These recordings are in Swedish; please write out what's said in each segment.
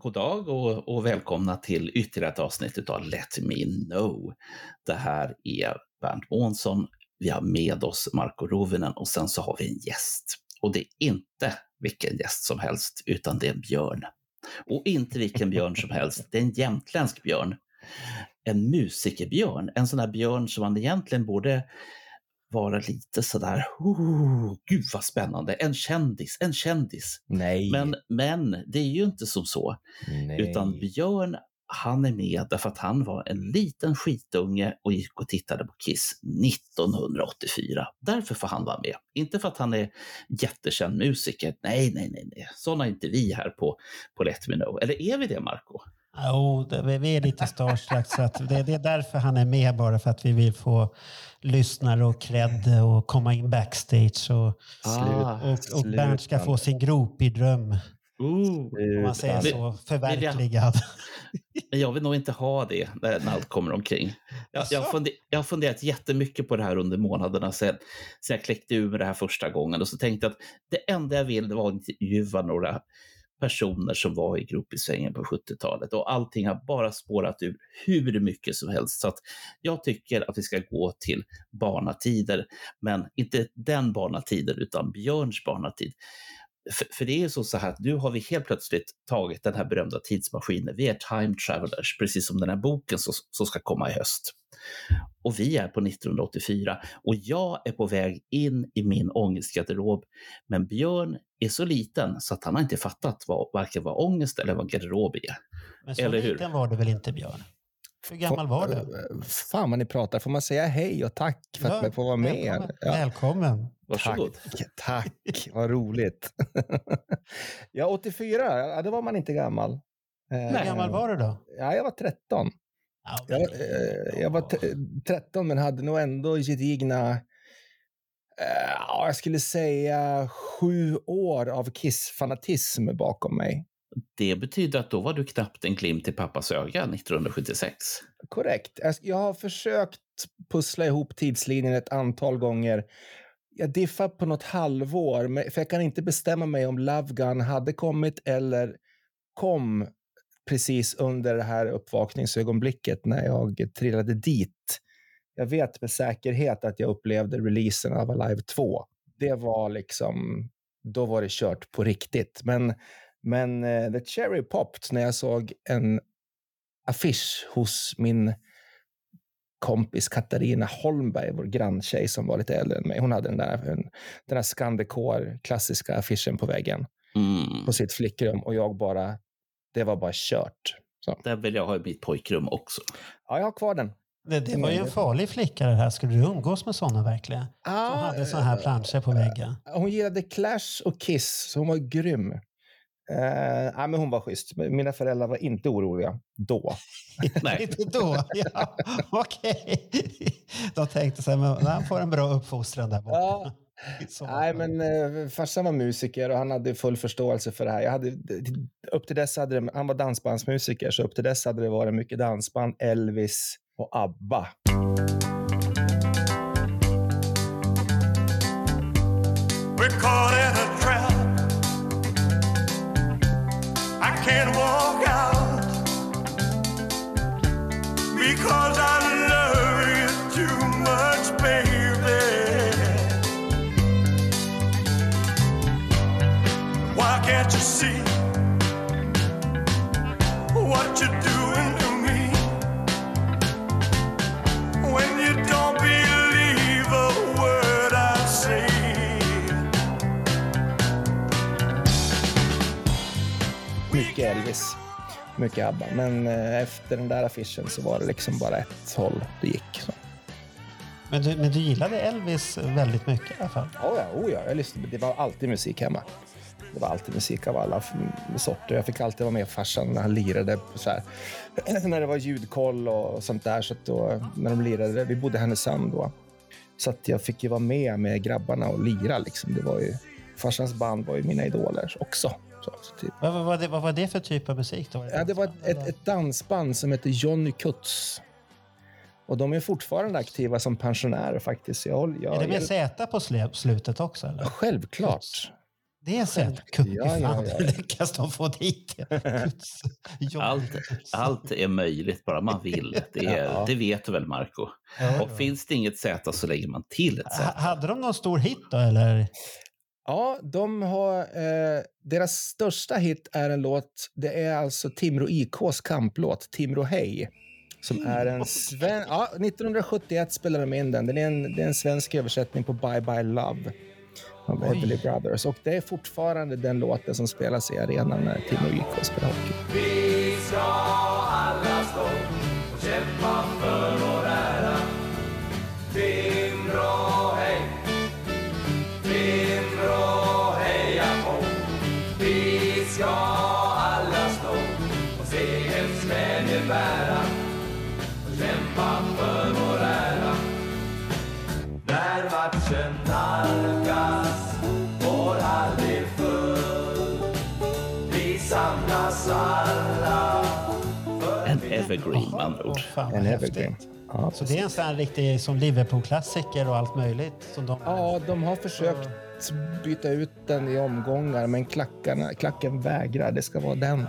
God dag och, och välkomna till ytterligare ett avsnitt av Let Me Know. Det här är Bernt Månsson. Vi har med oss Marco Rovinen och sen så har vi en gäst. Och det är inte vilken gäst som helst, utan det är en björn. Och inte vilken björn som helst, det är en jämtländsk björn. En musikerbjörn, en sån där björn som man egentligen borde vara lite sådär, oh, gud vad spännande, en kändis, en kändis. Nej. Men, men det är ju inte som så, Nej. utan Björn han är med därför att han var en liten skitunge och gick och tittade på Kiss 1984. Därför får han vara med. Inte för att han är jättekänd musiker. Nej, nej, nej, nej. Sådana är inte vi här på, på Let Me Know. Eller är vi det, Marco? Jo, vi- är lite starstruck så att det, det är därför han är med bara för att vi vill få lyssnare och cred och komma in backstage och, Ah, och, och Bernt ska få sin grop-i-dröm, Ooh. om man säger så, förverkligad. Jag vill nog inte ha det när, allt kommer omkring. Jag, jag, Jaså? funder, jag har funderat jättemycket på det här under månaderna sedan, sedan jag kläckte ur med det här första gången och så tänkte jag att det enda jag vill var att intervjua några personer som var i gropisvängen på 70-talet och allting har bara spårat ur hur mycket som helst. Så att jag tycker att vi ska gå till barnatider, men inte den barnatiden utan Björns barnatid. För, för det är så, så här att nu har vi helt plötsligt tagit den här berömda tidsmaskinen. Vi är time travelers, precis som den här boken som, som ska komma i höst. Och vi är på 1984 och jag är på väg in i min ångestgarderob. Men Björn är så liten så att han har inte fattat vad, varken vad ångest eller vad garderob är. Men så Eller hur? liten var du väl inte, Björn? Hur gammal var du? Fan vad ni pratar. Får man säga hej och tack för att man får vara med? välkommen. Ja, välkommen. Varsågod. tack, tack. Vad roligt. ja, 84, ja, då var man inte gammal. Eh, Hur gammal var du då? Ja, jag var 13. Ja, Jag, eh, jag var t- 13 men hade nog ändå gedigna, eh, ja, jag skulle säga sju år av Kiss-fanatism bakom mig. Det betyder att då var du knappt en glimt i pappas öga 1976. Korrekt. Jag- har försökt pussla ihop tidslinjen ett antal gånger. Jag diffar på något halvår, för jag kan inte bestämma mig om Love Gun hade kommit eller kom precis under det här uppvakningsögonblicket när jag trillade dit. Jag vet med säkerhet att jag upplevde releasen av Alive 2. Det var liksom, då var det kört på riktigt. Men, men eh, The Cherry Popped när jag såg en affisch hos min kompis Katarina Holmberg, vår granntjej som var lite äldre än mig. Hon hade den där, en, den där Scandicor klassiska affischen på väggen Mm. på sitt flickrum och jag bara, det var bara kört. Så. Det vill jag ha i mitt pojkrum också. Ja, jag har kvar den. Det, det var ju en farlig flicka det här. Skulle du umgås med sådana verkligen? Som hade sådana här planscher på väggen. Hon gillade Clash och Kiss, så hon var grym. Eh, ja, men hon var schysst. Mina föräldrar var inte oroliga då. Nej. Inte då? Ja, okej. De tänkte så här, men han får en bra uppfostran där borta. Ja. Nej, men eh, farsan var musiker och han hade full förståelse för det här. Jag hade, upp till dess hade det, han var dansbandsmusiker, så upp till dess hade det varit mycket dansband, Elvis och ABBA. We're caught in a trap. I can't walk out because I Mycket Elvis, mycket ABBA. Men eh, efter den där affischen så var det liksom bara ett håll det gick. Så. Men, du, men du gillade Elvis väldigt mycket i alla fall? Oh ja, oh ja, jag lyssnade. Det var alltid musik hemma. Det var alltid musik av alla sorter. Jag fick alltid vara med farsan när han lirade. Så här. när det var ljudkoll och sånt där. Så då, när de lirade, vi bodde i Härnösand då. Så att jag fick ju vara med med grabbarna och lira. Liksom. Det var ju, farsans band var ju mina idoler också. Så, så typ. Vad, vad, var det, vad var det för typ av musik? Då? Ja, det var ett, ett, ett dansband som heter Johnny Kuts. Och de är fortfarande aktiva som pensionärer faktiskt. Jag, jag, är det med jag, Z på slutet också? Eller? självklart. Det är Z. Kutt, Ja, ja, ja, fan, ja. hur lyckas de få dit Allt, allt är möjligt bara man vill. Det, är, Ja. det vet du väl, Marco? Ja, Och finns det inget Z så lägger man till ett Z. Hade de någon stor hit då, eller? Ja, de har... Eh, deras största hit är en låt. Det är alltså Timrå IKs kamplåt Timrå Hej. Som är en sven... Ja, 1971 spelade de in den. Den är en, det är en svensk översättning på Bye Bye Love av Oj. Everly Brothers. Och det är fortfarande den låten som spelas i arenan när Timrå IK spelar hockey. Evergreen med andra ord. En häftigt. evergreen. Ja, Så det är en sån här riktig som Liverpool-klassiker och allt möjligt? Som de... Ja, de har försökt byta ut den i omgångar, men klackarna, klacken vägrar. Det ska vara den.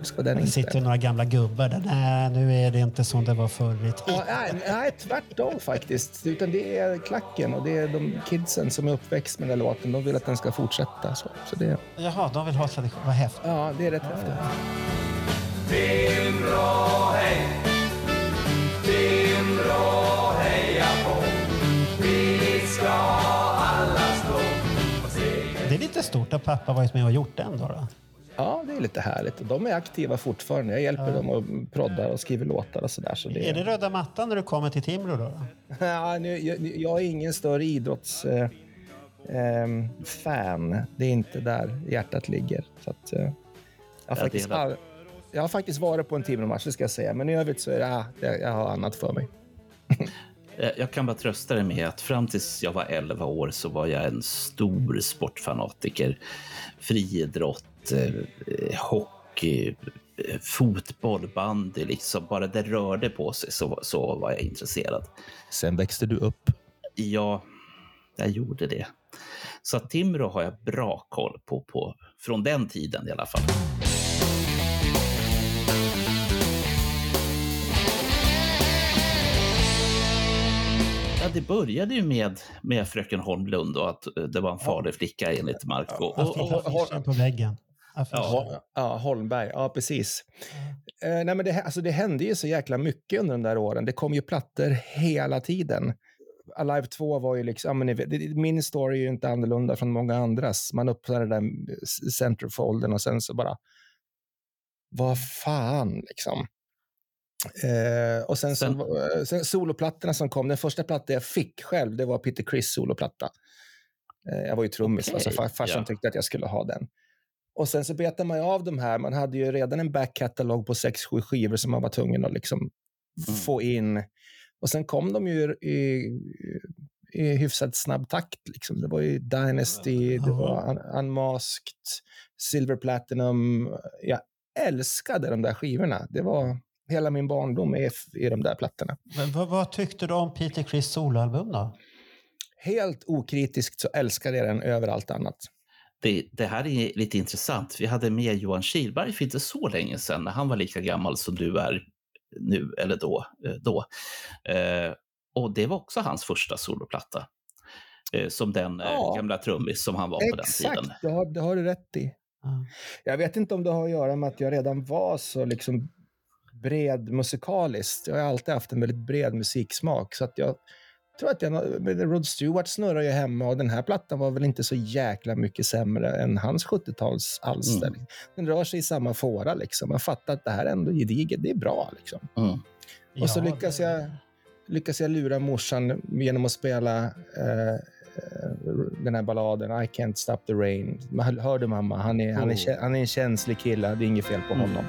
Det ska vara den Det sitter några gamla gubbar där. Nej, nu är det inte som det var förr i Ja, tiden. nej, nej, tvärtom faktiskt. Utan det är klacken och det är de kidsen som är uppväxt med den låten. De vill att den ska fortsätta. Så, så det, Jaha, de vill ha tradition. Vad häftigt. ja, det är rätt häftigt. Timrå Det är lite stort att pappa varit med och gjort den då. då. Ja, det är lite härligt. De är aktiva fortfarande. Jag hjälper dem och proddar och skriver låtar och sådär. Så det Är det röda mattan när du kommer till Timrå då? då? Ja, nu, jag, jag är ingen större idrottsfan. Eh, ehm, fan. det är inte där hjärtat ligger. Så att, eh, jag, har Jag faktiskt all, jag har faktiskt varit på en Timrå-match, det ska jag säga. Men i övrigt så är det, ah, det, jag har annat för mig. Eh, Jag kan bara trösta dig med att fram tills jag var 11 år så var jag en stor sportfanatiker. Friidrott, eh, hockey, eh, fotboll, bandy. Liksom. Bara det rörde på sig så, så var jag intresserad. Sen växte du upp. Ja, jag gjorde det. Så Timrå har jag bra koll på, på från den tiden i alla fall. Ja, det började ju med, med fröken Holmlund och att eh, det var en farlig flicka enligt Marco. Och, och, och, Affischen på väggen. Ja. Ja, Holmberg. Ja, precis. Eh, nej, men det, alltså, det hände ju så jäkla mycket under de där åren. Det kom ju plattor hela tiden. Alive 2 var ju liksom... Men, min story är ju inte annorlunda från många andras. Man öppnade den där centerfolden och sen så bara... Vad fan, liksom. Eh, och sen, Sen- så, eh, sen soloplattorna som kom. Den första plattan jag fick själv, det var Peter Criss soloplatta. Eh, jag var ju trummis, Okej, alltså far, farsan ja. tyckte att jag skulle ha den. Och sen så betar man av de här. Man hade ju redan en backkatalog på 6-7 skivor som man var tvungen att liksom Mm. få in. Och sen kom de ju i, i hyfsat snabb takt. Liksom. Det var ju Dynasty, det var Un- Unmasked, Silver Platinum. Jag älskade de där skivorna. Det var hela min barndom i, i de där plattorna. Men vad, vad tyckte du om Peter Criss soloalbum då? Helt okritiskt så älskade jag den över allt annat. det, det här är lite intressant. Vi hade med Johan Kihlberg för inte så länge sedan när han var lika gammal som du är nu eller då. eh, då. Eh, och det var också hans första soloplatta. Eh, som den eh, Ja. gamla trummis som han var på den Exakt, tiden. det har, det har du rätt i. Ja. Jag vet inte om det har att göra med att jag redan var så liksom bred musikaliskt. Jag har alltid haft en väldigt bred musiksmak. Så att jag tror att jag, Rod Stewart snurrar ju hemma och den här plattan var väl inte så jäkla mycket sämre än hans 70-talsalster. Mm. Den rör sig i samma fåra. Liksom. Man fattar att det här är ändå gediget. Det är bra. Liksom. Mm. Och så Ja, lyckas det- jag, lyckas jag lura morsan genom att spela eh, eh, den här balladen I can't stop the rain. Man hör du mamma? Han är, han, är, Oh. han är en känslig kille. Det är inget fel på Mm. honom.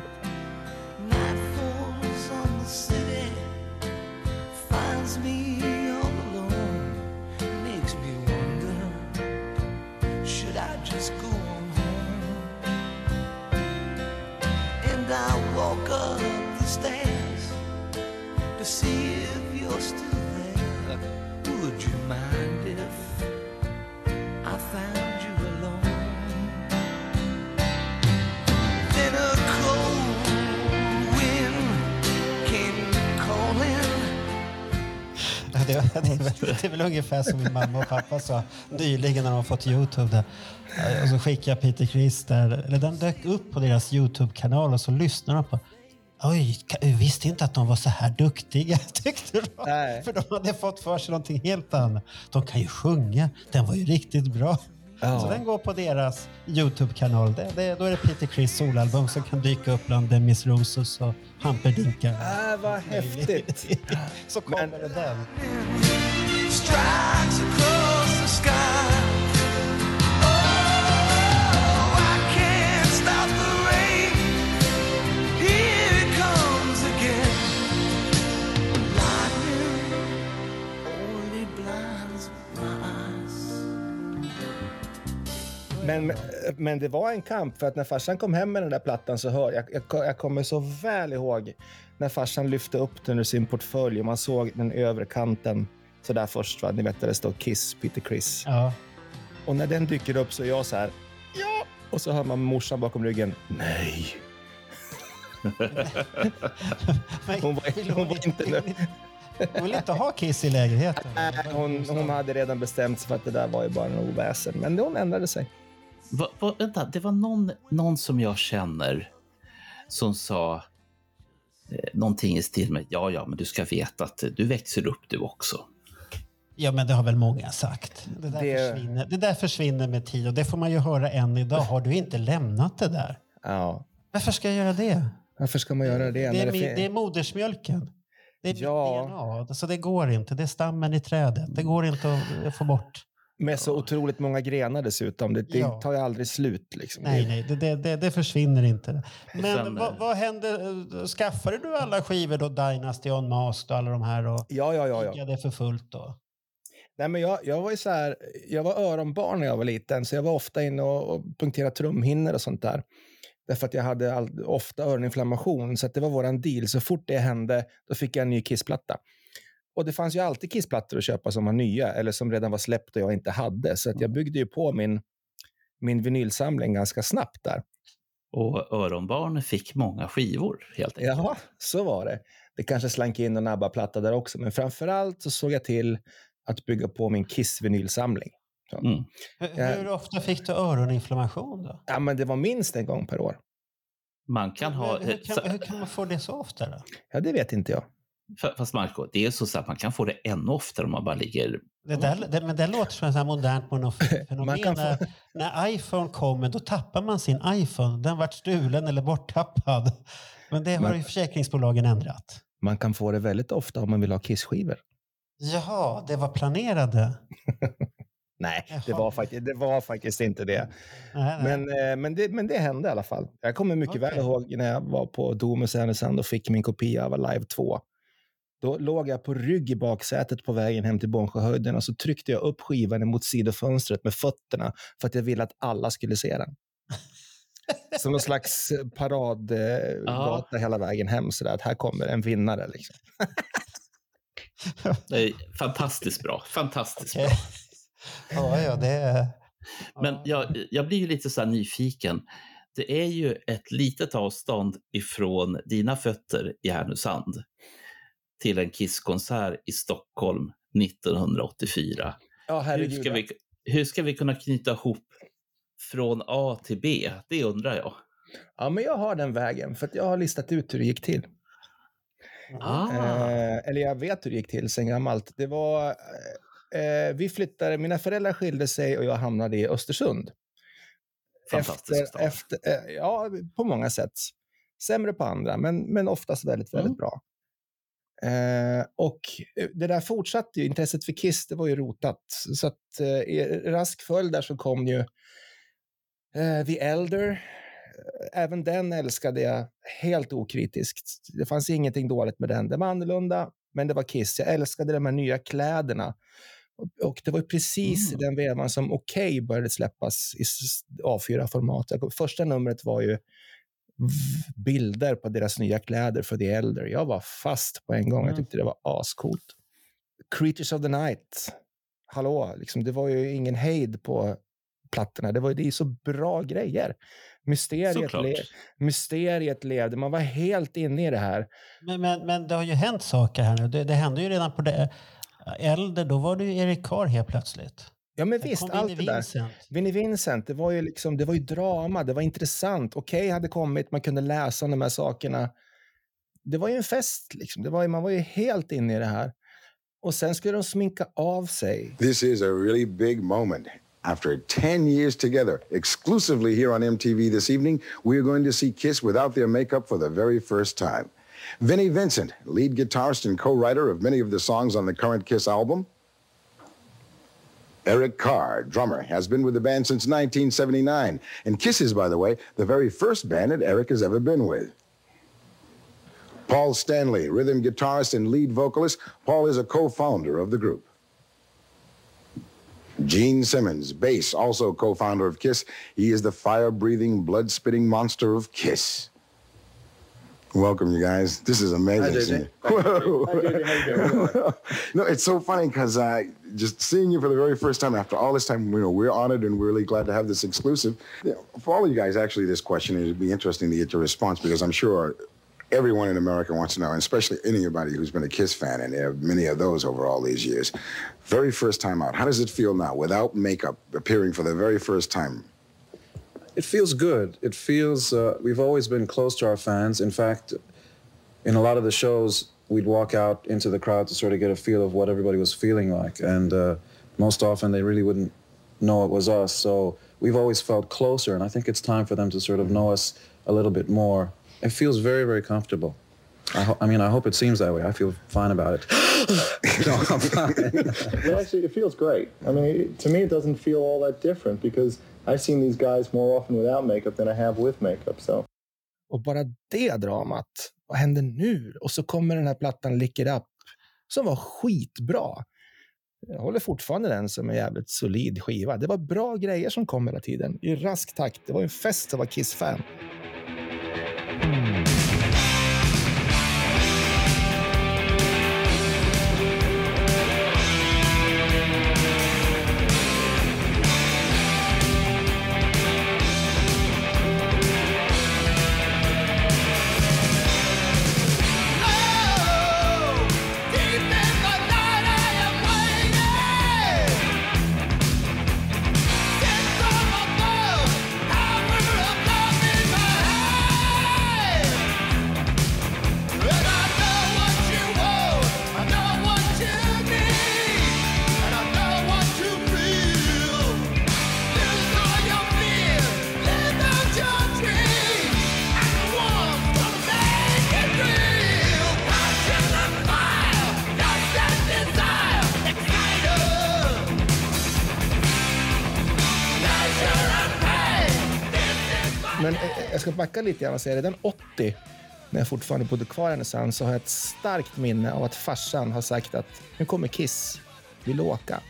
Väl, ungefär som min mamma och pappa sa nyligen när de har fått Youtube. Där. Och så skickade jag Peter Criss där, eller den dök upp på deras Youtube-kanal och så lyssnade de på Oj, jag visste inte att de var så här duktiga, tyckte de. Nej. För de hade fått för sig någonting helt annat. De kan ju sjunga, den var ju riktigt bra. Ja. Så den går på deras Youtube-kanal. Det, det, då är det Peter Criss solalbum som kan dyka upp bland Demis Roussos och Hamperdinckar. Äh, vad häftigt. så kommer Men- det den. Men, men det var en kamp, för att när farsan kom hem med den där plattan så hör jag, jag, jag kommer så väl ihåg när farsan lyfte upp den ur sin portfölj och man såg den övre kanten så där först. Va? Ni vet där det står Kiss, Peter Criss. Ja. Och när den dyker upp så är jag så här, ja! Och så hör man morsan bakom ryggen, nej. Men Hon var- vill hon var inte nöjd. Hon vill inte ha Kiss i lägenheten. Nej, hon, hon hade redan bestämt sig för att det där var ju bara en oväsen. Men hon ändrade sig. Va, va, vänta, det var någon, någon som jag känner som sa eh, någonting i stil med ja, ja, men du ska veta att du växer upp du också. Ja, men det har väl många sagt. Det där, Det- Försvinner, det där försvinner med tid och det får man ju höra än idag. Har du inte lämnat det där? Ja. Varför ska jag göra det? Varför ska man göra det? Det är, min, fin- det är modersmjölken. Det är Ja. mitt DNA. Så det går inte. Det är stammen i trädet. Det går inte att få bort. Med så otroligt många grenar dessutom. Det, det Ja. tar ju aldrig slut. Liksom. Nej, Det- nej, det, det, det, det försvinner inte. Men Sen, vad, eh, vad hände? Skaffade du alla skivor då? Dynasty, Unmasked och alla de här? Och Ja, ja, ja. ja. för fullt då? Nej, men jag, jag var ju så här, jag var öronbarn när jag var liten, så jag var ofta inne och, och punkterade trumhinnor och sånt där. Därför att jag hade all, ofta öroninflammation, så att det var våran deal. Så fort det hände, då fick jag en ny Kissplatta. Och det fanns ju alltid Kissplattor att köpa som var nya, eller som redan var släppt och jag inte hade. Så att jag byggde ju på min, min vinylsamling ganska snabbt där. Och öronbarn fick många skivor helt enkelt. Jaha, så var det. Det kanske slank in en ABBA-platta där också, men framför allt så såg jag till att bygga på min Kiss-vinylsamling. Mm. Hur, Ja. hur ofta fick du öroninflammation då? Ja, men det var minst en gång per år. Man kan ha... hur, kan, hur kan man få det så ofta då? Ja, det vet inte jag. Fa- Fast Marco, det är så så att man kan få det ännu oftare om man bara ligger... Det, där, det, men det låter som ett modernt mono- Man fenomen. kan få- När, när iPhone kommer då tappar man sin iPhone. Den vart stulen eller borttappad. Men det har Man- ju försäkringsbolagen ändrat. Man kan få det väldigt ofta om man vill ha Kiss-skivor. Jaha, det var planerade. Nej, det var, faktiskt, det var faktiskt inte det. Nej, nej. Men, eh, men, det. men det hände i alla fall. Jag kommer mycket Okej. väl ihåg när jag var på Domus i Härnösand och fick min kopia av Live 2. Då låg jag på rygg i baksätet på vägen hem till Bångsjöhöjden och så tryckte jag upp skivan mot sidofönstret med fötterna för att jag ville att alla skulle se den. Som någon slags paradgata hela vägen hem, så där, att här kommer en vinnare. Liksom. Det är fantastiskt bra. Fantastiskt bra. Ja, ja, det är... Men ja. jag, jag blir ju lite så här nyfiken. Det är ju ett litet avstånd ifrån dina fötter i Härnösand till en Kisskonsert i Stockholm 1984. Ja, Hur herregud. ska, vi, hur ska vi kunna knyta ihop från A till B? Det undrar jag. Ja, men jag har den vägen, för att jag har listat ut hur det gick till. Ah, Eh, eller jag vet hur det gick till sen gammalt. Det var, eh, vi flyttade, mina föräldrar skilde sig och jag hamnade i Östersund. fantastisk Efter, efter, eh, ja, på många sätt. Sämre på andra, men, men oftast väldigt, väldigt Mm. bra. Eh, och det där fortsatte ju. Intresset för Kiss, det var ju rotat. Så att eh, i rask följd där så kom ju eh, The Elder. Även den älskade jag helt okritiskt. Det fanns ingenting dåligt med den. Den var annorlunda, men det var Kiss. Jag älskade de här nya kläderna. Och, det var precis Mm. i den vevan som OK började släppas i s- A4-format. Jag- Första numret var ju bilder på deras nya kläder för The Elder. Jag var fast på en gång. Jag Mm. tyckte det var ascoolt. Creatures of the Night. Hallå, liksom, det var ju ingen hejd på plattorna. Det var ju det är så bra grejer. Mysteriet, le, mysteriet levde. Man var helt inne i det här. Men, men, men det har ju hänt saker här nu. Det, det hände ju redan på det äldre. Då var ju Erik Carr helt plötsligt. Ja, men Sen visst, allt Vinnie det där. Vincent. Vinnie Vincent, det var ju liksom, det var ju drama, det var intressant. Okej hade kommit, man kunde läsa om de här sakerna. Det var ju en fest, liksom. det var ju, man var ju helt inne i det här. Och sen skulle de sminka av sig. This is a really big moment. After 10 years together, exclusively here on MTV this evening, we are going to see Kiss without their makeup for the very first time. Vinnie Vincent, lead guitarist and co writer of many of the songs on the current Kiss album. Eric Carr, drummer, has been with the band since 1979. And Kiss is, by the way, the very first band that Eric has ever been with. Paul Stanley, rhythm guitarist and lead vocalist. Paul is a co founder of the group. Gene Simmons, bass, also co founder of Kiss. He is the fire breathing, blood spitting monster of Kiss. Welcome, you guys. This is amazing. Hi, JJ. How you doing? no, it's so funny because uh, just seeing you for the very first time after all this time, you know, we're honored and we're really glad to have this exclusive. You know, for all of you guys, actually, this question it'd be interesting to get your response because I'm sure everyone in America wants to know, and especially anybody who's been a Kiss fan, and there are many of those over all these years. Very first time out, how does it feel now, without makeup, appearing for the very first time? It feels good. It feels uh, we've always been close to our fans. In fact, in a lot of the shows, we'd walk out into the crowd to sort of get a feel of what everybody was feeling like, and uh, most often they really wouldn't know it was us. So we've always felt closer, and I think it's time for them to sort of know us a little bit more. It feels very, very comfortable. I, ho- I mean, I hope it seems that way. I feel fine about it. no, I'm fine. Well, actually, it feels great. I mean, it, to me, it doesn't feel all that different because I've seen these guys more often without makeup than I have with makeup. So Och bara det dramat, vad händer nu? Och så kommer den här plattan Lick It Up, som var skitbra. Jag håller fortfarande den som en jävligt solid skiva. Det var bra grejer som kom hela tiden, i rask takt. Det var en fest att vara Kiss-fan. Men lite säga redan 80, när jag fortfarande bodde kvar i Härnösand, så har jag ett starkt minne av att farsan har sagt att nu kommer Kiss, vill du åka?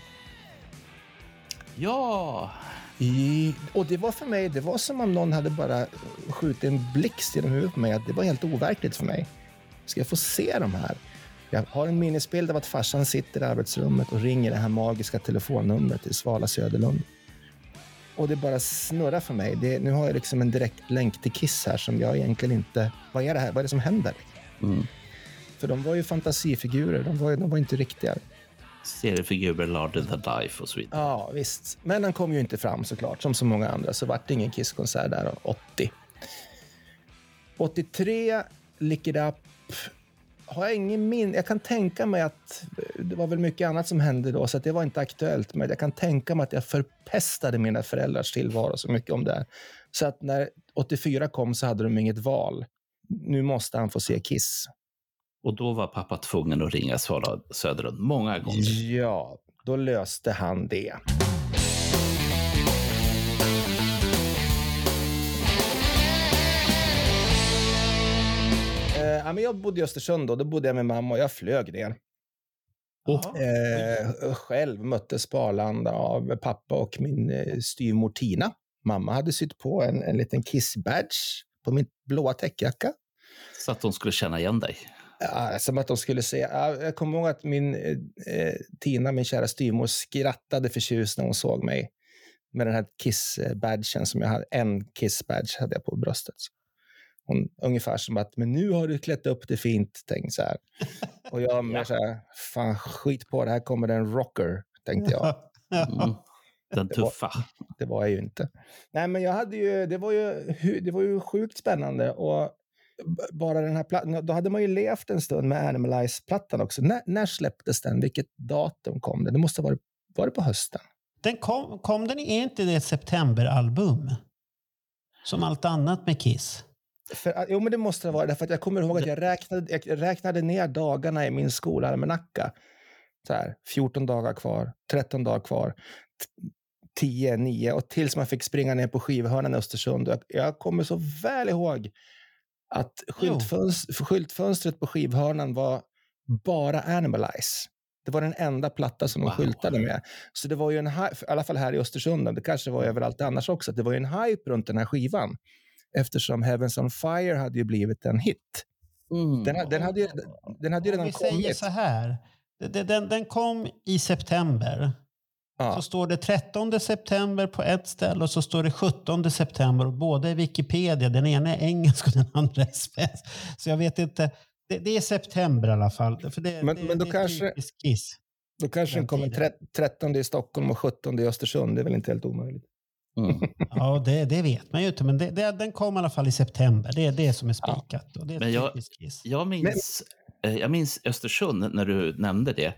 Ja, I, och det var för mig, det var som om någon hade bara skjutit en blixt genom huvudet på mig. Att det var helt overkligt för mig. Ska jag få se de här? Jag har en minnesbild av att farsan sitter i arbetsrummet och ringer det här magiska telefonnumret till Svala Söderlund. Och det bara snurrar för mig. Det, nu har jag liksom en direkt länk till Kiss här som jag egentligen inte... Vad är det här? Vad är det som händer? För de var ju fantasifigurer. De var, ju- de var inte riktiga. seriefigurer larger than life och så vidare. Ja, visst. Men han kom ju inte fram såklart, som så många andra. Så vart det ingen Kisskonsert där 80. 83, Lick It Up. Har jag ingen min Jag kan tänka mig att det var väl mycket annat som hände då, så det var inte aktuellt. Men jag kan tänka mig att jag förpestade mina föräldrars tillvaro så mycket om det här. Så att när 84 kom så hade de inget val. Nu måste han få se Kiss. Och då var pappa tvungen att ringa Svala Söderlund många gånger. Ja, då löste han det. Ja, men jag bodde i Östersund då. Då bodde jag med mamma och jag flög ner. Eh, själv möttes på Arlanda av pappa och min eh, styvmor Tina. Mamma hade sytt på en, en liten Kiss-badge på min blåa täckjacka. Så att de skulle känna igen dig. Ja, som att de skulle se. Ja, jag kommer ihåg att min eh, eh, Tina, min kära styvmor, skrattade förtjust när hon såg mig med den här Kiss-badgen som jag hade. En Kiss-badge hade jag på bröstet. Hon, ungefär som att, men nu har du klätt upp det fint, tänkte så här. Och jag mer så här, fan skit på det, här kommer det en rocker, tänkte jag. Mm. Den Det var- tuffa. Det var jag ju inte. Nej, men jag hade ju, det var ju, det var ju sjukt spännande och bara den här plattan, då hade man ju levt en stund med Animalize-plattan också. När, när släpptes den? Vilket datum kom den? Det måste ha varit, var det på hösten? Den kom, kom den är inte det ett septemberalbum? Som allt annat med Kiss. För, jo, men det måste det vara, därför att jag kommer ihåg att jag räknade, jag räknade ner dagarna i min skolalmanacka. Så här, 14 dagar kvar, 13 dagar kvar, t- 10, 9 och tills man fick springa ner på skivhörnan i Östersund. Jag, jag kommer så väl ihåg att skyltfönst, skyltfönstret på skivhörnan var bara Animalize. Det var den enda platta som de Wow. skyltade med. Så det var ju en hype, i alla fall här i Östersund, det kanske var överallt annars också, det var ju en hype runt den här skivan. Eftersom Heavens on Fire hade ju blivit en hit. Mm. Den, den, hade, ju, den hade ju Om redan vi säger kommit. så här. Den, den, den kom i september. Ja. Så står det 13 september på ett ställe och så står det 17 september. Och båda är Wikipedia. Den ena är engelsk och den andra är svensk. Så jag vet inte. Det, det är september i alla fall. För det, Men- det, men då det kanske- Kiss. Då kanske den kommer tiden. tre- 13 i Stockholm och 17 i Östersund. Det är väl inte helt omöjligt. Mm. Ja, det, det vet man ju inte. Men det, det, den kom i alla fall i september. Det är det som är spikat. Och det är Men jag-. Jag minns, eh, jag minns Östersund när du nämnde det.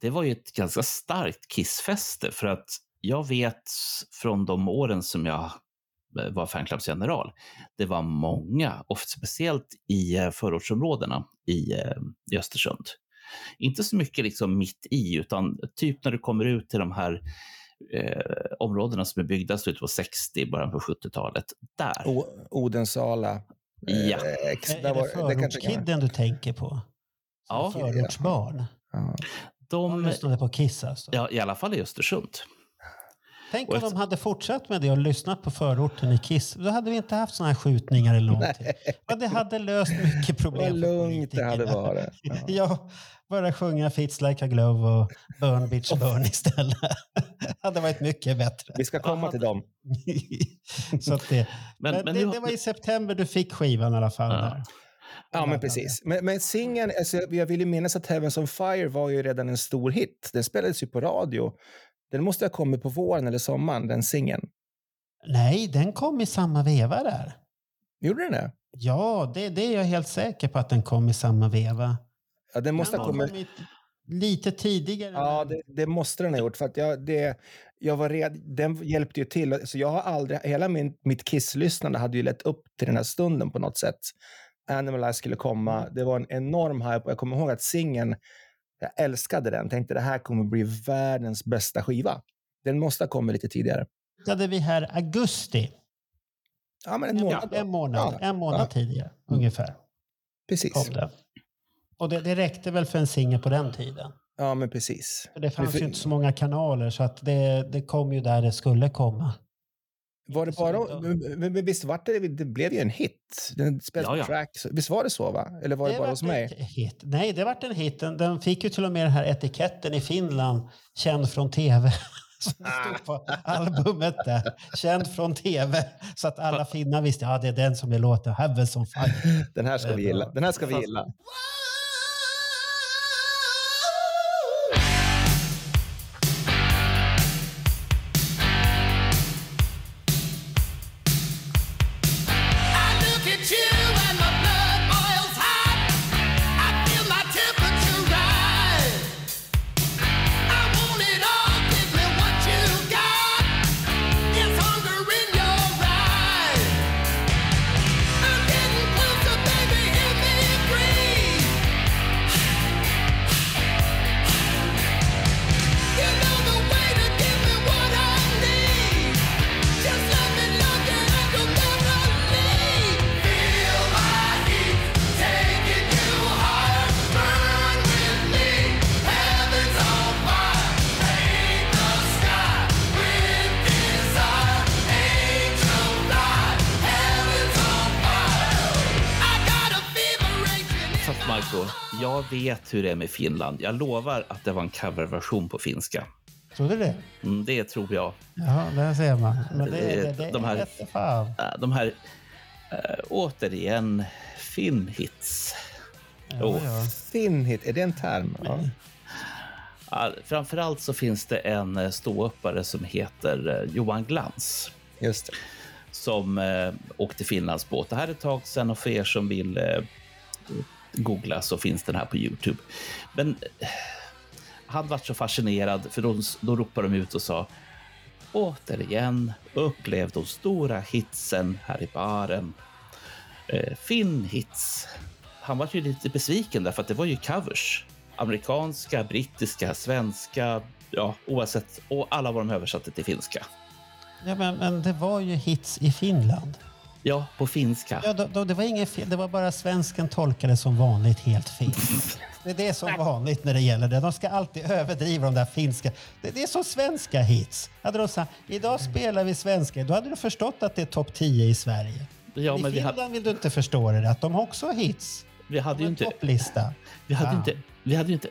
Det var ju ett ganska starkt Kissfäste för att jag vet från de åren som jag eh, var fanclubsgeneral, det var många, och speciellt i eh, förortsområdena i, i Östersund. Inte så mycket liksom mitt i, utan typ när du kommer ut till de här eh, områdena som är byggda slutet på 60, början på 70-talet. Där. O- Odensala. Ja. eh, ex- Är, där är var- det det förortskidden du tänker på? Ja. Förortsbarn? Ja. De De, lyssnade på Kiss alltså? ja, I alla fall i Östersund. Tänk om de efter- hade fortsatt med det och lyssnat på förorten i Kiss. Då hade vi inte haft såna här skjutningar eller någonting. Ja, det hade löst mycket problem Vad lugnt det hade varit. Ja. Ja, bara sjunga Fits like a glove och Burn bitch burn istället. Det hade varit mycket bättre. Vi ska komma till dem. Så det, Men, men men det, det var i september du fick skivan i alla fall. Ja. Där. Ja, men precis. Men, men singeln, alltså, jag vill ju minnas att Heavens on Fire var ju redan en stor hit. Den spelades ju på radio. Den måste ha kommit på våren eller sommaren, den singeln. Nej, den kom i samma veva där. Gjorde den det? Ja, det, det är jag helt säker på att den kom i samma veva. Ja, den måste Den ha kommit... kommit lite tidigare. Ja, det, det måste den ha gjort. För att jag, det, jag var red, den hjälpte ju till. Så jag har aldrig, hela min, mitt Kiss-lyssnande hade ju lett upp till den här stunden på något sätt. Animalize skulle komma. Det var en enorm hype och jag kommer ihåg att singeln, jag älskade den. Tänkte det här kommer bli världens bästa skiva. Den måste ha kommit lite tidigare. hade vi här augusti. Ja, men en månad. då. en månad, Ja, en månad ja. tidigare ungefär. Precis. Det. Och det, det räckte väl för en singel på den tiden. Ja, men precis. För det fanns för- ju inte så många kanaler så att det, det kom ju där det skulle komma. Var det bara, men, men visst var det, det blev ju en hit? Den spelades Ja, ja. track. Visst var det så? va? Eller var det, bara vart hos mig? Hit. Nej, det vart en hit. Den, den fick ju till och med den här etiketten i Finland, känd från tv. Som stod på albumet där. Känd från tv. Så att alla finnar visste ja, det är den som är låten Heavens on fire. Den här ska vi gilla. Den här ska vi gilla. Vet hur det är med Finland. Jag lovar att det var en coverversion på finska. Tror du det? Mm, det tror jag. Ja, där ser man. Men det, Det- det, det, de här- De här, äh, återigen, Finn-hits. Ja, Oh. ja. Finhit, är det en term? Ja. Ja, framförallt så finns det en eh, ståuppare som heter eh, Johan Glans Just det. som eh, åkte Finlandsbåt. Det här är ett tag sedan och för er som vill eh, googla så finns den här på Youtube. Men eh, han var så fascinerad för då, då ropade de ut och sa återigen upplev de stora hitsen här i baren. Eh, Finn-hits. Han var ju lite besviken därför att det var ju covers. Amerikanska, brittiska, svenska, ja oavsett. Och alla var de översatte till finska. Ja, men, men det var ju hits i Finland. Ja, på finska. Ja, då, då, det var inget fel. Det var bara svensken tolkade som vanligt helt fel. Det är det som vanligt när det gäller det. De ska alltid överdriva de där finska. Det, det är som svenska hits. Hade de sagt idag spelar vi svenska, då hade du förstått att det är topp 10 i Sverige. Ja, I men vi, Finland hade, vill du inte förstå det, att de har också hits. vi hade De ju har en inte... topplista. Vi hade ju Ah. inte... Vi hade ju inte...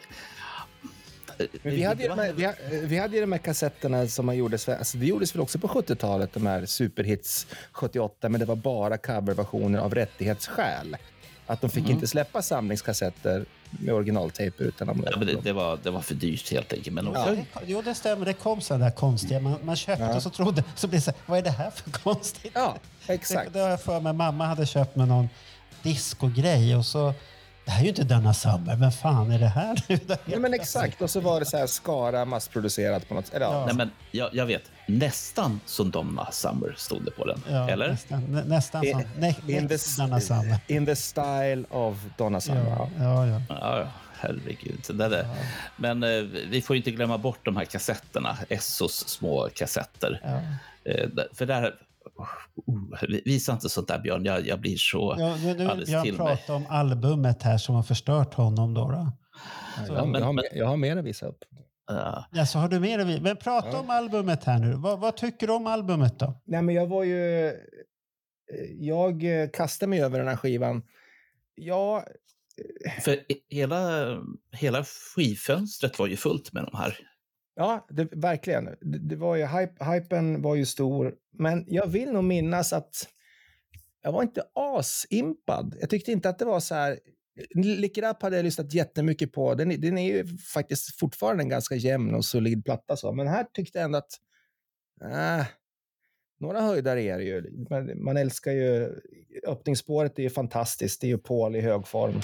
Men vi, hade ju Det de här, vi, vi hade ju de här kassetterna som man gjorde, alltså det gjordes väl också på 70-talet, de här superhits 78, men det var bara coverversioner av rättighetsskäl. Att de fick inte släppa samlingskassetter med originaltejper utan de, Ja, det, det, var, det var för dyrt helt enkelt. Men också, Det Jo, det stämmer. Det kom sådana där konstiga. Man, man köpte och så trodde... Så blev det så här, vad är det här för konstigt? Ja, Det, exakt. det har jag för mig. Mamma hade köpt med någon discogrej och så... Det här är ju inte Donna Summer. Vem fan är det här nu? Ja, men exakt. Och så var det så här Skara massproducerat på något eller, ja. nej, men jag, jag vet. Nästan som Donna Summer stod det på den. Ja, Eller? Nästan, nä, nästan som... Nej, In the, Donna Summer. in the style of Donna Summer. Ja, Ja. ja, ja. Ja, ja, herregud. Det där är. Men eh, vi får ju inte glömma bort de här kassetterna. Essos små kassetter. ja. Eh, för där... Oh, visa inte sånt där, Björn. Jag, jag blir så ja nu nu alldeles Björn till mig. prata om albumet här som har förstört honom. Då, då. Jag, har- men- jag, har, men- mer- jag har mer att visa upp. Ja. Ja, så har du med dig. Men prata om albumet här nu. Vad, vad tycker du om albumet då? Nej, men jag var ju... Jag eh, kastade mig över den här skivan. Ja, För i- hela, hela skivfönstret var ju fullt med de här ja det, verkligen. Det, det var ju, hype, hypen var ju stor. Men jag vill nog minnas att jag var inte asimpad. Jag tyckte inte att det var så här... Lick It Up hade jag lyssnat jättemycket på. Den, är- den är ju faktiskt fortfarande en ganska jämn och solid platta. Så. Men här tyckte jag ändå att... Äh, några höjdare är det ju. Man, man älskar ju... Öppningsspåret är ju fantastiskt. Det är ju Paul i hög form.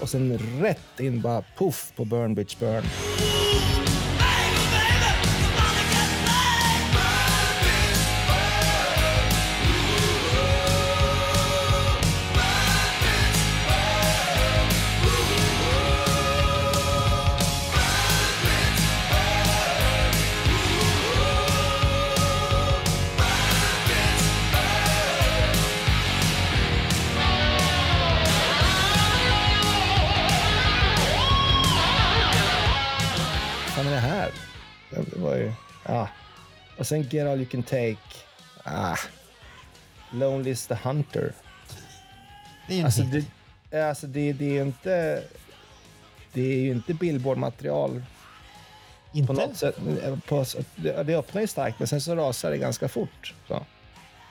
Och sen rätt in bara puff på Burn Bitch Burn. Och sen Get All You Can Take. Ah. Lonely's the Hunter. Det är Alltså, hit. det, alltså det, det är inte... Det är ju inte Billboard-material Inte? på något sätt. På, det, det öppnar ju starkt, men sen så rasar det ganska fort. Så.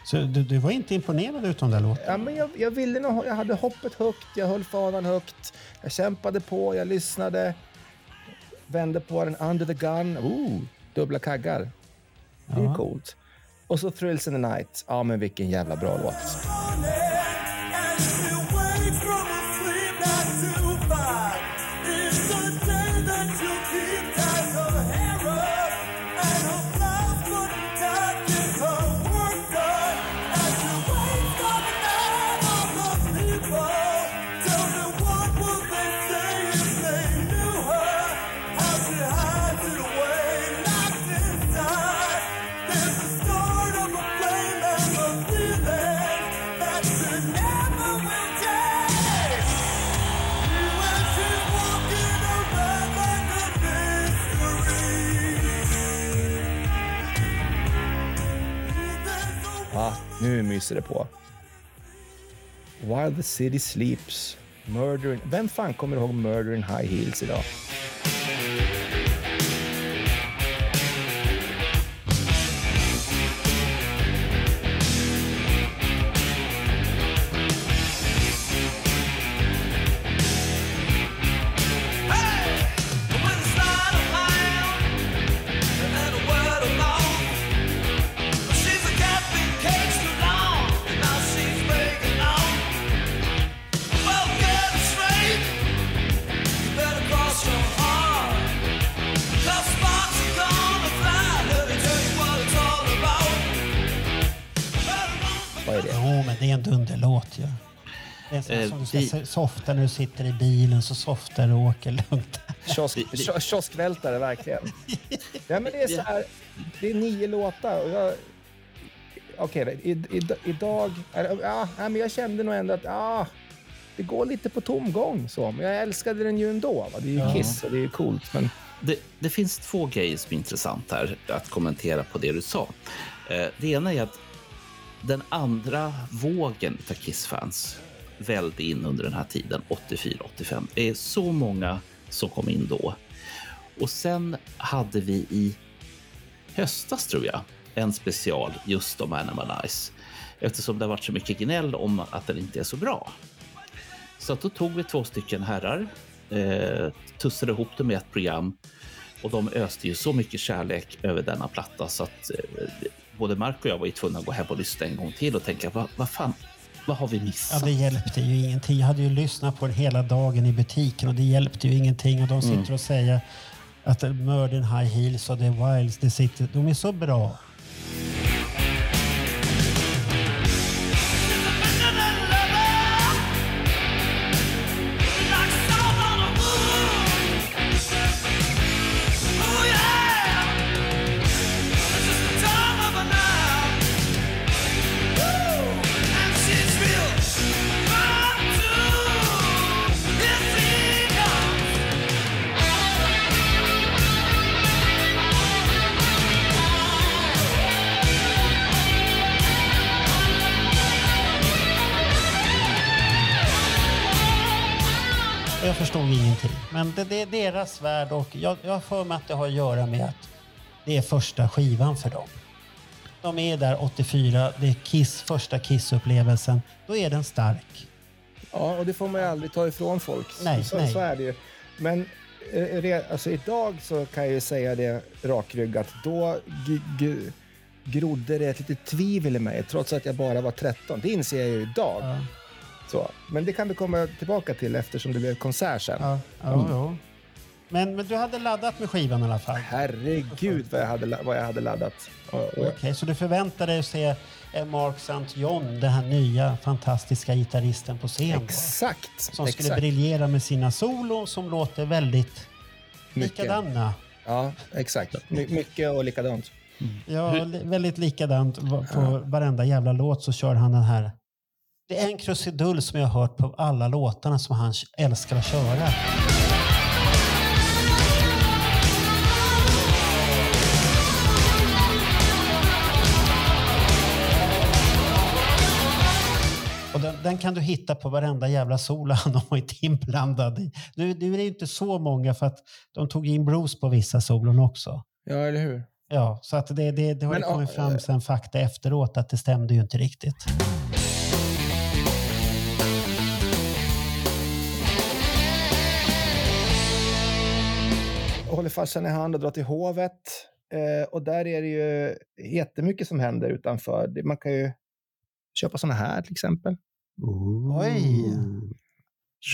Så du, du var inte imponerad utav den låten? Ja, men jag, jag, ville nog, jag hade hoppet högt, jag höll fanan högt. Jag kämpade på, jag lyssnade. Vände på den, under the gun. Ooh, dubbla kaggar. Det är Ja. coolt. Och så Thrills in the night. Ja, men vilken jävla bra låt. Nu det på. While the city sleeps. Murder in... Vem fan kommer ihåg Murder in High Heels idag? Softa när du sitter i bilen, så softar du och åker lugnt. Kiosk, kio- kioskvältare, verkligen. Ja, men det är så här, det är nio låtar och jag... Okej, i, i, idag... Ja, nej, men jag kände nog ändå att ja, det går lite på tomgång. Så. Men jag älskade den ju ändå. Va? Det är ju Ja. Kiss och det är ju coolt. Men Det, det finns två grejer som är intressant här att kommentera på det du sa. Eh, det ena är att den andra vågen av Kiss-fans välde in under den här tiden, 84-85. Det är så många som kom in då. Och sen hade vi i höstas, tror jag, en special just om Animal Eyes. Eftersom det har varit så mycket gnäll om att den inte är så bra. Så att då tog vi två stycken herrar, eh, tussade ihop dem i ett program och de öste ju så mycket kärlek över denna platta så att eh, både Mark och jag var ju tvungna att gå hem och lyssna en gång till och tänka vad, vad fan, vad har vi Ja, missat? det hjälpte ju ingenting. Jag hade ju lyssnat på den hela dagen i butiken och det hjälpte ju ingenting. Och de sitter och säger att Murder in High Heels och The Wilds, det sitter, de är så bra. Men det, är deras värld och jag, jag har för mig att det har att göra med att det är första skivan för dem. De är där 84, det är Kiss, första Kiss-upplevelsen. Då är den stark. Ja, och det får man ju aldrig ta ifrån folk. Nej, så, nej. så är det ju. Men eh, alltså, idag så kan jag ju säga det rakryggat. Då grodde det ett litet tvivel i mig, trots att jag bara var 13. Det inser jag ju idag. Ja, Så. Men det kan vi komma tillbaka till eftersom det blev konsert sen. ja, ja, ja. Men, men du hade laddat med skivan i alla fall? Herregud vad jag hade, vad jag hade laddat. Okej, så du förväntar dig att se eh, Mark St. John, den här nya fantastiska gitarristen på scen? då? exakt! Som skulle exakt. briljera med sina solon som låter väldigt Mycket. likadana. Ja, exakt. My, mycket och likadant. Ja, li- väldigt likadant. På varenda jävla låt så kör han den här. Det är en krusidull som jag har hört på alla låtarna som han älskar att köra. Och den, den kan du hitta på varenda jävla solo han har varit inblandad i. Nu, nu är det inte så många för att de tog in Bruce på vissa solon också. Ja, eller hur? Ja, så att det, det, det har Men, kommit fram sen fakta efteråt att det stämde ju inte riktigt. Håller farsan i hand och drar till hovet. Eh, och där är det ju jättemycket som händer utanför. Man kan ju köpa såna här till exempel. Oj!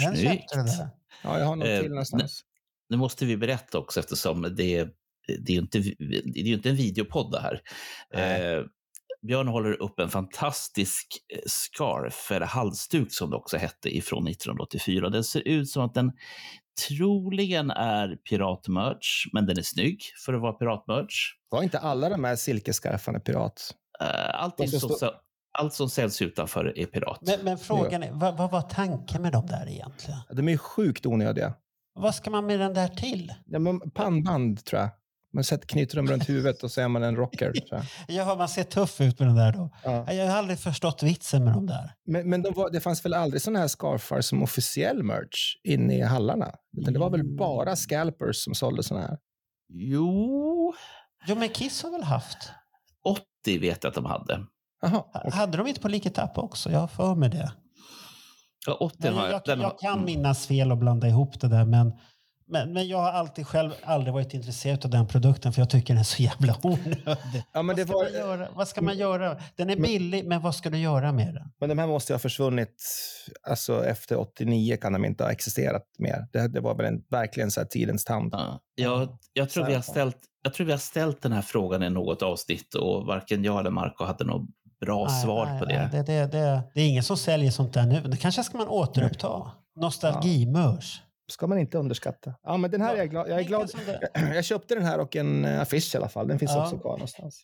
Den Snyggt. köpte du där. Ja, jag har något Eh, till någonstans. nu måste vi berätta också eftersom det, är- det är ju inte, det är ju inte en videopodd det här. Eh, Björn håller upp en fantastisk eh, scarf, eller halsduk som det också hette, ifrån 1984. Den ser ut som att den troligen är piratmerch, men den är snygg för att vara piratmerch. Var inte alla de här silkescarfarna pirat? Eh, Allting som, stå- allt som säljs utanför är pirat. Men, men frågan är, vad, vad var tanken med dem där egentligen? De är ju sjukt onödiga. Vad ska man med den där till? Ja, men pannband tror jag. Man sätter, knyter dem runt huvudet och så är man en rocker. Ja, man ser tuff ut med den där då. Ja. Jag har aldrig förstått vitsen med dem där. Men, men de var, det fanns väl aldrig sådana här scarfar som officiell merch inne i hallarna? Utan det var väl bara scalpers som sålde sådana här? Jo, Jo, men Kiss har väl haft? 80 vet jag att de hade. Jaha, Ha- okej. Hade de inte på Liketapp också? Jag har för mig det. Ja, 80 Men har jag, jag, jag kan mm. minnas fel och blanda ihop det där, men, men, men jag har alltid själv aldrig varit intresserad av den produkten för jag tycker den är så jävla onödig. Ja, men vad, det ska var, man göra? vad ska man göra? Den är billig, men vad ska du göra med den? men de här måste ju ha försvunnit. Alltså efter 89 kan de inte ha existerat mer. Det, det var väl en, verkligen så här tidens tand. Ja, jag, jag, tror vi har ställt, jag tror vi har ställt den här frågan i något avsnitt och varken jag eller Marco hade något bra Nej, svar nej, på nej, det. det, det, det. Det är ingen som säljer sånt där nu. Det kanske ska man återuppta. Nostalgimörs. Ska man inte underskatta. Ja, men den här är jag glad. Jag, är glad. jag köpte den här och en eh, affisch i alla fall. Den finns Ja. också kvar någonstans.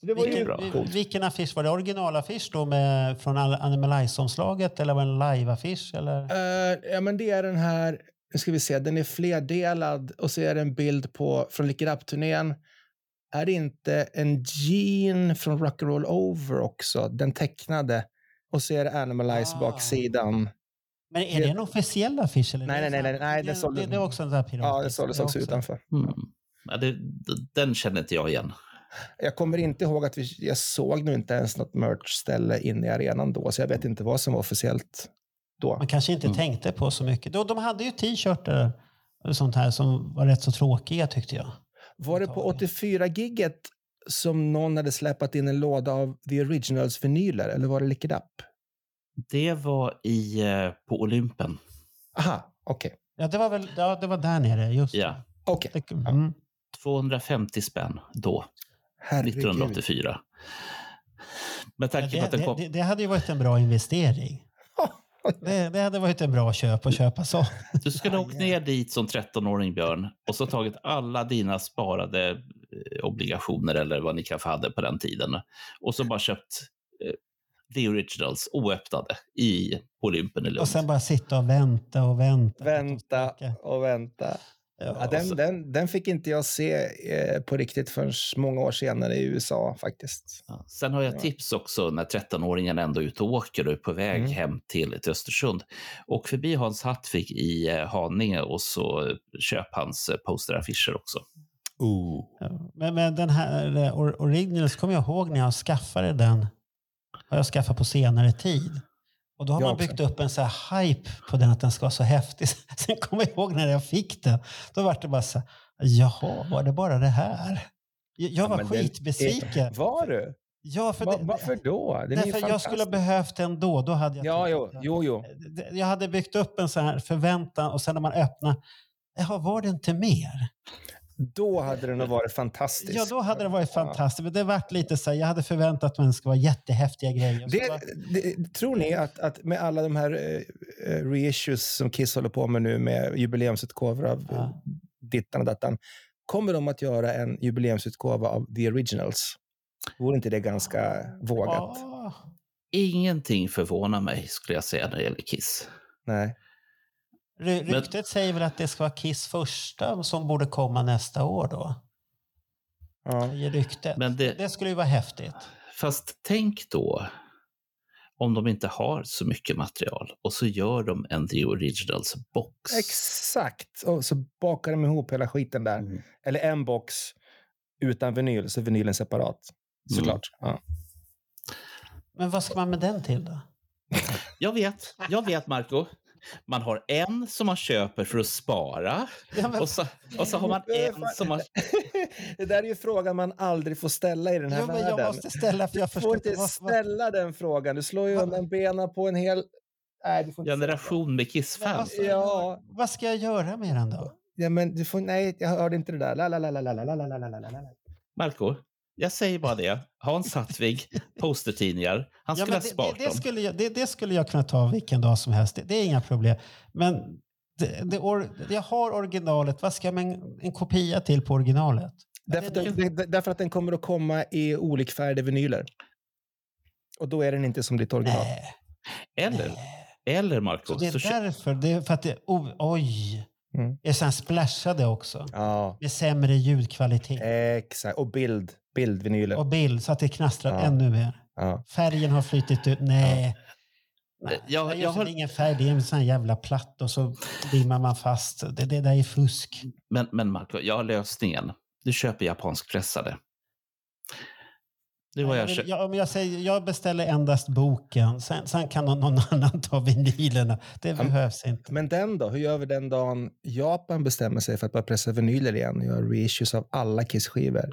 Så det var ju Vilken, bra. coolt. vilken affisch? Var det originalaffisch då med, från Animalize-omslaget eller var det en live-affisch? Eh, ja, men det är den här, nu ska vi se, den är flerdelad och så är det en bild på, från Lick It Up-turnén. Är det inte en Gene från Rock'n'Roll Over också, den tecknade? Och så är det Animalize Ah. baksidan. Men är det en officiell affisch? Eller? Nej, nej, nej, så- nej, nej, det, sålde- det, det är också en sån här pirat. Ja, det såldes också utanför. Mm. Ja, det, den känner inte jag igen. Jag kommer inte ihåg att vi, jag såg nu inte ens något merch-ställe inne i arenan då, så jag vet inte vad som var officiellt då. Man kanske inte Mm. tänkte på så mycket. De, de hade ju t-shirtar och sånt här som var rätt så tråkiga tyckte jag. Var det på 84-gigget som någon hade släpat in en låda av The Originals-vinyler, eller var det Lick It Up? Det var i, eh, på Olympen. Aha, okej. Ja, det var väl ja, det var där nere. Just det. Ja, Okej. Det- Mm. 250 spänn då, Herregud. 1984. Med tanke på att Det, den det, kom... det, det hade ju varit en bra investering. Det, det hade varit en bra köp att köpa så. Du skulle ha åkt ner dit som 13-åring, Björn, och så tagit alla dina sparade eh, obligationer eller vad ni kanske hade på den tiden och så bara köpt eh, the originals oöppnade i Olympen i Lund. Och sen bara sitta och vänta och vänta. Vänta och vänta. Ja, Ja, den, den, den fick inte jag se eh, på riktigt förrän många år senare i USA faktiskt. Ja. Sen har jag tips också när 13-åringen ändå är ute och åker och är på väg Mm. hem till, till Östersund. Och förbi Hans Hattvik i eh, Haninge och så köp hans eh, posteraffischer också. Ja, Men, men den här eh, or- Originals kommer jag ihåg när jag skaffade den. Har jag skaffat på senare tid. Och då har Jag man också. byggt upp en så här hype på den att den ska vara så häftig. Sen kommer jag ihåg när jag fick den. Då var det bara så här, jaha, var det bara det här? Jag, var den skitbesviken. Var du? Ja, för Va, det, varför då? Ju därför jag skulle ha behövt den då. Då hade jag Ja, jo, jo, jo. Det- Jag hade byggt upp en så här förväntan och sen när man öppnar, jaha, var det inte mer? Då hade den varit fantastisk. Ja, då hade det varit Ja. fantastiskt. Men det vart lite så här, jag hade förväntat mig att det ska vara jättehäftiga grejer. Det, bara- det, tror ni att, att med alla de här eh, eh, reissues som Kiss håller på med nu med jubileumsutgåvor av Ja. ja. dittan och dattan, kommer de att göra en jubileumsutgåva av The Originals? Vore inte det ganska vågat? Ja. Ingenting förvånar mig skulle jag säga när det gäller Kiss. Nej. Ry- Ryktet säger väl att det ska vara Kiss första som borde komma nästa år då? Ja. Säger ryktet. Men det- det skulle ju vara häftigt. Fast tänk då om de inte har så mycket material och så gör de en The Originals box. Exakt. Och så bakar de ihop hela skiten där. Mm. Eller en box utan vinyl, så vinylen separat. Såklart. Ja. Men vad ska man med den till då? Jag vet, jag vet Marco. Man har en som man köper för att spara Ja, men- och, så, och så har man en som man... det där är ju frågan man aldrig får ställa i den här Jo, men världen. jag måste ställa för jag du får inte. inte Vad, vad, ställa den frågan. Du slår ju undan benen på en hel... Nej, du får inte Generation med Kiss-fans. ska, Ja. vad ska jag göra med den då? Ja, men du får, nej, jag hörde inte det där. La, la, la, la, la, la, la, la, la, la, la, la. Marco, jag säger bara det. Hans Sattvig, postertidningar. Han Ja, skulle ha det, sparat det, det, dem. skulle jag, det, det skulle jag kunna ta vilken dag som helst. Det, det är inga problem. Men det, det, or, jag har originalet. Vad ska jag med en, en kopia till på originalet? Därför, att den- det- därför att den kommer att komma i olikfärgade vinyler. Och då är den inte som ditt original. Nej. Eller, eller Marco, Så det är så därför. Det är för att det, oh, oj. Mm. Det är här splashade också. Ja, Med sämre ljudkvalitet. exakt. Och bild. Bildvinyler. Och bild så att det knastrar Ja. ännu mer. Ja. Färgen har flyttit ut. Nej. Nej, Jag- jag, jag har- Det är ingen färg, det är en sån jävla platt och så limmar man fast. Det, det där är fusk. men, men Marco, jag har lösningen. Du köper japanskpressade. Det var jag jag, jag, om jag, säger, jag beställer endast boken, sen, sen kan någon, någon annan ta vinylerna. Det behövs inte. Men den då? Hur gör vi den dagen Japan bestämmer sig för att börja pressa vinyler igen och göra reissues av alla Kiss-skivor?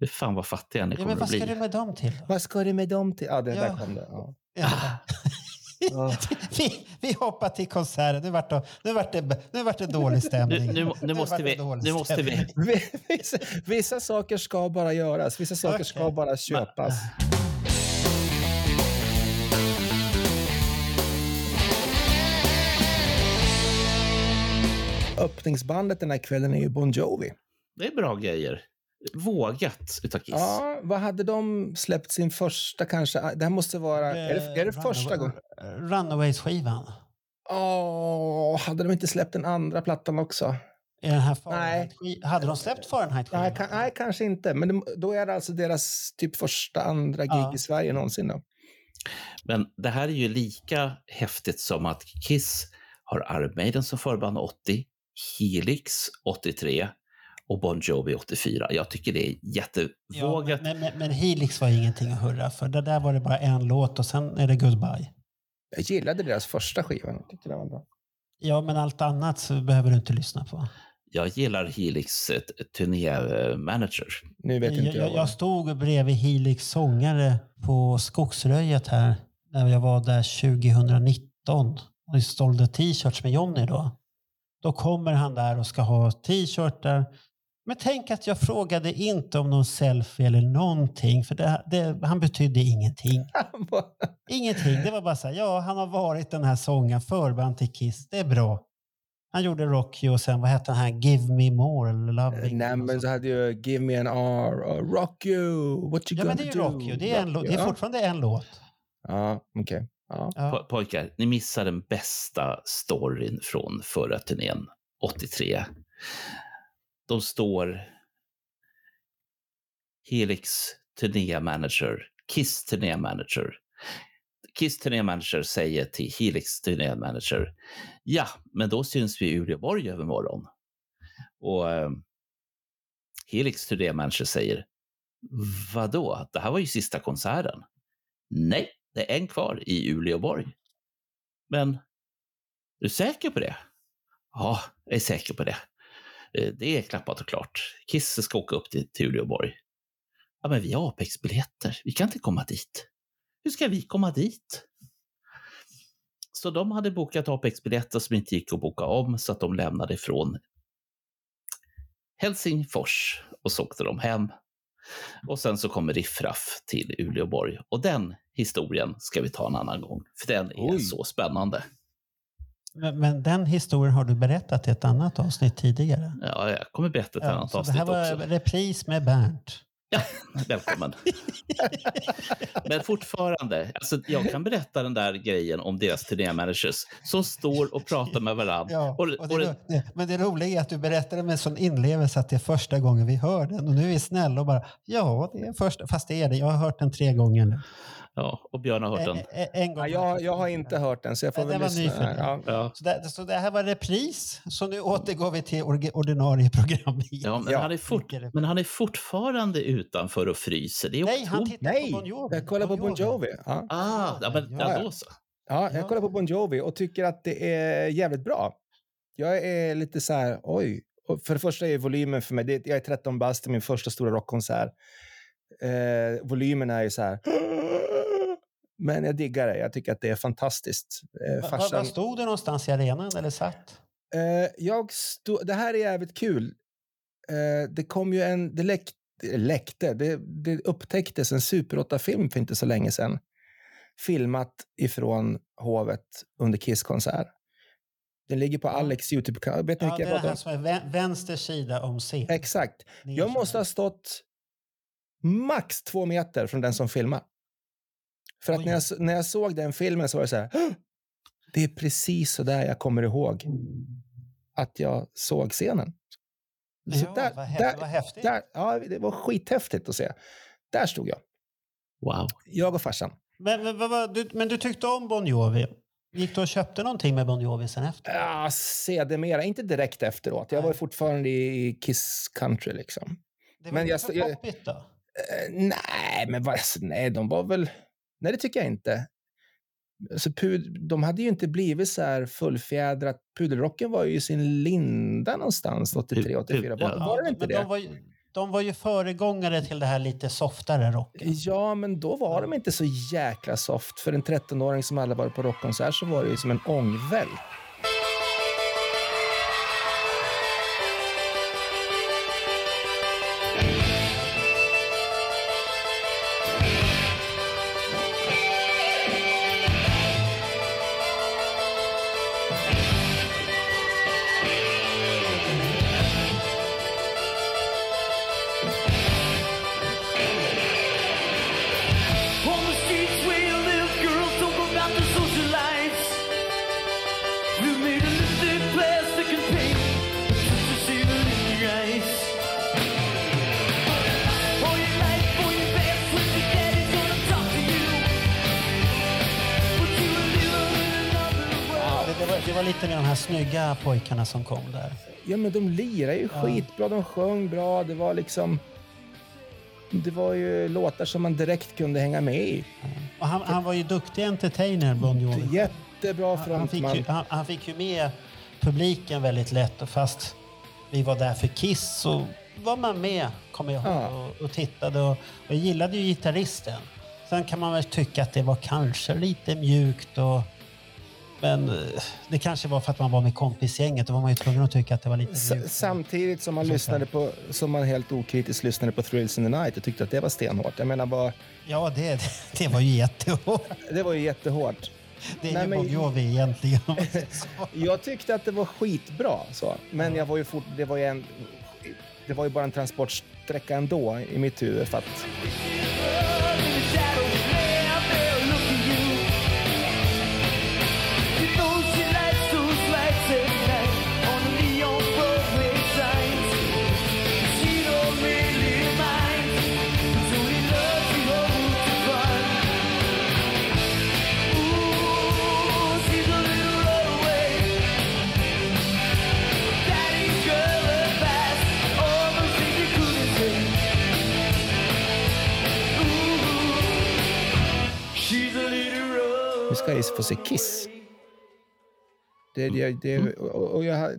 Fy fan vad fattiga ni Ja, kommer men att vad ska bli. du med dem till? Vad ska du med dem till? Ja, det Ja. där kom det. Ja. Ja. Ja. vi, vi hoppar till konserten. Nu vart det, nu vart det, nu vart det dålig stämning. Nu, nu, nu, måste vart det vi, dålig nu måste vi... Vissa, vissa saker ska bara göras. Vissa saker ska Okej. bara köpas. Öppningsbandet den här kvällen är ju Bon Jovi. Det är bra grejer. Vågat utav Kiss. Ja, vad hade de släppt sin första kanske? Det här måste vara... Är det, är det första gången? Runaways-skivan. Åh, hade de inte släppt den andra plattan också? Är den här Nej. Hade de släppt Fahrenheit-skivan? Nej, kan, nej kanske inte. Men det, då är det alltså deras typ första, andra gig Ja. i Sverige någonsin. Då. Men det här är ju lika häftigt som att Kiss har Iron Maiden som förband 80, Helix 83 och Bon Jovi 84. Jag tycker det är Ja, jättevågat. men, men, men Helix var ingenting att hurra för. Det där var det bara en låt och sen är det goodbye. Jag gillade deras första skiva. Jag tyckte den var bra. Ja, men allt annat så behöver du inte lyssna på. Jag gillar Helix turnémanager. Nu vet Jag, inte jag. jag, jag stod bredvid Helix sångare på Skogsröjet här när jag var där 2019 och sålde t-shirts med Jonny då. Då kommer han där och ska ha t-shirtar. Men tänk att jag frågade inte om någon selfie eller någonting, för det, det, han betydde ingenting. Ingenting. Det var bara så här, ja, han har varit den här sången, förband till Kiss. Det är bra. Han gjorde Rocky och sen, vad hette han här, Give Me More eller Love Me? Nej, men så hade ju Give Me An R och Rock You, What You Ja, Gonna men det är ju Do. Rocky och det är, en, Rock det är fortfarande en låt. Ja, okej. Ja. Ja. Po- Pojkar, ni missar den bästa storyn från förra turnén, 83. De står Helix turnémanager, Kiss turnémanager. Kiss turnémanager säger till Helix turnémanager, ja, men då syns vi i Uleåborg övermorgon. Och eh, Helix turnémanager säger, vadå, det här var ju sista konserten. Nej, det är en kvar i Uleåborg. Men, är du säker på det? Ja, jag är säker på det. Eh, Det är klappat och klart. Kiss ska åka upp till, till Uleåborg. Ja, men vi har Apex-biljetter. Vi kan inte komma dit. Hur ska vi komma dit? Så de hade bokat Apex-biljetter som inte gick att boka om, så att de lämnade ifrån Helsingfors och så åkte de hem. Och sen så kommer Riffraff till Uleåborg. Och den historien ska vi ta en annan gång, för den är Oj. så spännande. Men, men den historien har du berättat i ett annat avsnitt tidigare. Ja, jag kommer berätta ett Ja, annat så det avsnitt här var också. repris med Bernt. Ja, välkommen. Men fortfarande, alltså, jag kan berätta den där grejen om deras turnémanagers som står och pratar med varandra. Ja, och, och det, och, det, men det roliga är att du berättar det med sån inlevelse att det är första gången vi hör den. Och nu är vi snälla och bara, ja, det är första, fast det är det. Jag har hört den tre gånger nu. Ja, och Björn har hört den. Ä- ä- En gång. Ja, jag, jag har inte hört den, så jag får väl lyssna. här. Ja. Ja. Så det, så det här var repris, så nu återgår vi till ordinarie program. Ja, men, Ja, han är fort, men han är fortfarande utanför och fryser. Det är Nej, han tittar Nej, på Bon Jovi. jag kollar på Bon Jovi. Ja. Ah, ja, men, Ja, ja, då så. Ja, jag Ja. kollar på Bon Jovi och tycker att det är jävligt bra. Jag är lite så här, oj. För det första är volymen för mig, det, jag är 13 bast, min första stora rockkonsert. Eh, volymen är ju så här. Men jag diggar det, jag tycker att det är fantastiskt. Eh, farsan, Var stod du någonstans i arenan eller satt? Eh, jag stod, det här är jävligt kul. Eh, det kom ju en, det läck, läckte, det, det upptäcktes en Super 8-film för inte så länge sedan. Filmat ifrån hovet under Kiss-konsert. Den ligger på Alex YouTube-kanal. Vet ni Ja, det vilken jag pratar om? som är vä- vänster sida om scen. Exakt. Jag måste ha stått max två meter från den som filmar. För att när jag, när jag såg den filmen så var det så här. "Åh! Det är precis så där jag kommer ihåg att jag såg scenen. Så Ja, där, vad, där, vad häftigt. där, ja, det var skithäftigt att se. Där stod jag. Wow. Jag och farsan. Men, men, vad, vad- du, men du tyckte om Bon Jovi? Gick du och köpte någonting med Bon Jovi sen efter? Ja, sedermera, inte direkt efteråt. Jag var fortfarande i Kiss country liksom. Det var men inte jag- för poppigt då? Eh, nej, men vad, alltså, nej, de var väl... Nej, det tycker jag inte. Alltså, pud, de hade ju inte blivit så här fullfjädrat. Pudelrocken var ju i sin linda någonstans 83, 84. Var, Ja, var det men inte de det? var, ju, de var ju föregångare till det här lite softare rocken. Ja, men då var de inte så jäkla soft. För en 13-åring som aldrig varit på rockkonsert så var det ju som en ångväll. Här pojkarna som kom där. Ja, men de lirar ju skitbra. De sjöng bra. Det var liksom... Det var ju låtar som man direkt kunde hänga med i. Och han, han var ju duktig entertainer, Bon Jovi. Jättebra Han, han, fick frontman. ju, han, han fick ju med publiken väldigt lätt och fast vi var där för Kiss så var man med, kommer jag ihåg, Ja. och, och tittade. Och, och jag gillade ju gitarristen. Sen kan man väl tycka att det var kanske lite mjukt och men eh, det kanske var för att man var med kompisgänget. Då var man ju tvungen att tycka att det var lite S- samtidigt som man lyssnade på, som man helt okritiskt lyssnade på Thrills in the Night och tyckte att det var stenhårt. Jag menar bara, Ja, det, det var ju jättehårt. det var ju jättehårt. Det är Nej, ju Bon Jovi egentligen. Jag tyckte att det var skitbra, så. men jag var ju fort, det var ju en, det var ju bara en transportsträcka ändå i mitt huvud. För att, rough. nu ska jag få se Kiss. Det, det, det, och och jag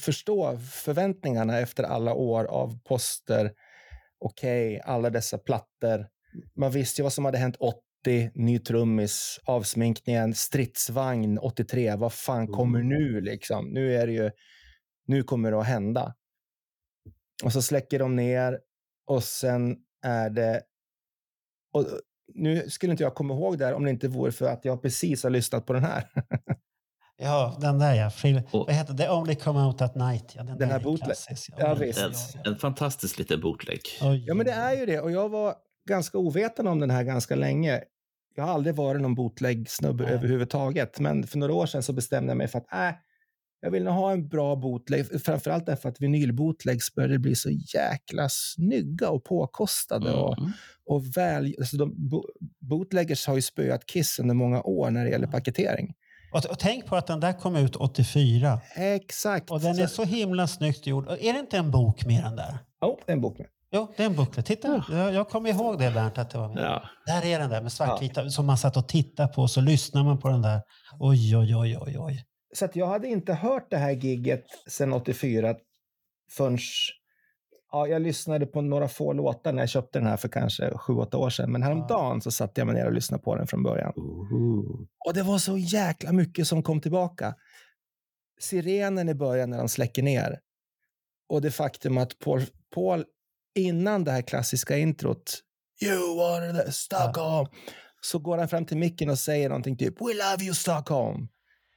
förstår förväntningarna efter alla år av poster. Okej, alla dessa plattor. Man visste ju vad som hade hänt 80, ny trummis, avsminkningen, stridsvagn 83. Vad fan kommer nu liksom? Nu är det ju, nu kommer det att hända. Och så släcker de ner och sen är det, och nu skulle inte jag komma ihåg det här om det inte vore för att jag precis har lyssnat på den här. Ja, den där ja. Och- vad heter det? The Only Come Out At Night. Ja, den, Den här är bootleg. Ja, visst. En, en fantastisk liten bootleg. Oj, Ja, men det är ju det. Och jag var ganska ovetande om den här ganska länge. Jag har aldrig varit någon bootleg-snubbe överhuvudtaget. Men för några år sedan så bestämde jag mig för att äh, jag vill nog ha en bra bootleg. Framförallt därför att vinylbootlegs började bli så jäkla snygga och påkostade. Och, Mm. och väl, alltså de, bo, bootleggers har ju spöat Kiss under många år när det gäller paketering. Och, och tänk på att den där kom ut 84. Exakt. Och den är så himla snyggt gjord. Och Är det inte en bok med den där? Oh, det är en bok med. Jo, det är en bok. Titta, jag, jag kommer ihåg det Bernt, att det var med. Ja. Där är den där med svartvita som man satt och tittade på. Så lyssnar man på den där. Oj, oj, oj, oj, oj. Så att jag hade inte hört det här gigget sedan 84 förrän ja, jag lyssnade på några få låtar när jag köpte den här för kanske 7-8 år sedan. Men häromdagen så satte jag mig ner och lyssnade på den från början. Och det var så jäkla mycket som kom tillbaka. sirenen i början när de släcker ner och det faktum att Paul, Paul innan det här klassiska introt You wanted the Stockholm så går han fram till micken och säger någonting typ We love you Stockholm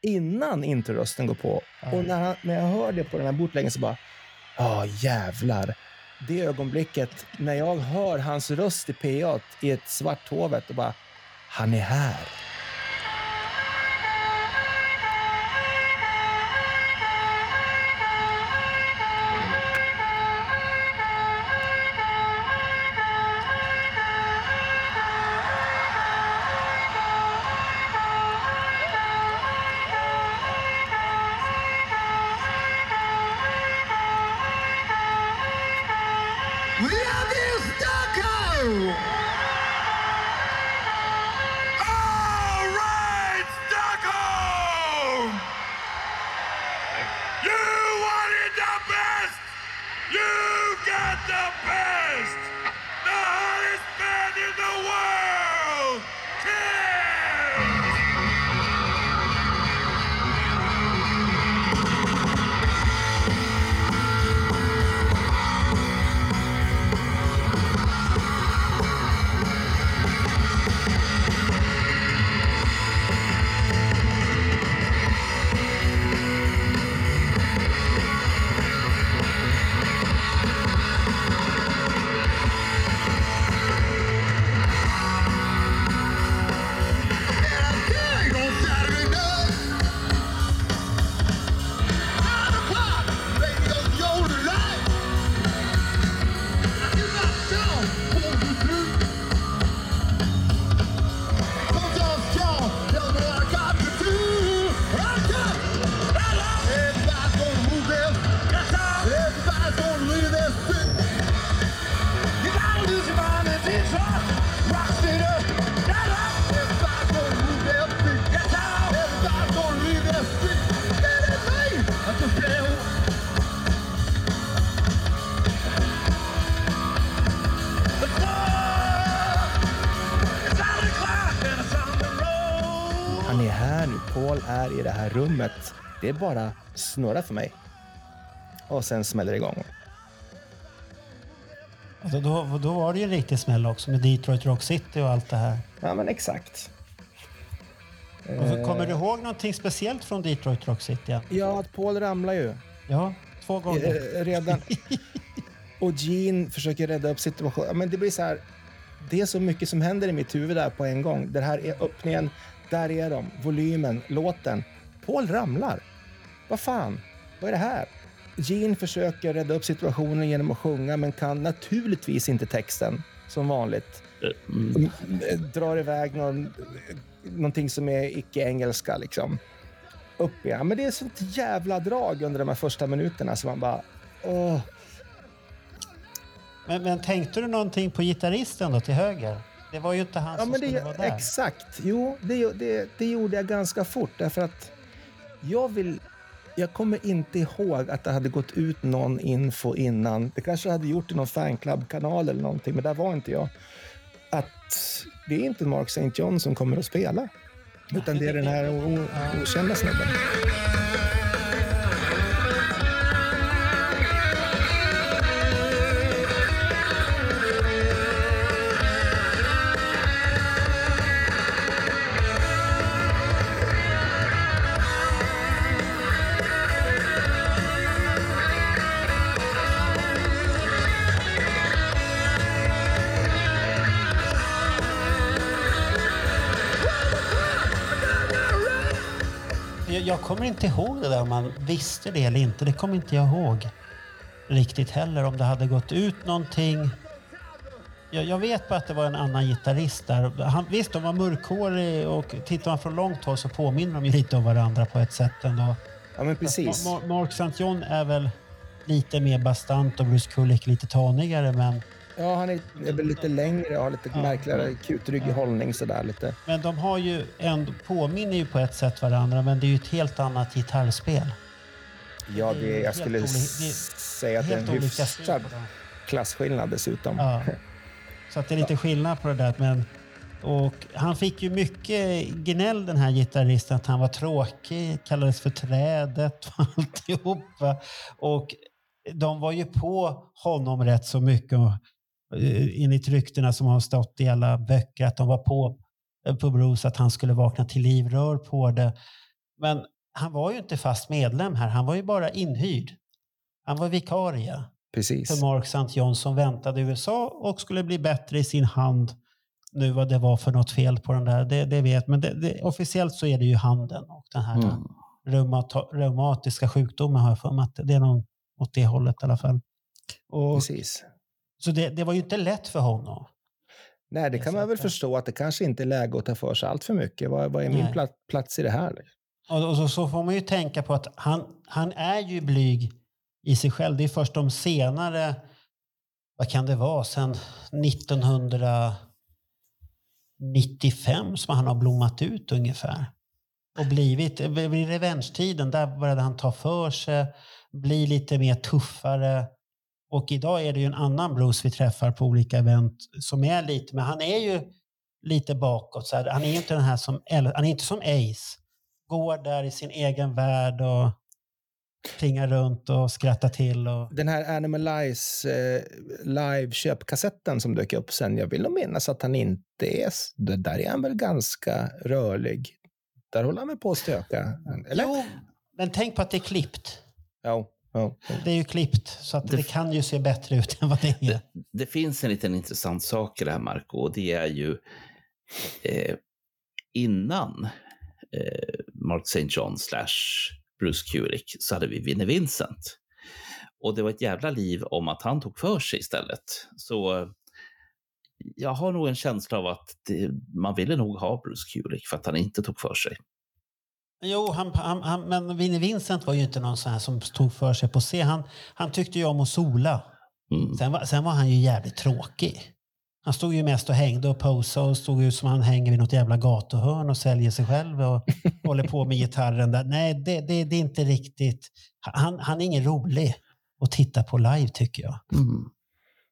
innan introrösten går på. Och när, han, när jag hör det på den här bootleggen så bara Ja, jävlar. Det ögonblicket när jag hör hans röst i PA i ett svart hovet och bara Han är här. Det bara snurra för mig. Och sen smäller det igång. Alltså då, då var det ju en riktig smäll också med Detroit Rock City och allt det här. Ja, men exakt. Och så Kommer du ihåg någonting speciellt från Detroit Rock City? Ja, att Paul ramlar ju. Ja, två gånger. Eh, redan. Och Gene försöker rädda upp situationen. Men det blir så här. Det är så mycket som händer i mitt huvud där på en gång. Det här är öppningen. Där är de. Volymen, låten. Paul ramlar. Vad fan? Vad är det här? Gene försöker rädda upp situationen genom att sjunga men kan naturligtvis inte texten som vanligt. Mm. Drar iväg någon, någonting som är icke-engelska liksom. Upp igen. Men det är sånt jävla drag under de här första minuterna så man bara... Åh. Men, men tänkte du någonting på gitarristen då till höger? Det var ju inte han Ja, som men skulle det, vara där. exakt. Jo, det, det, det gjorde jag ganska fort därför att jag vill... Jag kommer inte ihåg att det hade gått ut någon info innan. Det kanske hade gjort i någon fanclub-kanal eller någonting, men där var inte jag. Att det är inte Mark St. John som kommer att spela. Utan det är den här okända snubben. Kommer inte ihåg det där om man visste det eller inte. Det kommer inte jag ihåg riktigt heller. Om det hade gått ut någonting. Jag, jag vet bara att det var en annan gitarrist där. Han, visst, de var mörkhårig och tittar man från långt håll så påminner de ju lite om varandra på ett sätt ändå. Ja, men precis. Ma- Ma- Mark St. John är väl lite mer bastant och Bruce Kulick lite tanigare men, Ja, han är, är väl lite längre och har lite märkligare kutryggig hållning sådär lite. men de har ju ändå, påminner ju på ett sätt varandra men det är ju ett helt annat gitarrspel. Ja, Det är jag skulle oli- det är s- säga att det är en olika hyfsad klasskillnad dessutom. Ja. Så att det är lite skillnad på det där men Och han fick ju mycket gnäll den här gitarristen att han var tråkig, kallades för trädet och alltihopa. Och de var ju på honom rätt så mycket. Eh, enligt ryktena som har stått i alla böcker att de var på, eh, på Bruce att han skulle vakna till liv, rör på det. Men han var ju inte fast medlem här, han var ju bara inhyrd. Han var vikarie Precis. för Mark St. John som väntade i USA och skulle bli bättre i sin hand. Nu vad det var för något fel på den där, det, det vet men det, det, officiellt så är det ju handen och den här Mm. reumata, reumatiska sjukdomen har jag för mig att det är någon åt det hållet i alla fall. Och, Precis. Så det, det var ju inte lätt för honom. Nej, det kan man väl Exakt. förstå att det kanske inte är läge att ta för sig allt för mycket. Vad, vad är min Nej. pla- plats i det här? Och, och så, så får man ju tänka på att han, han är ju blyg i sig själv. Det är först de senare, vad kan det vara, sen 1995 som han har blommat ut ungefär. Och blivit, vid revenge-tiden, där började han ta för sig, bli lite mer tuffare. Och idag är det ju en annan Bruce vi träffar på olika event som är lite, men han är ju lite bakåt. Så här. Han är inte den här som, han är inte som Ace. Går där i sin egen värld och plingar runt och skrattar till. Och... Den här Animalize eh, live-köpkassetten som dök upp sen, jag vill nog minnas att han inte är... Där är han väl ganska rörlig. Där håller han väl på att stöka? Eller? Jo, men tänk på att det är klippt. Jo. Jo. Det är ju klippt, så att det, Det- kan ju se bättre ut än vad det är. Det, det finns en liten intressant sak i det här, Marco, och det är ju eh, innan eh, Mark St. John slash Bruce Kulick så hade vi Vinnie Vincent. Och det var ett jävla liv om att han tog för sig istället. Så jag har nog en känsla av att det, man ville nog ha Bruce Kulick för att han inte tog för sig. Jo, han, han, han, men Vinnie Vincent var ju inte någon sån här som tog för sig på scen. Han, han tyckte ju om att sola. Mm. Sen var, sen var han ju jävligt tråkig. Han stod ju mest och hängde och posade och stod ut som han hänger vid något jävla gatuhörn och säljer sig själv och håller på med gitarren där. Nej, det, det, det är inte riktigt. Han, han är ingen rolig att titta på live tycker jag. Mm.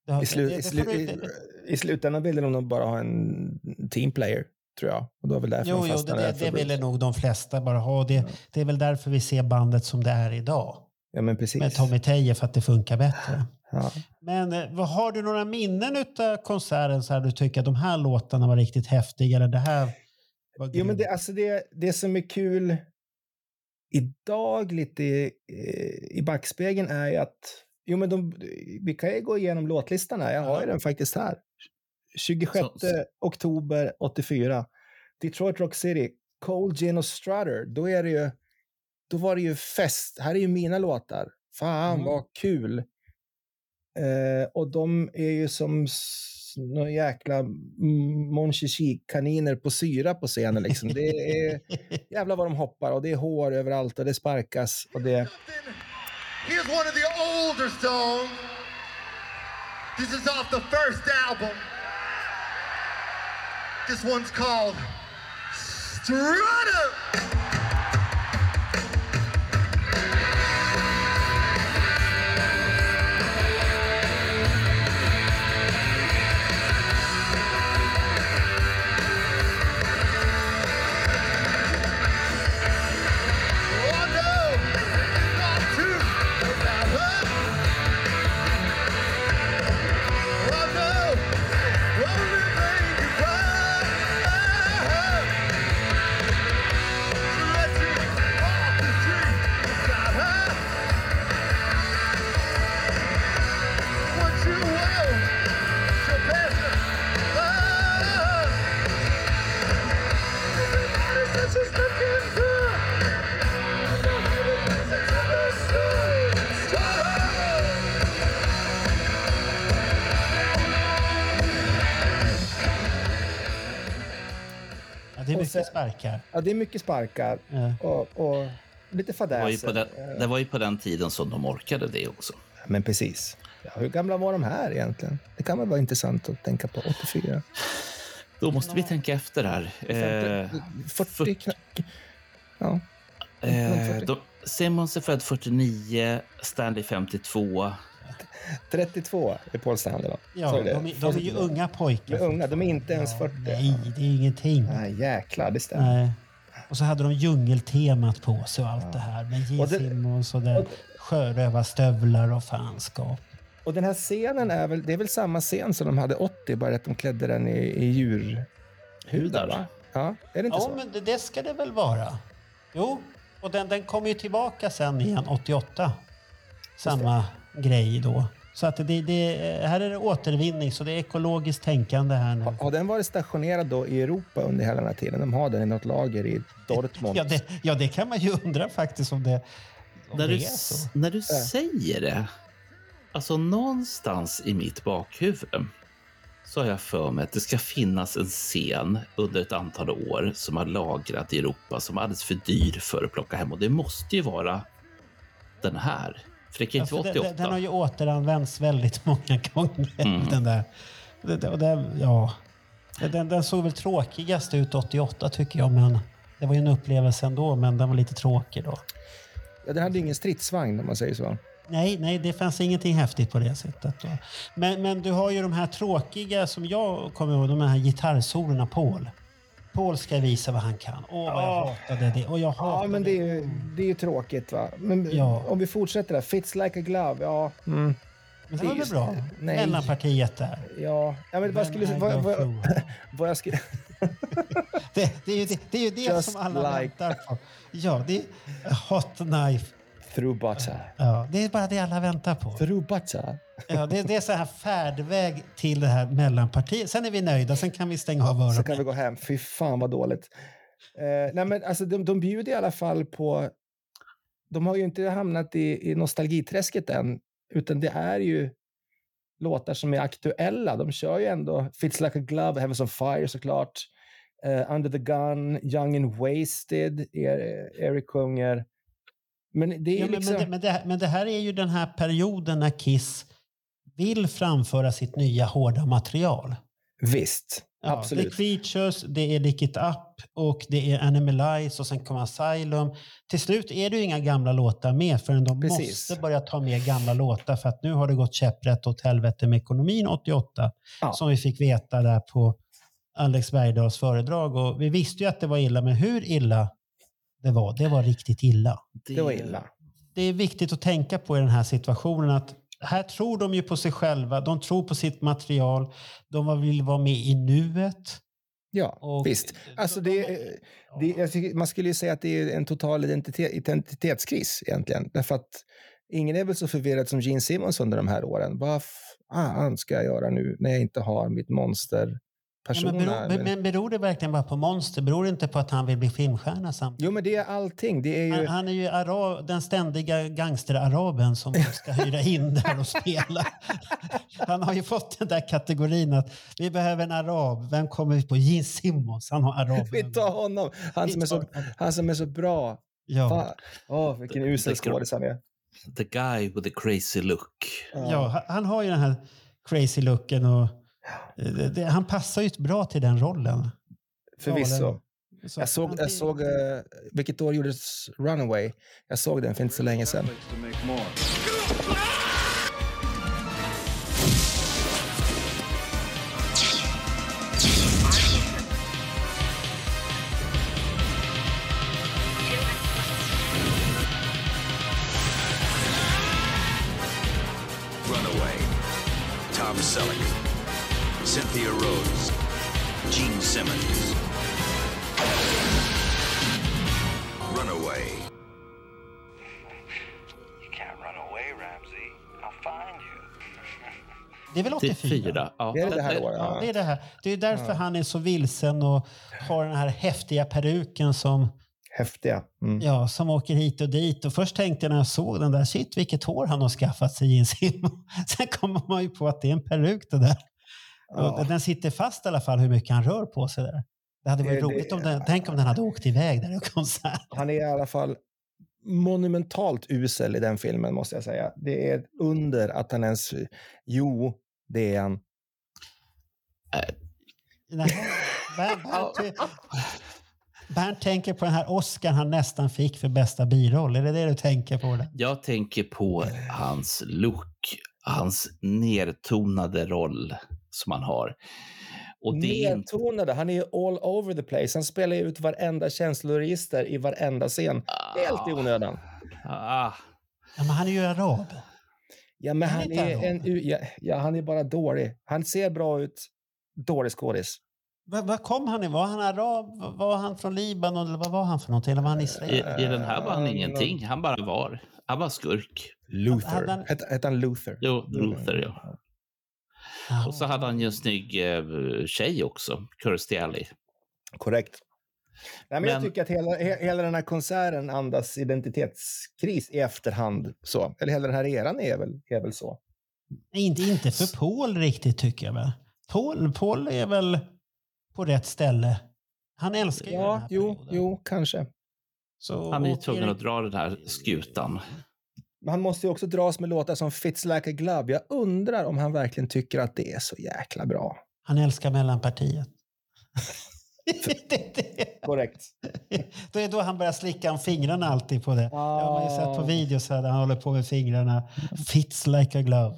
Har- I, slu, det- i, det slu, i, I slutändan ville de nog bara ha en teamplayer, tror jag. Och det var väl därför Jo, de jo det, det, ville nog de flesta bara ha. Det, det är väl därför vi ser bandet som det är idag. Ja, men precis. Med Tommy Teje för att det funkar bättre. Ja. Men eh, vad har du några minnen av konserten så här du tycker att de här låtarna var riktigt häftiga eller det här var Jo, men det, alltså det, det som är kul idag lite i, i backspegeln är ju att Jo, men de, vi kan ju gå igenom låtlistan här. Jag har ju den faktiskt här. 26 Så- så- oktober 84. Detroit Rock City. Cold Gin och Strutter. Då är det ju... Då var det ju fest. Här är ju mina låtar. Fan Mm. vad kul. Eh, och de är ju som några jäkla Mon kaniner på syra på scenen. Liksom. Det är jävlar vad de hoppar och det är hår överallt och det sparkas. Och det, Here's one of the older songs. This is off the first album. This one's called Strutter. Oh mycket sparkar. ja, det är mycket sparkar Ja. och, och lite Det var, ju fadäser. på den, det var ju på den tiden som de orkade det också. Men precis. Ja, hur gamla var de här egentligen? Det kan väl vara intressant att tänka på. 84? Då måste vi tänka efter här. Eh, 40? knack- Ja. Eh, Simmons är född 49, Stanley 52. 32 är Paul Stanley va? Ja, de, det. är- de är ju unga De pojkar. är unga, de är inte ens Ja, 40. Nej, det är ingenting. Nej, jäklar, det stämmer. Nej. Och så hade de djungeltemat på sig och allt det här med det- Simmons och där sjörövarstövlar och fanskap. Och den här scenen är väl, det är väl samma scen som de hade 80, bara att de klädde den i, i djurhudar, Hudar. va? Ja, är det inte Ja, så? men det, det ska det väl vara? Jo, och den, den kommer ju tillbaka sen igen 88. Samma grej då. Så att det, det, här är det återvinning, så det är ekologiskt tänkande här nu. Har, har den varit stationerad då i Europa under hela den här tiden? De har den i något lager i Dortmund. Ja det, ja, det kan man ju undra faktiskt om det, om När det du, är så. när du säger det, alltså någonstans i mitt bakhuvud så har jag för mig att det ska finnas en scen under ett antal år som har lagrat i Europa som är alldeles för dyr för att plocka hem. Och det måste ju vara den här. För det kan inte Alltså, vara den, 88. den har ju återanvänts väldigt många gånger. Mm. Den där. Och det, ja. den, den såg väl tråkigast ut 88 tycker jag, men det var ju en upplevelse ändå, men den var lite tråkig då. Ja, den hade ju ingen stridsvagn om man säger så. Nej, nej, det fanns ingenting häftigt på det sättet. Då. Men, men du har ju de här tråkiga som jag kommer ihåg, de här gitarrsolorna Paul. Paul ska visa vad han kan. Åh, vad jag hatade det. Och jag Ja, hatade men det är ju, det är ju tråkigt va. Men Ja. om vi fortsätter där. Fits like a glove, ja. Mm. Men det var väl bra? Nej. Mellanpartiet där. Ja, ja men vad skulle... Vad, vad, vad jag skulle... Det, det är ju det, det, är ju det som alla like- väntar på. Ja, det är hot knife. Through butter. Ja, det är bara det alla väntar på. Through butter. Ja, det, det är så här färdväg till det här mellanpartiet. Sen är vi nöjda, sen kan vi stänga av Så öronen. kan vi gå hem. Fy fan vad dåligt. Eh, nej men alltså de, de bjuder i alla fall på... De har ju inte hamnat i, i nostalgiträsket än. Utan det är ju låtar som är aktuella. De kör ju ändå Fits like a glove, Heavens on fire såklart. Eh, Under the gun, Young and wasted, er, Eric sjunger. Men det är Ja, men, liksom... men, det, men, det, här- men det här är ju den här perioden när Kiss vill framföra sitt nya hårda material. Visst, Ja, absolut. Det är Creatures, det är Lick It Up och det är Animalize och sen kommer Asylum. Till slut är det ju inga gamla låtar med förrän de Precis. måste börja ta med gamla låtar för att nu har det gått käpprätt åt helvete med ekonomin 88 Ja. som vi fick veta där på Alex Bergdahls föredrag. Och vi visste ju att det var illa, men hur illa det var, det var riktigt illa. Det var illa. Det är viktigt att tänka på i den här situationen att här tror de ju på sig själva, de tror på sitt material, de vill vara med i nuet. Ja, Och- visst. Alltså det, det, jag tycker, man skulle ju säga att det är en total identitet, identitetskris egentligen. Därför att ingen är väl så förvirrad som Gene Simmons under de här åren. Vad fan ska jag göra nu när jag inte har mitt monster Ja, persona? men, beror, men, men beror det verkligen bara på monster? Beror det inte på att han vill bli filmstjärna samtidigt? Jo, men det är allting. Det är Han, ju... han är ju ara, den ständiga gangsteraraben som ska hyra in där och spela. Han har ju fått den där kategorin att vi behöver en arab. Vem kommer vi på? Gene Simmons. Han har arab. Vi tar honom. Han som är så, han som är så bra. Ja. Åh, vilken usel skådis han är. The guy with the crazy look. Ja, han- han har ju den här crazy looken och det, det, han passar ju bra till den rollen. Förvisso. Så Jag såg, jag såg eh, vilket år gjordes Runaway? Jag såg den för inte så länge sedan. Runaway. Tom Selleck. Cynthia Rhodes. Gene Simmons. Runaway. You can't run away, Ramsey. I'll find you. Det är väl 84? 84. Ja. Det är det här året. Ja, Ja. det är det här. Det är därför han är så vilsen och har den här häftiga peruken som, Häftiga. Mm. ja, som åker hit och dit. Och först tänkte jag när jag såg den där, shit vilket hår han har skaffat sig Gene Simmons. Sen kommer man ju på att det är en peruk det där. Ja. Och den sitter fast i alla fall hur mycket han rör på sig där. Det hade varit Det- det- roligt om den, tänk om den hade åkt iväg där i konsert. Han är i alla fall monumentalt usel i den filmen, måste jag säga. Det är under att han ens... Jo, det är han. Nej, Bernt, Bernt, Bernt tänker på den här Oscar han nästan fick för bästa biroll. Är det det du tänker på? Där? Jag tänker på hans look. hans nedtonade roll som han har. Och det. Nedtonade. Han är ju all over the place. Han spelar ut varenda känsloregister i varenda scen. Helt i onödan. Ah, Ja, men han är ju arab. Ja, men Han är han är, en, ja, ja, han är bara dålig. Han ser bra ut. Dålig skådis. Var, var kom han ifrån? Var han arab? Var han från Libanon? Eller vad var han för någonting? Eller var han i, israel? I den här var han Eh, ingenting. Han bara var. Han var skurk. Luther. han- Hette hette han Luther? Jo, Luther, ja. Och så hade han ju en snygg eh, tjej också, Kirstie Alley. Korrekt. Nej, men jag Men- tycker att hela, he, hela den här konserten andas identitetskris i efterhand. Så. Eller hela den här eran är väl, är väl så. Inte, inte för Paul riktigt tycker jag väl. Paul, Paul är väl på rätt ställe. Han älskar ju den Ja, här jo, perioden. jo, kanske. Så, Han är ju och tvungen Erik- att dra den här skutan. Men han måste ju också dras med låtar som Fits like a glove. Jag undrar om han verkligen tycker att det är så jäkla bra. Han älskar mellanpartiet. det, det. Korrekt. Då är då han börjar slicka om fingrarna alltid på det. Det har man ju sett på videos här där han håller på med fingrarna. Fits like a glove.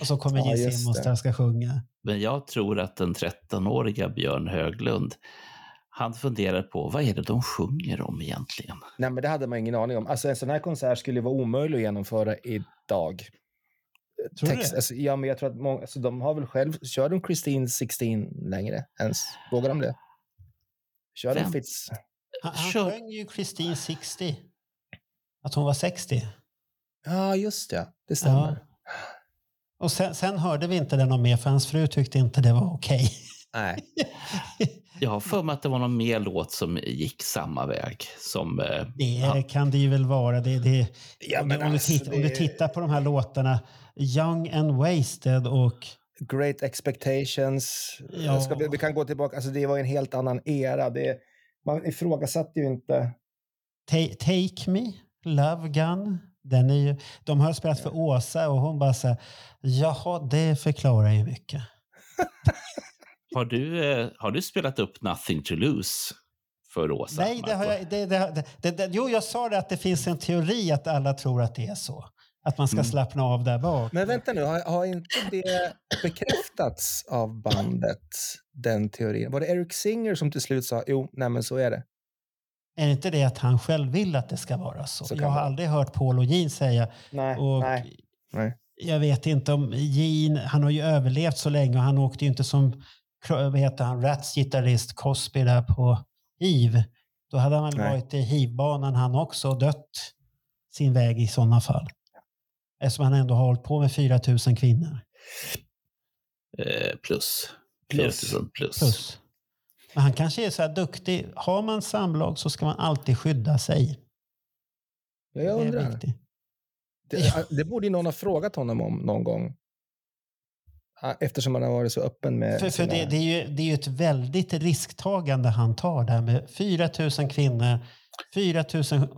Och så kommer Gene just Simmons det. där och ska sjunga. Men jag tror att den 13-åriga Björn Höglund, han funderar på vad är det de sjunger om egentligen? Nej, men det hade man ingen aning om. Alltså, en sån här konsert skulle vara omöjlig att genomföra idag. Tror du Text, det? alltså, ja, men jag tror att många, alltså, de har väl själv, kör de Christine 16 längre ens? Vågar de det? Kör de Vem? Fitz? Han, han Kör. sjöng ju Christine 60. Att hon var 60. Ja, just det. Det stämmer. Och sen, sen hörde vi inte det någon mer för hans fru tyckte inte det var okej. Nej. Jag har för mig att det var någon mer låt som gick samma väg. Som, eh, Det ja, kan det ju väl vara. Det, det, Ja, om, men du- om, du alltså, tittar, om du det- tittar på de här låtarna, Young and Wasted och Great expectations. Ja. Ska vi, vi kan gå tillbaka. Alltså, det var en helt annan era. Det, man ifrågasatte ju inte. Ta- Take Me, Love Gun. Den är ju, de har spelat för Åsa och hon bara så här, jaha, det förklarar ju mycket. har, du, eh, har du spelat upp Nothing to lose för Åsa? Nej, det har jag, det, det, det, det, jo, jag sa det att det finns en teori att alla tror att det är så. Att man ska Mm. slappna av där bak. Men vänta nu, har, har inte det bekräftats av bandet, den teorin? Var det Eric Singer som till slut sa, jo, nej men så är det? Är det inte det att han själv vill att det ska vara så? Så jag har det. aldrig hört Paul och Gene säga. Nej, Och nej, nej. Jag vet inte om Gene, han har ju överlevt så länge och han åkte ju inte som vad heter han, Rats gitarrist Cosby där på hiv. Då hade han väl Nej. varit i hivbanan han också och dött sin väg i sådana fall. Eftersom han ändå har hållit på med 4 000 kvinnor. Eh, plus. Plus. 4000 plus. Plus. Men han kanske är så här duktig. Har man samlag så ska man alltid skydda sig. Ja, jag Det undrar. viktigt. Det, det borde ju någon ha frågat honom om någon gång. Ja, Eftersom han har varit så öppen med För, för sina... det, det, är ju, det är ju ett väldigt risktagande han tar där med 4 000 kvinnor, 4 000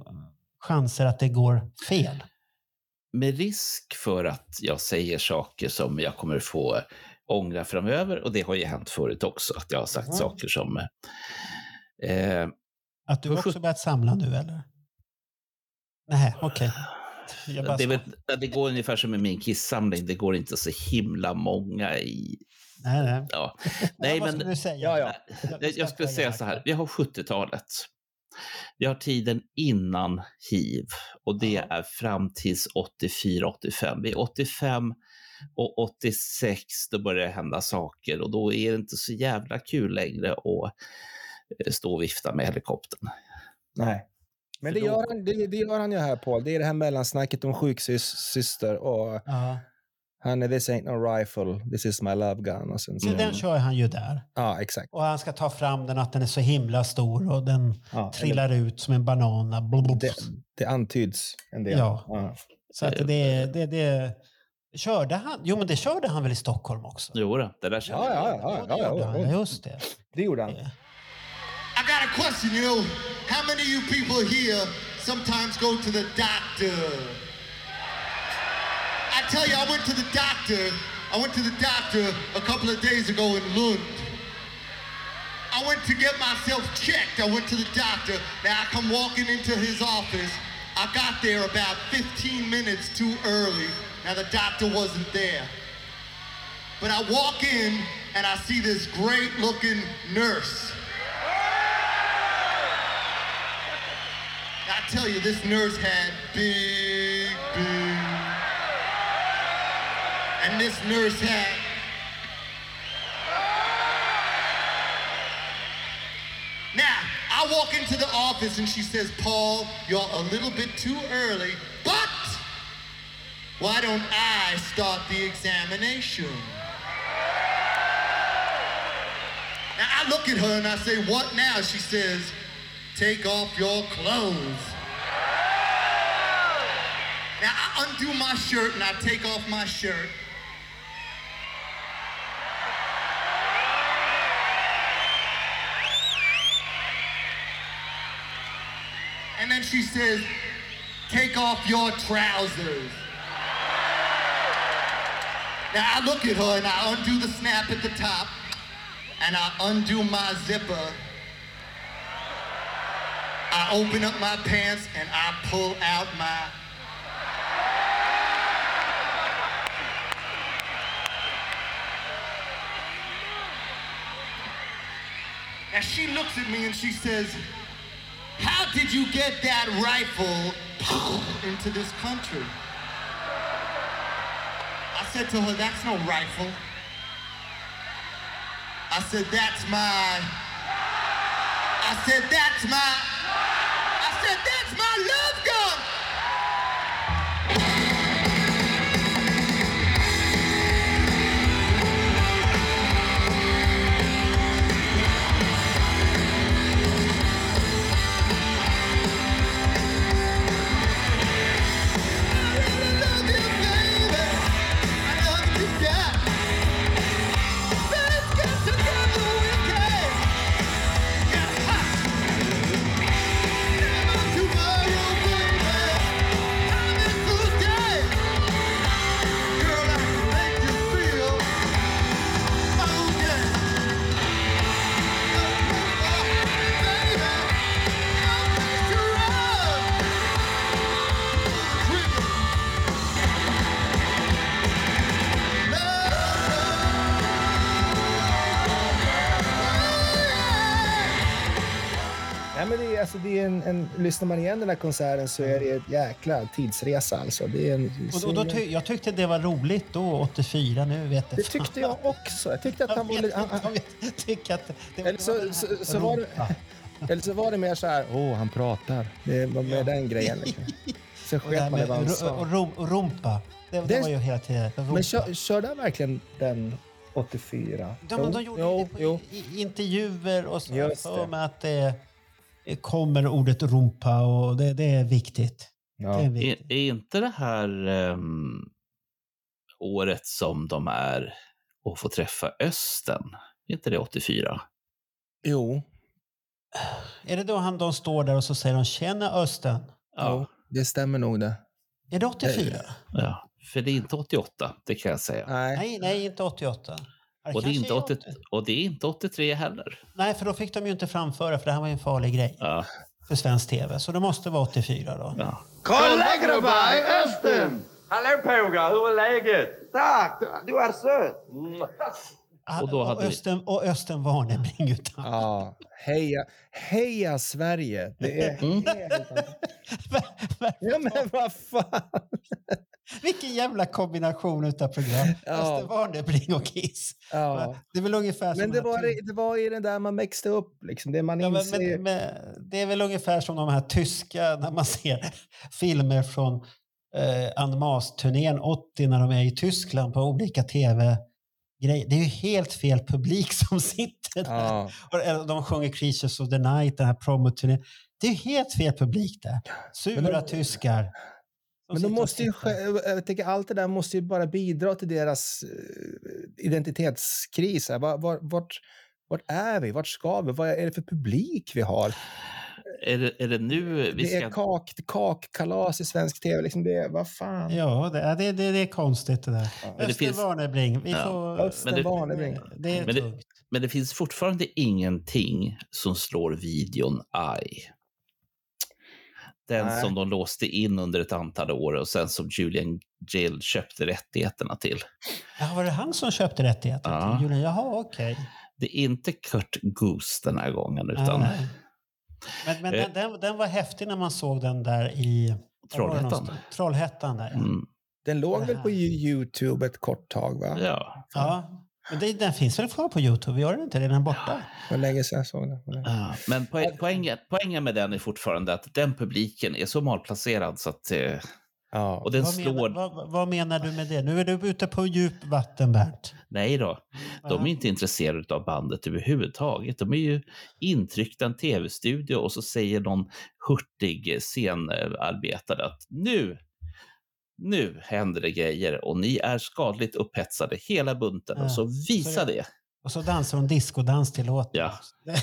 chanser att det går fel. Med risk för att jag säger saker som jag kommer få ångra framöver, och det har ju hänt förut också, att jag har sagt Mhm. saker som... Eh, Att du också börjat samla nu eller? Nej, okej. Bara det, är väl, det går ungefär som med min kissamling, det går inte så himla många i... Nej, nej. Ja. Nej, vad men skulle du säga? Ja, ja. jag, jag skulle säga så här, vi har 70-talet. Vi har tiden innan hiv och det är fram tills 84-85. Vid 85 och 86 då börjar det hända saker och då är det inte så jävla kul längre att eh, stå och vifta med helikoptern. Nej. Men det gör, han, det, det gör han ju här, Paul. Det är det här mellansnacket om sjuksyster och Ja. han är this ain't no rifle, this is my love gun. Och sen så, Så Den kör han ju där. Ja, exakt. Och han ska ta fram den att den är så himla stor och den Ja, trillar ut som en banan. Det, det antyds en del. Ja. Så att det, det, det... Körde han? Jo, men det körde han väl i Stockholm också? Jo, det där känner Ja, ja, ja. ja, ja, han. ja. Ja, just det. Det gjorde han. I got a question, you know. How many of you people here sometimes go to the doctor? I tell you, I went to the doctor. I went to the doctor a couple of days ago in Lund. I went to get myself checked. I went to the doctor. Now I come walking into his office. I got there about 15 minutes too early. Now, the doctor wasn't there. But I walk in and I see this great looking nurse. I tell you, this nurse had big, big. And this nurse had. Now, I walk into the office and she says, Paul, you're a little bit too early, but why don't I start the examination? Now I look at her and I say, What now? She says, Take off your clothes. Now I undo my shirt and I take off my shirt. And then she says, Take off your trousers. Now I look at her and I undo the snap at the top and I undo my zipper. I open up my pants and I pull out my. And she looks at me and she says, How did you get that rifle into this country? I said to her, That's no rifle. I said, That's my. I said, That's my. I said, That's my love gun. Det är, en, en, lyssnar man igen den här konserten så är det ett jäkla tidsresa. Alltså. Det är en, Och, och då ty, jag tyckte det var roligt då, 84. Nu vet jag det tyckte jag också. Jag tyckte att han var lite... Han, han, Jag tycker att det var... eller, så, så, så var det, eller så var det mer så här, åh, han pratar. Det var med den grejen. Liksom. Här sket man i med vad han ru- sa. och rum- och rumpa. Det, det Det- var ju hela tiden rumpa. Men kör, körde han verkligen den 84? Ja, men de gjorde jo, det på jo. intervjuer och så. Just det. mig att det kommer ordet rumpa och det, det är viktigt. Ja. Det är Är, viktigt. är inte det här ehm, året som de är och får träffa Östen? Är inte det 84? Jo, Är det då han, de står där och så säger de “Tjena Östen”? Ja. det stämmer nog det. Är det 84? ja. För det är inte 88, det kan jag säga. Nej. Nej, nej, inte 88. Och det, är inte 80, 80. och det är inte 83 heller. Nej, för då fick de ju inte framföra, för det här var ju en farlig grej Ja, för svensk tv. Så det måste vara 84 då. ja. Kolla grabbar, Östen! Hallå pågar, hur är läget? Tack, du är söt. Ah, Och då hade vi- Östen, och Östen Warnerbring utan. Ja, heja, heja Sverige! Det är Mm. helt... Ja, men vad fan! Vilken jävla kombination utav program. Ja. Östen Warnerbring och Kiss. Ja. Det är väl ungefär som Men det den här var, det var i den där man växte upp. Liksom. Det man Ja, inser... men, men, det är väl ungefär som de här tyska, när man ser filmer från eh, Anmas-turnén 80 när de är i Tyskland på olika tv-grejer. Det är ju helt fel publik som sitter där. Ja. Och, eller de sjunger Creatures of the Night, den här promoturnén. Det är ju helt fel publik där. Sura Men tyskar. Men de måste ju, jag tänker, allt det där måste ju bara bidra till deras eh, identitetskris. här. Var, var, vart, vart är vi? Vart ska vi? Vad är det för publik vi har? Är, det, är det nu vi Det ska... är kak, kakkalas i svensk tv. Liksom det, vad fan? Ja, det, är- det, det, det är konstigt det där. Men det Östen finns- Warnerbring. Vi Ja. får, Östen men det- Warnerbring. det är Men det-. Men det finns fortfarande ingenting som slår videon Eye. Den Nej. som de låste in under ett antal år och sen som Julian Gill köpte rättigheterna till. Ja, var det han som köpte rättigheten Ja. till Julian? Jaha, okej. Det är inte Kurt Goose den här gången, utan Nej. Men, men Eh. den, den, den var häftig när man såg den där i... Trollhättan. Trollhättan där, ja. Mm. Den låg väl på Youtube ett kort tag, va? Ja. ja. Men det, den finns väl kvar på Youtube? Gör den inte det? Är den borta? Det var länge sedan jag såg den. Ja, Men poäng, poängen, poängen med den är fortfarande att den publiken är så malplacerad så att... eh, Ja. Och den Vad slår... menar, vad, vad menar du med det? Nu är du ute på djup vatten, Bernt. Nej då, de är inte intresserade av bandet överhuvudtaget. De är ju intryckta i en tv-studio och så säger någon hurtig scenarbetare att nu, nu händer det grejer och ni är skadligt upphetsade hela bunten. Ja, Och så visa så det- det. Och så dansar de discodans till låten. Ja.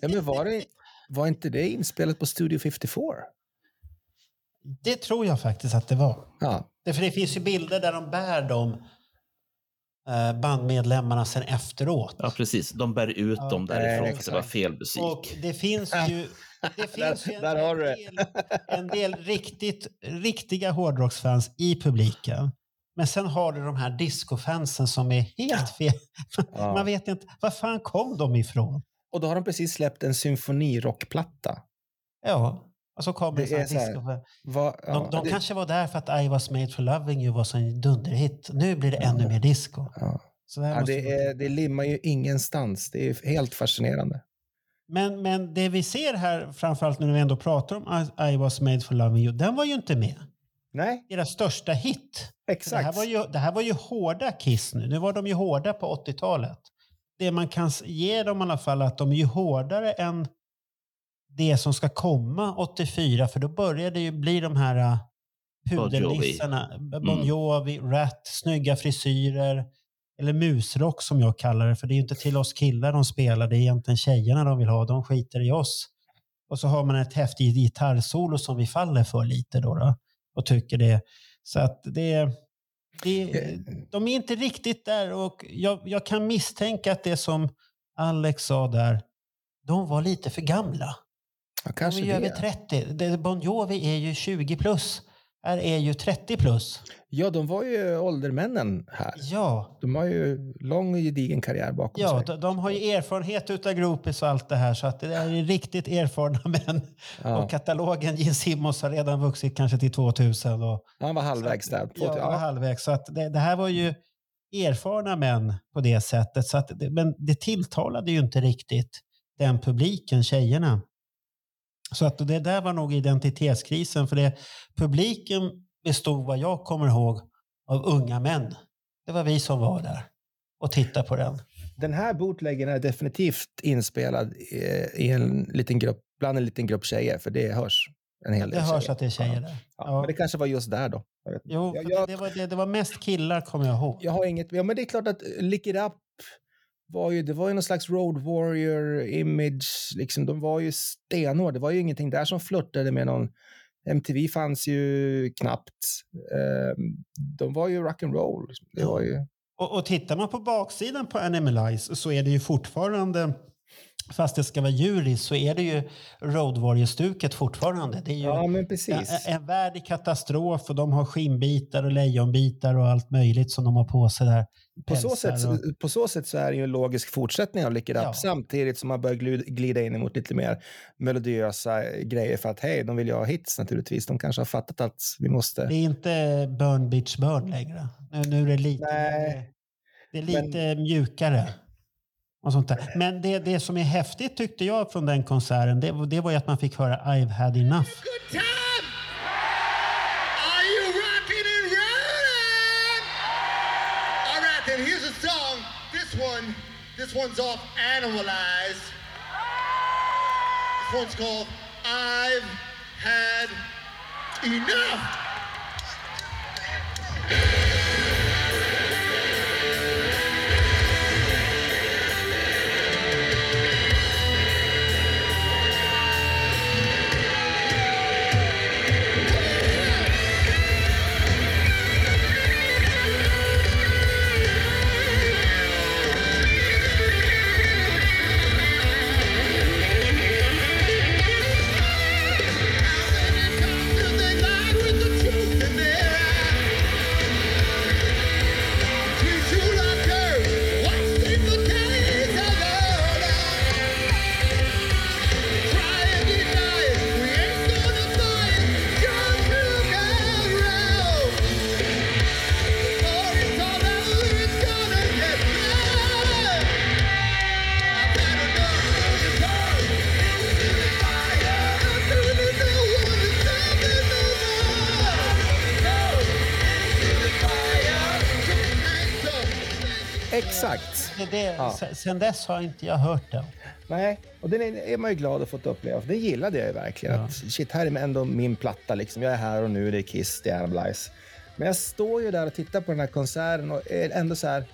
Ja, men var, det, var inte det inspelat på Studio 54? Det tror jag faktiskt att det var. Ja. Det, för det finns ju bilder där de bär de eh, bandmedlemmarna sen efteråt. Ja, precis. De bär ut Ja, dem därifrån för att det var fel musik. Och det finns ju, det finns en, där har det. en, del, en del riktigt, riktiga hårdrocksfans i publiken. Men sen har du de här discofansen som är helt fel. Ja. Man vet inte, var fan kom de ifrån? Och då har de precis släppt en symfonirockplatta. Ja, och så kommer Det det är så här disco. Va, ja, De, de det- kanske var där för att I was made for loving you var så en dunderhit. Nu blir det ännu mer disco. ja. Det Ja, är, det limmar ju ingenstans. Det är helt fascinerande. Men, men det vi ser här, framförallt nu när vi ändå pratar om I, I was made for loving you, den var ju inte med. Nej, Deras största hit. Det här, exakt. var ju, det här var ju hårda Kiss nu. Nu var de ju hårda på 80-talet. Det man kan ge dem i alla fall är att de är ju hårdare än det som ska komma 84. För då börjar det ju bli de här uh, Bon Jovi. pudernissarna. Bon Mm. Jovi, Rat, snygga frisyrer. Eller musrock som jag kallar det. För det är ju inte till oss killar de spelar. Det är egentligen tjejerna de vill ha. De skiter i oss. Och så har man ett häftigt gitarrsolo som vi faller för lite då. då och tycker det. Så att det, det, de är inte riktigt där och jag, jag kan misstänka att det som Alex sa där, de var lite för gamla. Ja, De kanske är ju över det. 30. Det, bon Jovi är ju 20 plus. Här är ju 30 plus. Ja, de var ju åldermännen här. Ja, De har ju lång och gedigen karriär bakom ja sig. de, de har ju erfarenhet utav groupies och allt det här så att det är riktigt erfarna män. Ja. Och katalogen Gene Simmons har redan vuxit kanske till 2000. Och, Han var halvvägs där. Ja, det var Ja, halvvägs. Så att det, det här var ju erfarna män på det sättet. Så att men det tilltalade ju inte riktigt den publiken, tjejerna. Så att det där var nog identitetskrisen. För det, publiken bestod, vad jag kommer ihåg, av unga män. Det var vi som var där och tittade på den. Den här bootleggen är definitivt inspelad i, en liten grupp, bland en liten grupp tjejer, för det hörs en hel Det del hörs tjejer. att det är tjejer där. Ja, Ja. Men det kanske var just där då. Jo, jag, jag, det, var, det, det var mest killar kommer jag ihåg. jag har inget... Ja, men det är klart att Lick It Up var ju, det var ju någon slags Road Warrior-image. Liksom, de var ju stenhårda. Det var ju ingenting där som flörtade med någon... MTV fanns ju knappt. Eh, de var ju rock'n'roll. Liksom. Det var ju... Och, och tittar man på baksidan på Animalize så är det ju fortfarande, fast det ska vara djuriskt, så är det ju Road Warrior-stuket fortfarande. Det är ju Ja, men en, precis. en värld i katastrof och de har skinnbitar och lejonbitar och allt möjligt som de har på sig där. På så, sätt, och, på så sätt så är det ju en logisk fortsättning av Lick It Up Ja. samtidigt som man börjar glida in mot lite mer melodiösa grejer för att hej, de vill ju ha hits naturligtvis. De kanske har fattat att vi måste... det är inte Burn Bitch Burn längre. Nu, nu är det lite, Nej. det är lite mjukare. Och sånt där. Men det, det som är häftigt tyckte jag från den konserten, det, var- det var ju att man fick höra I've had enough. Are you and? All right, here's a song. This one, this one's off-animalized. This one's called I've Had Enough. Det, det, Ja. sen- dess har inte jag hört det. Nej, och den är, är man ju glad att fått uppleva. För det gillade jag ju verkligen. Att, shit, här är ändå min platta. Liksom. Jag är här och nu, det är Kiss, det är Animalize. Men jag står ju där och tittar på den här konserten och är ändå så här...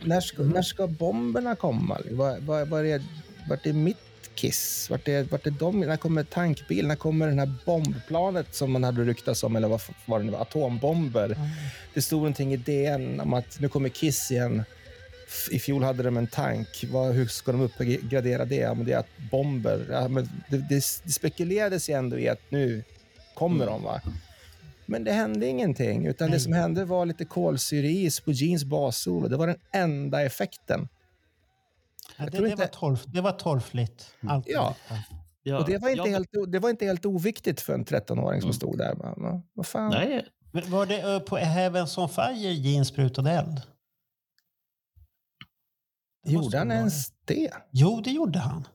När ska, när ska bomberna komma? Var, var, var är, vart är mitt Kiss? Vart är, vart är de? När kommer tankbilen? När kommer den här bombplanet som man hade ryktats om? Eller vad var det nu? Atombomber. Det stod någonting i DN om att nu kommer Kiss igen. I fjol hade de en tank. Vad, hur ska de uppgradera det? Ja, men det är att bomber. Ja, men det, det, det spekulerades ju ändå i att nu kommer de. va? Men det hände ingenting. Utan det som hände var lite kolsyreis på Jeans bassolo. Det var den enda effekten. Ja, det, det, inte- var torf, det var torftigt. Allt Ja. Ja, och det var, inte ja, helt, det var inte helt oviktigt för en 13-åring som stod där. Va, va, vad fan? Nej, Var det på Heavens on Fire Jeans sprutade eld? Gjorde han ens det? Jo, det gjorde han.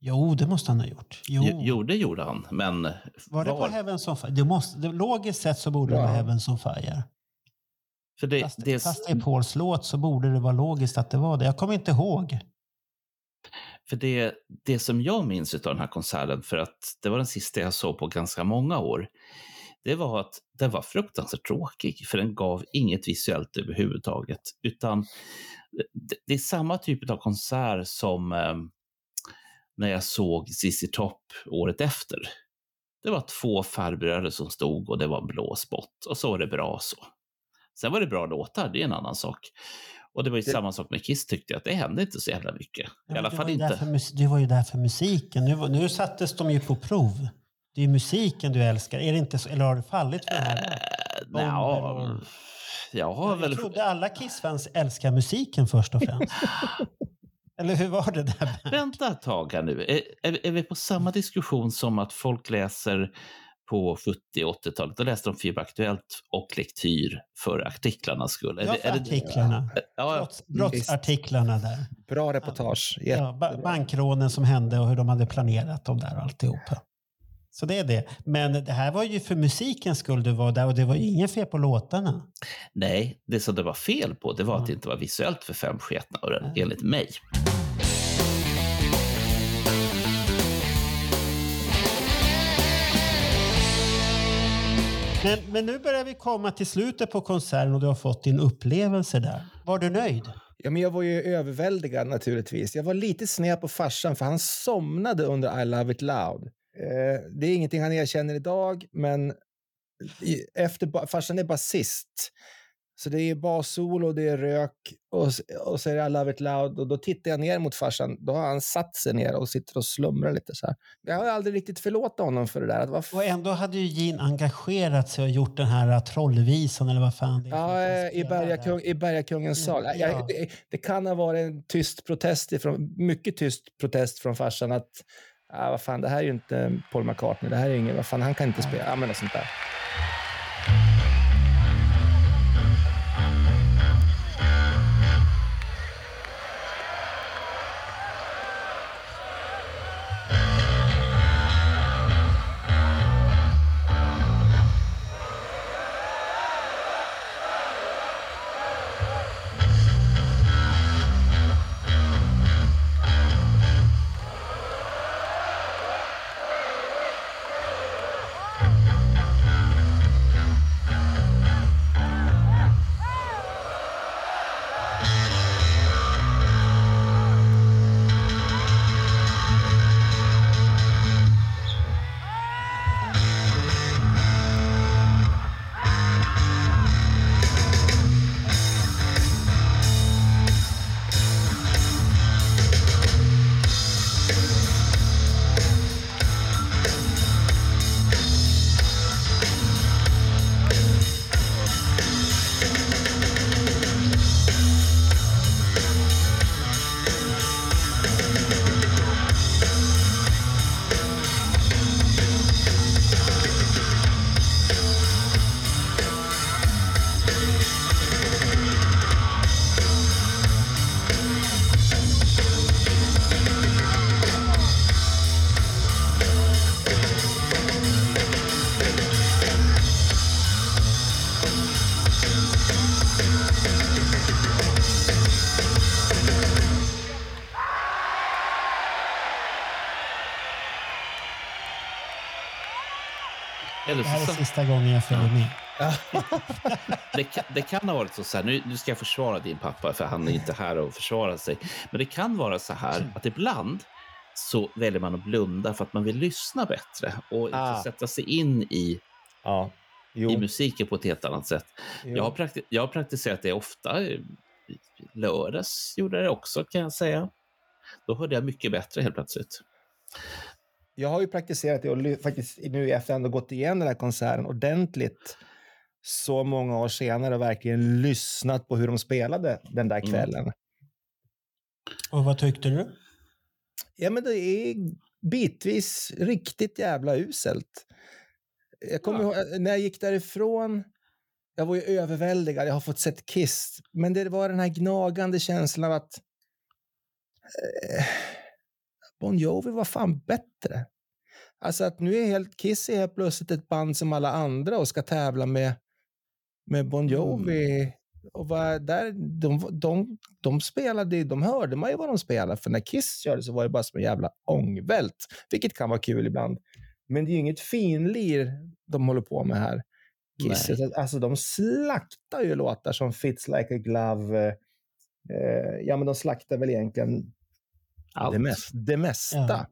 Jo, det måste han ha gjort. Jo. jo, det gjorde han. Men var det på var- Heavens on Fire? Det måste, det, logiskt sett så borde det vara Ja. Heavens on Fire. För det, Fast, det, fast det är Pauls låt så borde det vara logiskt att det var det. Jag kommer inte ihåg. För det, det som jag minns av den här konserten, för att det var den sista jag såg på ganska många år, det var att den var fruktansvärt tråkig, för den gav inget visuellt överhuvudtaget. Utan det, det är samma typ av konsert som eh, när jag såg ZZ Top året efter. Det var två farbröder som stod och det var en blå spott och så var det bra så. Sen var det bra låtar, det är en annan sak. Och det var ju Det- samma sak med Kiss tyckte jag, att det hände inte så jävla mycket. Ja, I alla fall inte. Du var ju där för musiken. Nu, nu sattes de ju på prov. Det är musiken du älskar. Är det inte så, eller har det fallit för det här? Bomber och- jag har väl... Jag trodde alla Kiss-fans älskar musiken först och främst. eller hur var det där? Vänta ett tag här nu. Är, är, är vi på samma diskussion som att folk läser på 70 och 80-talet? Då läste de FIB Aktuellt och Lektyr för artiklarnas skull. Ja, för är det- artiklarna. Ja, ja. Brotts, brottsartiklarna där. Bra reportage. Ja, ba- bankrånen som hände och hur de hade planerat dem där och alltihopa. Så det är det. Men det här var ju för musikens skull du var där och det var ju ingen fel på låtarna. Nej, det som det var fel på det var att det inte var visuellt för fem sketna öron, enligt mig. Men, men nu börjar vi komma till slutet på konserten och du har fått din upplevelse där. Var du nöjd? Ja, men jag var ju överväldigad naturligtvis. Jag var lite sned på farsan för han somnade under I Love It Loud. Eh, det är ingenting han erkänner idag, men efter, farsan är basist. Så det är bassolo, det är rök och, och så är det I Love It Loud. Och då tittar jag ner mot farsan. Då har han satt sig ner och sitter och slumrar lite så här. Jag har aldrig riktigt förlåtit honom för det där. Att, Och ändå hade ju Gene engagerat sig och gjort den här trollvisan eller vad fan det är. Ja, eh, i, Bergakung, i Bergakungens sal. Ja. Det, det kan ha varit en tyst protest, ifrån, mycket tyst protest från farsan att ah, vad fan, det här är ju inte Paul McCartney, det här är ju ingen, vad fan, han kan inte spela. Ja, men något sånt där. Med. det, kan, det kan ha varit så här, nu, nu ska jag försvara din pappa för han är inte här och försvara sig. Men det kan vara så här att ibland så väljer man att blunda för att man vill lyssna bättre och Ah. sätta sig in i. Jo. i musiken på ett helt annat sätt. Jo. Jag har, prakti- jag har praktiserat det ofta. Lördags gjorde jag det också kan jag säga. Då hörde jag mycket bättre helt plötsligt. Jag har ju praktiserat det och faktiskt nu i efterhand gått igenom den här konserten ordentligt så många år senare och verkligen lyssnat på hur de spelade den där Mm. kvällen. Och vad tyckte du? Ja, men det är bitvis riktigt jävla uselt. Jag kommer ihåg eh, när jag gick därifrån. Jag var ju överväldigad. Jag har fått sett Kiss, men det var den här gnagande känslan av att eh, Bon Jovi var fan bättre. Alltså att nu är helt Kiss är helt plötsligt ett band som alla andra och ska tävla med med Bon Jovi. Och var där, de, de, de spelade, de hörde man ju vad de spelade, för när Kiss körde så var det bara som en jävla ångvält, vilket kan vara kul ibland. Men det är ju inget finlir de håller på med här. Kiss. Nej. Alltså de slaktar ju låtar som Fits Like a Glove. Eh, ja, men de slaktar väl egentligen Allt. det, mest, det mesta. Ja.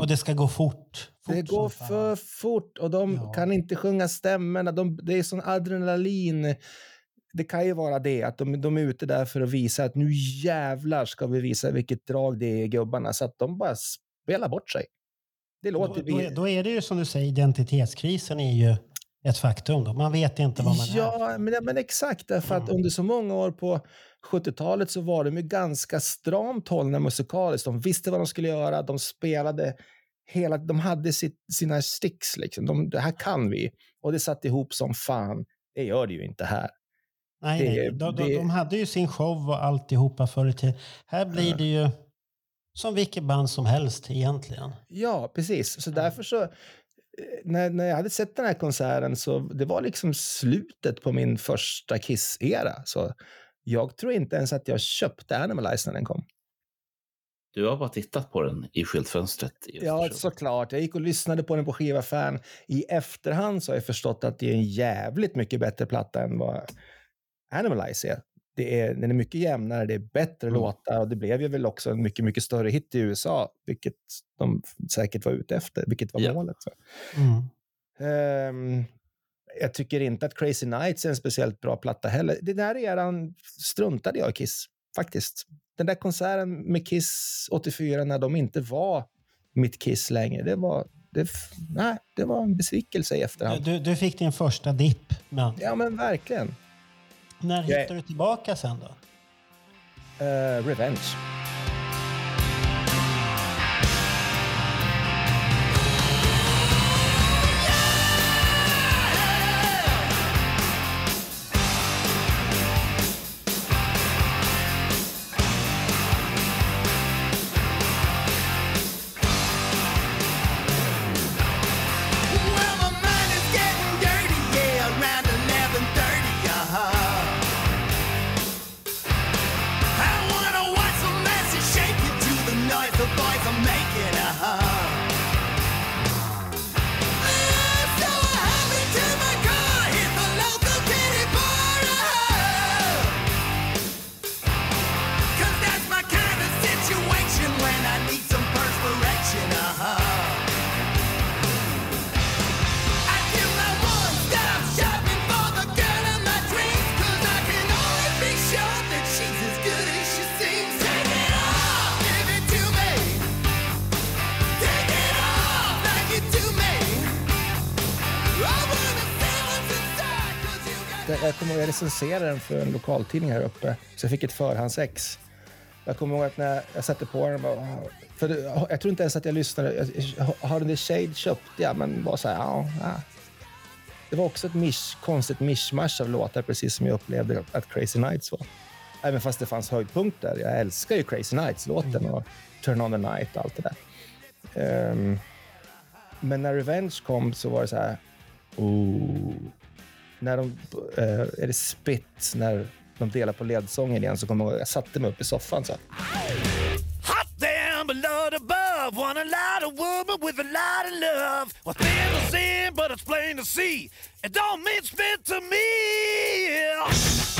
Och det ska gå fort. fort Det går för fort och de Ja. kan inte sjunga stämmorna. De, det är sån adrenalin. Det kan ju vara det, att de, de är ute där för att visa att nu jävlar ska vi visa vilket drag det är i gubbarna, så att de bara spelar bort sig. Det Då, låter... då, är- då är det ju som du säger, identitetskrisen är ju ett faktum. Då. Man vet inte vad man är. Ja, men, men exakt. Därför att under så många år på 70-talet så var de ju ganska stramt hållna musikaliskt. De visste vad de skulle göra, de spelade hela... De hade sitt, sina sticks, liksom. De, det här kan vi. Och det satt ihop som fan. Det gör det ju inte här. Nej, det- nej. De, de, det- de hade ju sin show och alltihopa förr i tiden. Här blir det ju som vilket band som helst egentligen. Ja, precis. Så därför så... eh, När, när jag hade sett den här konserten så det var liksom slutet på min första Kiss-era. Så jag tror inte ens att jag köpte Animalize när den kom. Du har bara tittat på den i skyltfönstret. i Ja, såklart. Jag gick och lyssnade på den på skivaffären. I efterhand så har jag förstått att det är en jävligt mycket bättre platta än vad Animalize är. Det är den är mycket jämnare, det är bättre Mm. låtar och det blev ju väl också en mycket, mycket större hit i USA, vilket de säkert var ute efter, vilket var Ja. målet. Så. Mm. Ehm, jag tycker inte att Crazy Nights är en speciellt bra platta heller. Den där eran struntade jag i Kiss, faktiskt. Den där konserten med Kiss 84 när de inte var mitt Kiss längre, det var, det, nej, det var en besvikelse i efterhand. Du, du fick din första dipp. Men Ja, men verkligen. när Jag- hittar du tillbaka sen då? Eh, Revenge. Recenserade den för en lokaltidning här uppe, så jag fick ett förhandsex. Jag kommer ihåg att när jag satte på den, bara, för jag tror inte ens att jag lyssnade. Jag, jag, har den där Shade köpte jag, men var så här, ja, ja. Det var också ett misch, konstigt mischmasch av låtar, precis som jag upplevde att Crazy Nights var. Även fast det fanns höjdpunkter. Jag älskar ju Crazy Nights-låten och Turn on the Night och allt det där. Um, men när Revenge kom så var det så här, Ooh. När de, eh, är det Spit, när de delar på ledsången igen så kommer jag ihåg, jag satte mig upp i soffan så här. Hot damn below above. want a lot of woman with a lot of love. What's plain to sin, but it's plain to see. It don't mean spit to me. Yeah.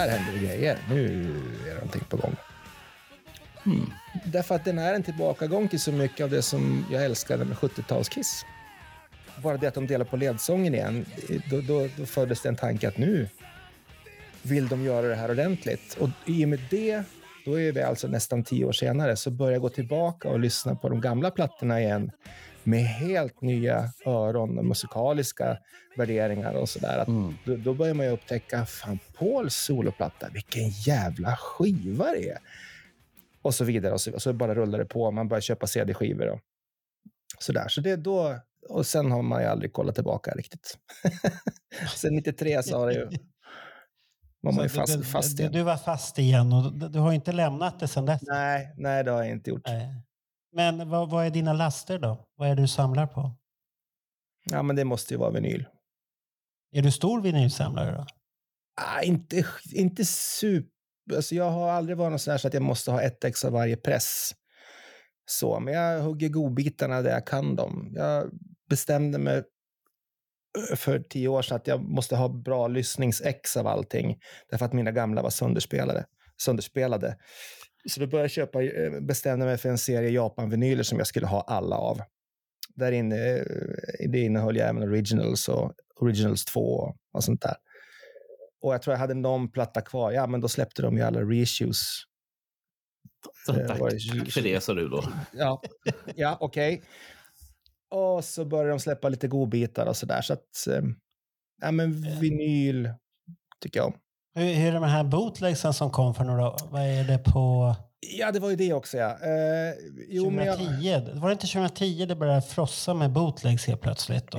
Här händer det grejer. Nu är det någonting på gång. Hmm. Därför att den är en tillbakagång till så mycket av det som jag älskade med 70-talskiss. Bara det att de delar på ledsången igen, då, då, då föddes det en tanke att nu vill de göra det här ordentligt. Och i och med det, då är vi alltså nästan tio år senare, så börjar jag gå tillbaka och lyssna på de gamla plattorna igen med helt nya öron och musikaliska värderingar och sådär. Att då, då börjar man ju upptäcka, fan Pauls soloplatta, vilken jävla skiva det är. Och så vidare. Och så, och så bara rullar det på. Man börjar köpa CD-skivor och sådär. Så det är då, och sen har man ju aldrig kollat tillbaka riktigt. sen 93 så har det ju, var man ju fast, du, fast du, igen. du var fast igen och du, du har inte lämnat det sen dess. Nej, nej, det har jag inte gjort. Men vad, vad är dina laster då? Vad är det du samlar på? Ja, men det måste ju vara vinyl. Är du stor vinylsamlare då? Ah, inte, inte super... Alltså jag har aldrig varit någon sån här så att jag måste ha ett ex av varje press. Så, men jag hugger godbitarna där jag kan dem. Jag bestämde mig för tio år sedan att jag måste ha bra lyssningsex av allting. Därför att mina gamla var sönderspelade. sönderspelade. Så då började jag köpa, eh, bestämde mig för en serie Japan-vinyler som jag skulle ha alla av. Där inne, eh, det innehöll jag även originals och originals 2 och sånt där. Och jag tror jag hade någon platta kvar. Ja, men då släppte de ju alla reissues. Så Eh, tack, tack för det, sa du då. Ja, ja okej. Och så började de släppa lite godbitar och sådär. Så att, ja men vinyl tycker jag om. Hur, hur är det med den här bootlegsen som kom för några år? Vad är det på Ja, det var ju det också ja. Eh, jo, men jag, 2010? Var det inte 2010 det började frossa med bootlegs helt plötsligt? Då?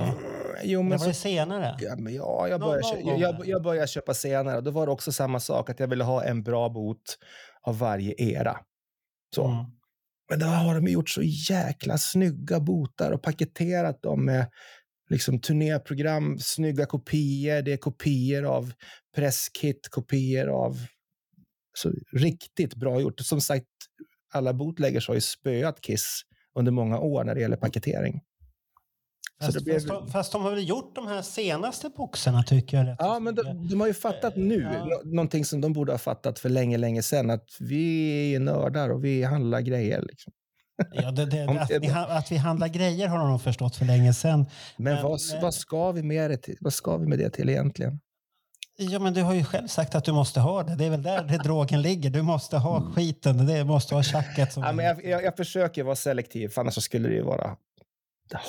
jo, men Eller var det så, senare? ja, men ja, jag, började, någon kö- gång jag, jag började köpa senare. Då var det också samma sak, att jag ville ha en bra bot av varje era. Så. Mm. Men då har de gjort så jäkla snygga botar och paketerat dem med liksom turnéprogram, snygga kopior, det är kopior av presskit, kopior av så riktigt bra gjort. Som sagt, alla bootleggers har ju spöat Kiss under många år när det gäller paketering. Fast, det blev- fast, de, fast de har väl gjort de här senaste boxarna tycker jag. Ja, men de, de har ju fattat nu, Ja. nå- någonting som de borde ha fattat för länge, länge sedan, att vi är nördar och vi handlar grejer. Liksom. Ja, det, det, att, vi, att vi handlar grejer har de förstått för länge sedan. Men, Men- vad, men- vad, ska vi med det till? vad ska vi med det till egentligen? Ja, men du har ju själv sagt att du måste ha det. Det är väl där det drogen ligger. Du måste ha skiten. Du måste ha tjacket. Som Mm. Ja, men jag, jag, jag försöker vara selektiv, för annars så skulle det ju vara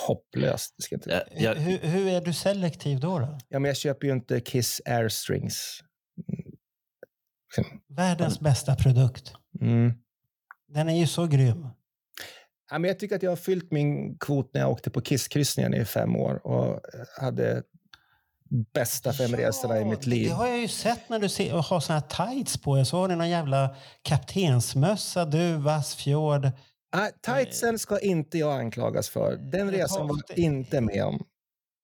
hopplöst. Det ska inte... Jag, jag, hur, hur är du selektiv då? då? Ja, men jag köper ju inte Kiss Airstrings. Världens bästa produkt. Mm. Den är ju så grym. Ja, men jag tycker att jag har fyllt min kvot när jag åkte på Kisskryssningen i fem år och hade bästa fem resorna i mitt liv. Det har jag ju sett när du ser, har såna här tights på er. Så har ni någon jävla kaptensmössa, du, Vassfjord. Ah, tightsen ska inte jag anklagas för. Den resan var jag inte med om.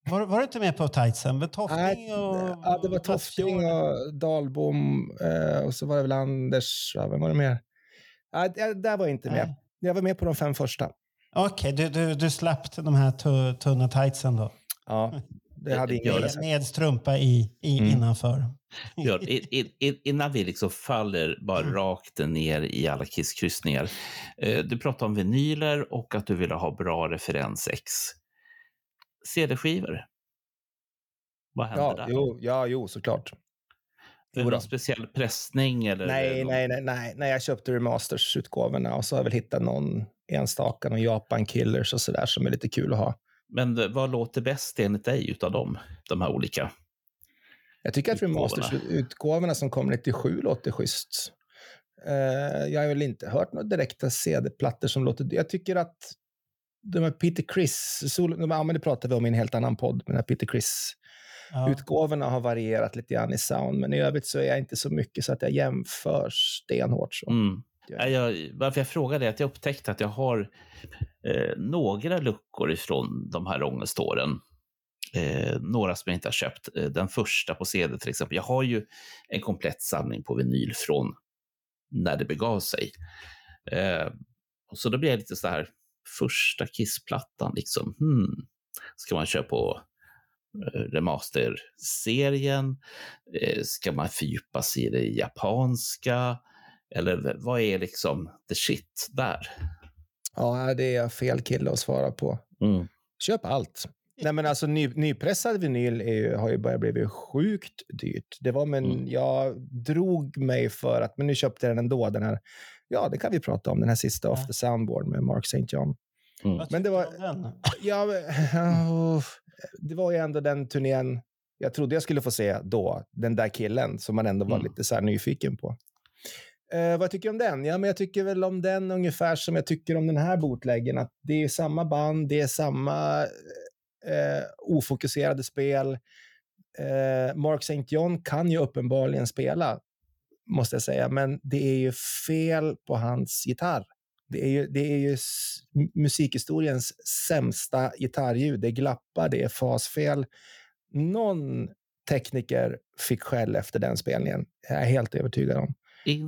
Var, var du inte med på tightsen? Med Tofting Nej, och... ja, det var Tofting och Dalbom eh, och så var det väl Anders. Ja, vem var det mer? Ja, det- där var jag inte med. Nej. Jag var med på de fem första. Okej, du, du, du slapp de här tu, tunna tightsen då? Ja, det hade ingen Gör sagt. Med strumpa i, i Mm. innanför. Björn, i- i- i- innan vi liksom faller bara Mm. rakt ner i alla kisskryssningar. Eh, Du pratar om vinyler och att du ville ha bra referensex. CD-skivor? Vad hände Ja, där? jo, ja, jo, såklart. Är det någon speciell pressning? Eller Nej, nej, nej, nej, nej. Jag köpte remasters-utgåvorna och så har jag väl hittat någon enstaka, någon Japan Killers och sådär som är lite kul att ha. Men eh, vad låter bäst enligt dig utav dem, de här olika? Jag tycker att Utgåvorna. remasters-utgåvorna som kom 97 låter schysst. Eh, jag har väl inte hört några direkta CD-plattor som låter... Jag tycker att de här Peter Criss, de, ja, men det pratade vi om i en helt annan podd, med den här Peter Criss Ja. Utgåvorna har varierat lite grann i sound, men i övrigt så är jag inte så mycket så att jag jämför stenhårt. Så. Mm. Jag, varför jag frågade är att jag upptäckte att jag har eh, några luckor ifrån de här ångeståren. Eh, några som jag inte har köpt. Eh, den första på CD till exempel. Jag har ju en komplett samling på vinyl från när det begav sig. Eh, så då blir jag lite så här, första Kiss-plattan, liksom, hmm, ska man köra på remaster-serien? Eh, ska man fördjupa sig i det japanska? Eller vad är liksom the shit där? Ja, det är fel kille att svara på. Mm. Köp allt. Nej, men alltså ny, nypressad vinyl är ju, har ju börjat bli sjukt dyrt. Det var, men Mm. jag drog mig för att, men nu köpte jag den ändå, den här, ja, det kan vi prata om, den här sista Off the Soundboard med Mark St. John. Mm. Men det var, Den. ja, men, oh, det var ju ändå den turnén jag trodde jag skulle få se då, den där killen som man ändå var Mm. lite så nyfiken på. Eh, vad tycker jag om den? Ja, men jag tycker väl om den ungefär som jag tycker om den här bootleggen. Att det är samma band, det är samma eh, ofokuserade spel. Eh, Mark St. John kan ju uppenbarligen spela, måste jag säga, men det är ju fel på hans gitarr. Det är ju, det är ju musikhistoriens sämsta gitarrljud. Det glappar, det är fasfel. Någon tekniker fick skäll efter den spelningen. Jag är helt övertygad om.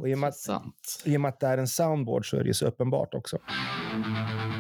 Och i och, med att, Intressant. I och med att det är en soundboard så är det ju så uppenbart också. Eller-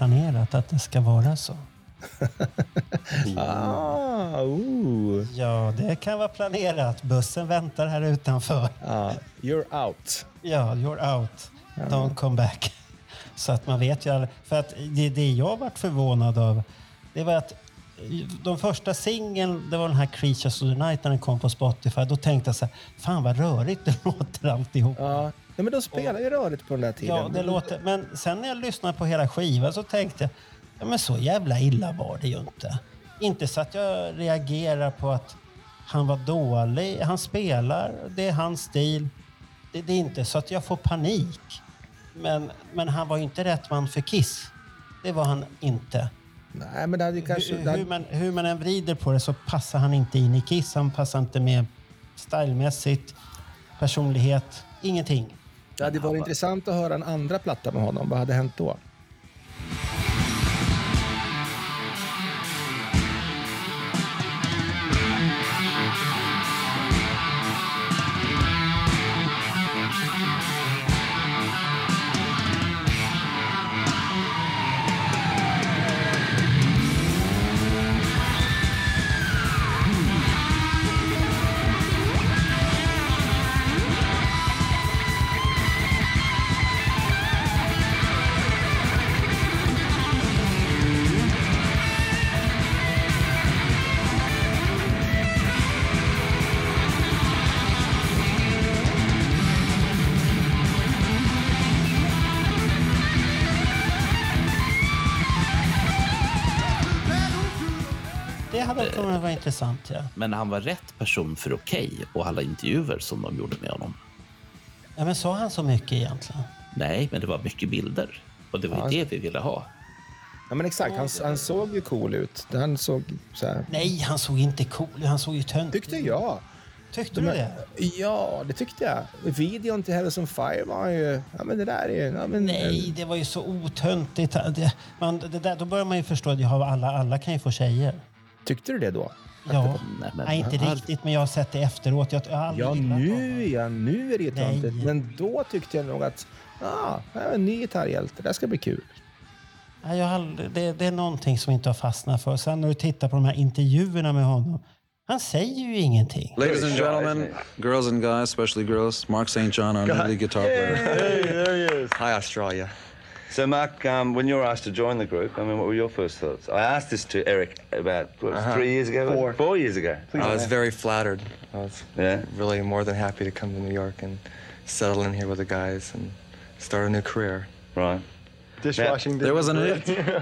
planerat att det ska vara så. Ah, ooh. Ja, det kan vara planerat. Bussen väntar här utanför. Ah, you're out. Ja, you're out. Don't come back. Så att man vet ju aldrig. För att det, det jag varit förvånad av, det var att de första singeln, det var den här Creatures of the Night när den kom på Spotify. Då tänkte jag så här, fan vad rörigt det låter alltihop. Ja, Nej, men de spelar ju rörigt på den där tiden. Ja, det låter, men sen när jag lyssnade på hela skivan så tänkte jag, ja men så jävla illa var det ju inte. Inte så att jag reagerar på att han var dålig. Han spelar, det är hans stil. Det, det är inte så att jag får panik. Men, men han var ju inte rätt man för Kiss. Det var han inte. Nej, men det hade ju kanske... Hur, hur, man, hur man än vrider på det så passar han inte in i Kiss. Han passar inte med stylmässigt, personlighet, ingenting. Det hade varit intressant att höra en andra platta med honom. Vad hade hänt då? Ja. Men han var rätt person för Okej och alla intervjuer som de gjorde med honom. ja men sa han så mycket egentligen? Nej, men det var mycket bilder. Och det var ju Ja. det vi ville ha. Ja, men exakt. Han, han såg ju cool ut. Han såg så här... Nej, han såg inte cool Han såg ju tönt Tyckte jag. Tyckte du här- det? Ja, det tyckte jag. Videon till Heavens on Fire var ju... Ja, men det där är ju... Ja, men, Nej, det var ju så otöntigt. Det, man, det där, då börjar man ju förstå att alla, alla kan ju få tjejer. Tyckte du det då? Ja, Nej, men nej, inte varför? riktigt, men jag har sett det efteråt. Jag, jag Ja, nu, ja, nu är det ju töntigt. Men då tyckte jag nog att ah, här är en ny gitarrhjälte. Det här ska bli kul. Nej, jag aldrig, det, det är någonting som inte har fastnat för. Sen när du tittar på de här intervjuerna med honom. Han säger ju ingenting. Ladies and gentlemen, girls and guys, especially girls, Mark St. John, our guitar player. Hey, there he is. Hi, Australia. So, Mark, um, when you were asked to join the group, I mean, what were your first thoughts? I asked this to Eric about what, Uh-huh. three years ago, Four. four years ago. I was very flattered. I was Yeah. really more than happy to come to New York and settle in here with the guys and start a new career. Right. Dishwashing There was an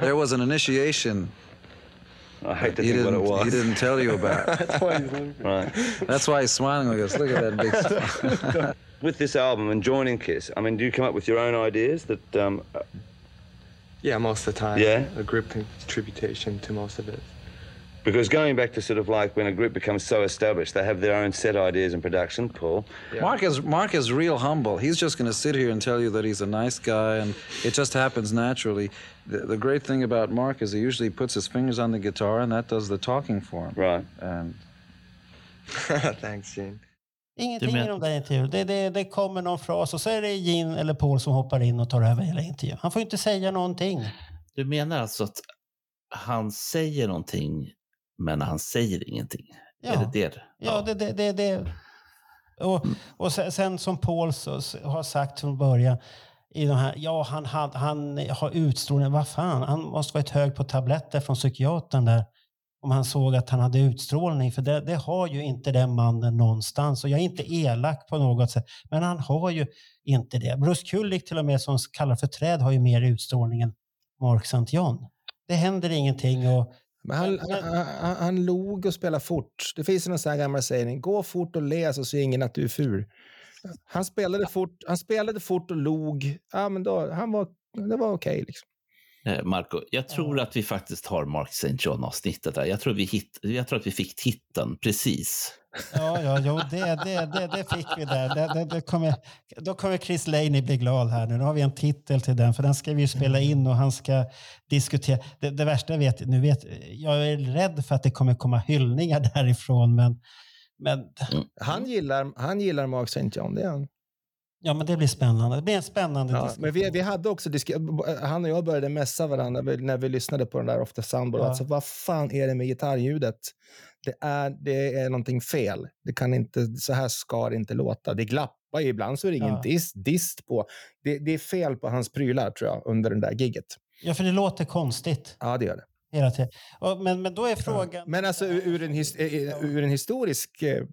there was an initiation. I hate to he think what didn't, it was. He didn't tell you about. That's why he's leaving. Right. That's why he's smiling like this. Look at that big smile. With this album and joining Kiss, I mean, do you come up with your own ideas that? Um, uh, Yeah, most of the time. Yeah? A group contribution to most of it. Because going back to sort of like when a group becomes so established, they have their own set ideas and production. Paul. Mark is Mark is real humble. He's just going to sit here and tell you that he's a nice guy, and it just happens naturally. The, the great thing about Mark is he usually puts his fingers on the guitar, and that does the talking for him. Right. And Thanks, Gene. Ingenting men- i de där intervjuerna. Det, det, det kommer någon fras och så är det Gene eller Paul som hoppar in och tar över hela intervjun. Han får ju inte säga någonting. Du menar alltså att han säger någonting, men han säger ingenting? Ja. Är det det? Ja, det, det, det, det. Och, och sen, sen som Paul så, så har sagt från början i de här, ja han, han, han har utstrålning, vad fan, han måste varit hög på tabletter från psykiatern där. Om han såg att han hade utstrålning, för det, det har ju inte den mannen någonstans. Och jag är inte elak på något sätt, men han har ju inte det. Bruce Kulick till och med som kallar för träd har ju mer utstrålning än Mark St. John. Det händer ingenting och Men han, han, han, han log och spelade fort. Det finns en sån här gammal sägning. Gå fort och le så ser ingen att du är ful. Han spelade fort, han spelade fort och log. Ja, men då, han var, det var okej. liksom. Eh, Marco, jag tror att vi faktiskt har Mark St. John-avsnittet där. Jag tror, vi hit, jag tror att vi fick titeln precis. Ja, ja, jo, det, det, det, det fick vi där. Det, det, det kommer, då kommer Chris Laney bli glad här nu. Nu har vi en titel till den, för den ska vi ju spela in och han ska diskutera. Det, det värsta jag vet, nu vet, jag är rädd för att det kommer komma hyllningar därifrån, men, men, Han, gillar, han gillar Mark St. John, det är han. ja, men det blir spännande. Det blir en spännande Ja, diskussion. men vi, vi hade också han och jag började messa varandra när vi, när vi lyssnade på den där Off the Soundboard. Ja. Alltså, vad fan är det med gitarrljudet? Det är, det är någonting fel. Det kan inte, så här ska det inte låta. Det glappar ju ibland så är det ingen Ja. dist, dist på. Det, det är fel på hans prylar tror jag under den där gigget. Ja, för det låter konstigt Ja, det gör det. hela tiden. Men, men då är frågan... Men alltså ur, en, his, eh, ur en historisk... eh,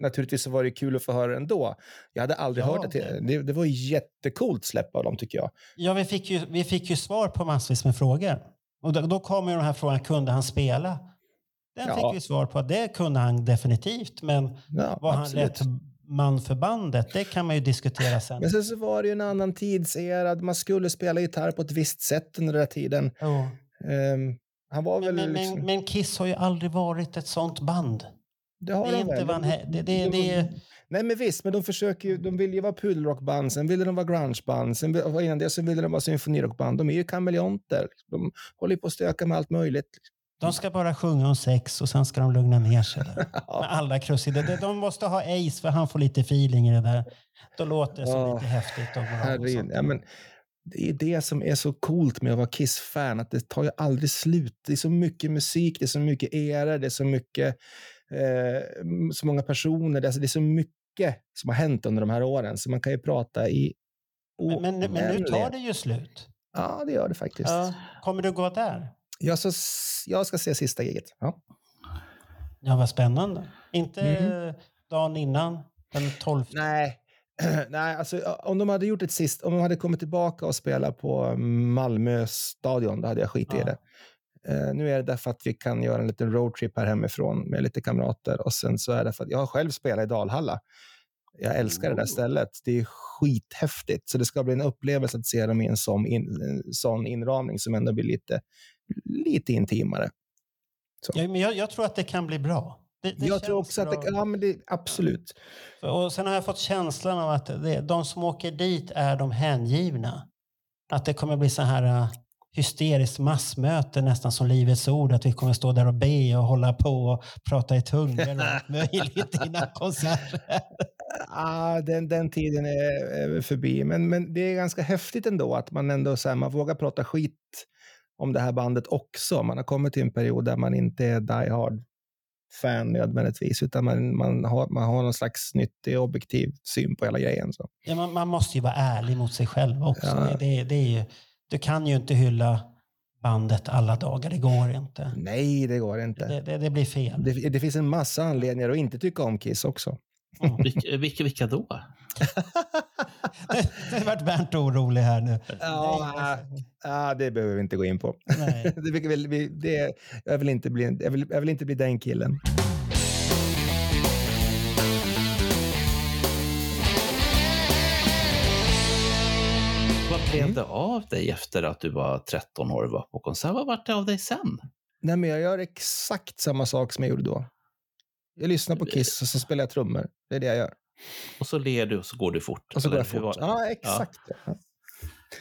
Naturligtvis så var det kul att få höra ändå. Jag hade aldrig Ja, hört det. Det. Det var jättecoolt släpp av dem tycker jag. Ja, vi fick, ju, vi fick ju svar på massvis med frågor. Och då, då kommer ju den här frågan, kunde han spela? Den Ja. fick vi svar på, att det kunde han definitivt. Men Ja, var han rätt man för bandet? Det kan man ju diskutera sen. Men sen så var det ju en annan tidsera. Man skulle spela gitarr på ett visst sätt under den där tiden. Jo. Ehm, han var väl... Men, liksom, men, men Kiss har ju aldrig varit ett sånt band. det har det är de inte väl. he- det- det- De- det Nej men visst, men de försöker ju, de vill ju vara pudelrockband, sen ville de vara grungeband, sen innan det så ville de vara symfonirockband. De är ju kameleonter. De håller på att stöka med allt möjligt. De ska bara sjunga om sex och sen ska de lugna ner sig. Där. Med alla krusider. De- måste ha Ace för han får lite feeling i det där. Då låter det som Ja, lite häftigt. Och. Ja, men det är det som är så coolt med att vara Kiss-fan, att det tar ju aldrig slut. Det är så mycket musik, det är så mycket era, det är så mycket, eh, så många personer, det är, det är så mycket som har hänt under de här åren, så man kan ju prata i Men, men, men nu tar det ju slut. Ja, det gör det faktiskt. Ja. Kommer du gå där? Jag, så, s- jag ska se sista giget. Ja. Ja, vad spännande. Inte Mhm. dagen innan, den 12. Nej. Nej, alltså om de hade gjort ett sist, om de hade kommit tillbaka och spelat på Malmö stadion, då hade jag skitit i Ja. det. Eh, nu är det därför att vi kan göra en liten roadtrip här hemifrån med lite kamrater och sen så är det för att jag har själv spelat i Dalhalla. Jag älskar det där stället. Det är skithäftigt, så det ska bli en upplevelse att se dem i en sån, in, en sån inramning som ändå blir lite, lite intimare. Ja, men jag, jag tror att det kan bli bra. Det, det jag tror också att det, bra. ja men det, absolut. Och sen har jag fått känslan av att det, de som åker dit är de hängivna. Att det kommer bli så här... äh, hysteriskt massmöte nästan som Livets Ord. Att vi kommer stå där och be och hålla på och prata i tungor och allt möjligt innan konserten. Ah, den, den tiden är, förbi. Men, men det är ganska häftigt ändå att man ändå så här, man vågar prata skit om det här bandet också. Man har kommit till en period där man inte är die hard fan nödvändigtvis, utan man, man, har, man har någon slags nyttig objektiv syn på hela grejen. Så. Ja, man, man måste ju vara ärlig mot sig själv också. Ja. Det, det, är ju, du kan ju inte hylla bandet alla dagar. Det går inte. Nej, det går inte. Det, det, det blir fel. Det, det finns en massa anledningar att inte tycka om Kiss också. Vilka, vilka, vilka då? Det vart Bernt orolig här nu. Ja, ah, det behöver vi inte gå in på. Nej. det, det, jag, vill inte bli, jag, vill, jag vill inte bli den killen. Vad blev det av dig efter att du var 13 år och var på konsert? Vad vart det av dig sen? Nej, men jag gör exakt samma sak som jag gjorde då. Jag lyssnar på Kiss och så spelar jag trummor. Det är det jag gör. Och så ler du och så går du fort. Och så går jag fort. Ja, exakt. Ja.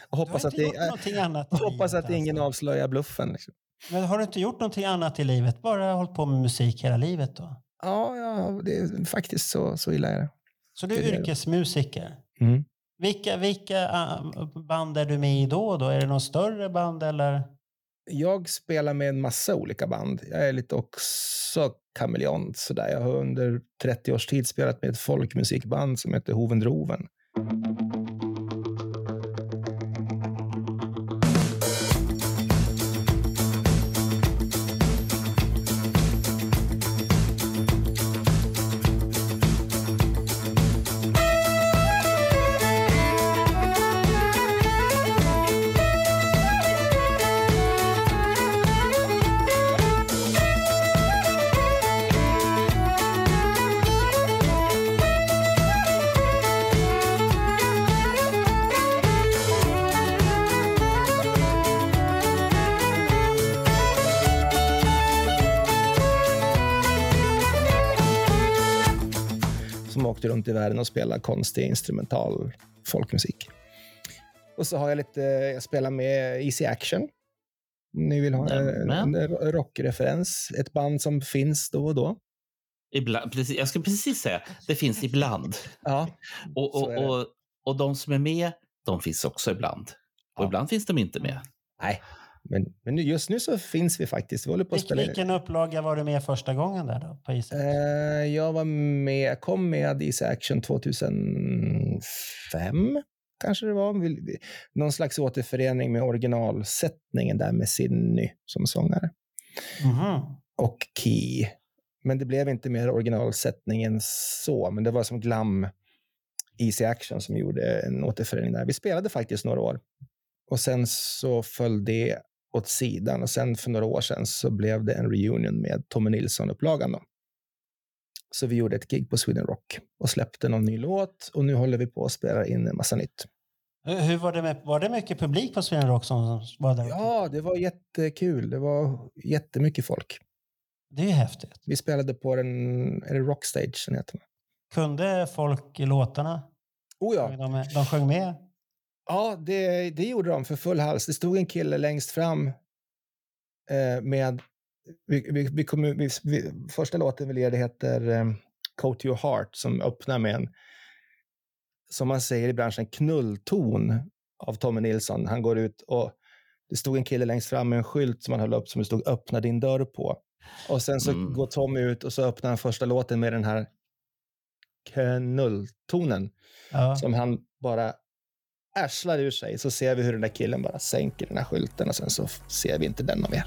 Och hoppas att, det, någonting annat hoppas att ingen avslöjar bluffen. Liksom. Men har du inte gjort någonting annat i livet? Bara hållit på med musik hela livet då? Ja, ja, det är faktiskt så, så illa är det. Så du är är yrkesmusiker? Mm. Vilka, vilka ah, band är du med i då? då? Är det någon större band eller? Jag spelar med en massa olika band. Jag är lite också kameleont. Sådär. Jag har under 30 års tid spelat med ett folkmusikband som heter Hovendroven. Mm. Åkte runt i världen och spelade konstig instrumental folkmusik. Och så har jag lite, jag spelar med Easy Action. Om ni vill ha en, en rockreferens. Ett band som finns då och då. Ibland, precis, jag ska precis säga, det finns ibland. Ja, Och, och, och, och de som är med, de finns också ibland. Och ibland finns de inte med. Nej, men, men just nu så finns vi faktiskt. Vi håller på att spela vilken upplaga var du med första gången där då? På Isaks? Eh, jag var med, jag kom med Easy Action 2005, kanske det var. Någon slags återförening med originalsättningen där med Sinny som sångare. Mhm. och Key. Men det blev inte mer originalsättningen så, men det var som Glam Easy Action som gjorde en återförening där. Vi spelade faktiskt några år och sen så föll det åt sidan och sen för några år sedan så blev det en reunion med Tommy Nilsson-upplagan. Så vi gjorde ett gig på Sweden Rock och släppte någon ny låt och nu håller vi på att spela in en massa nytt. Hur var det med, var det mycket publik på Sweden Rock som var där? Ja, det var jättekul. Det var jättemycket folk. Det är ju häftigt. Vi spelade på den, är det Rockstage den heter? Kunde folk låtarna? Oh ja. De, de sjöng med? Ja, det, det gjorde de för full hals. Det stod en kille längst fram eh, med... Vi, vi, vi kom, vi, vi, första låten vi lirade heter eh, Coat Your Heart som öppnar med en, som man säger i branschen, knullton av Tommy Nilsson. Han går ut och det stod en kille längst fram med en skylt som han höll upp som det stod öppna din dörr på. Och sen så Mm. går Tommy ut och så öppnar han första låten med den här knulltonen Ja. som han bara ärslar ur sig. Så ser vi hur den där killen bara sänker den här skylten och sen så ser vi inte den någon mer.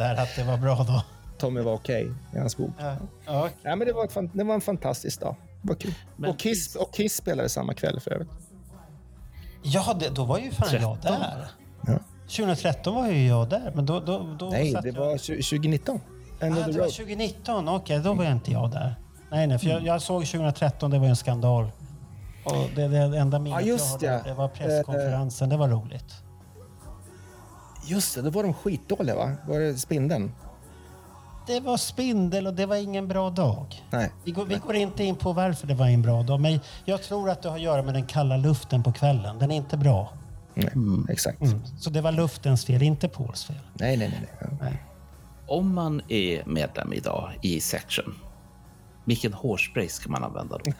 Där att det var bra då. Tommy var okej i hans bok. Ja. Ja. Ja, men det, var fan- det var en fantastisk dag. Det var kul. Men och, Kiss, och Kiss spelade samma kväll för övrigt. Ja, det, då var ju fan jag 13. där. Ja. 2013 var ju jag där, men då... då, då Nej, satt det jag... var tju- 2019. End Ah, det var road. 2019, okej, då var inte jag där. Nej, nej, för jag, jag såg 2013, det var ju en skandal. Och det, det enda minnet just jag har det. det var presskonferensen, det var roligt. Just det, då var de skitdåliga va? Var det Spindeln? Det var spindel och det var ingen bra dag. Nej. Vi går, vi går inte in på varför det var en bra dag, men jag tror att det har att göra med den kalla luften på kvällen. Den är inte bra. Nej, exakt. Mm. Så det var luftens fel, inte Pauls fel. Nej, nej, nej. nej. Nej. Om man är medlem idag i Section, vilken hårspray ska man använda då?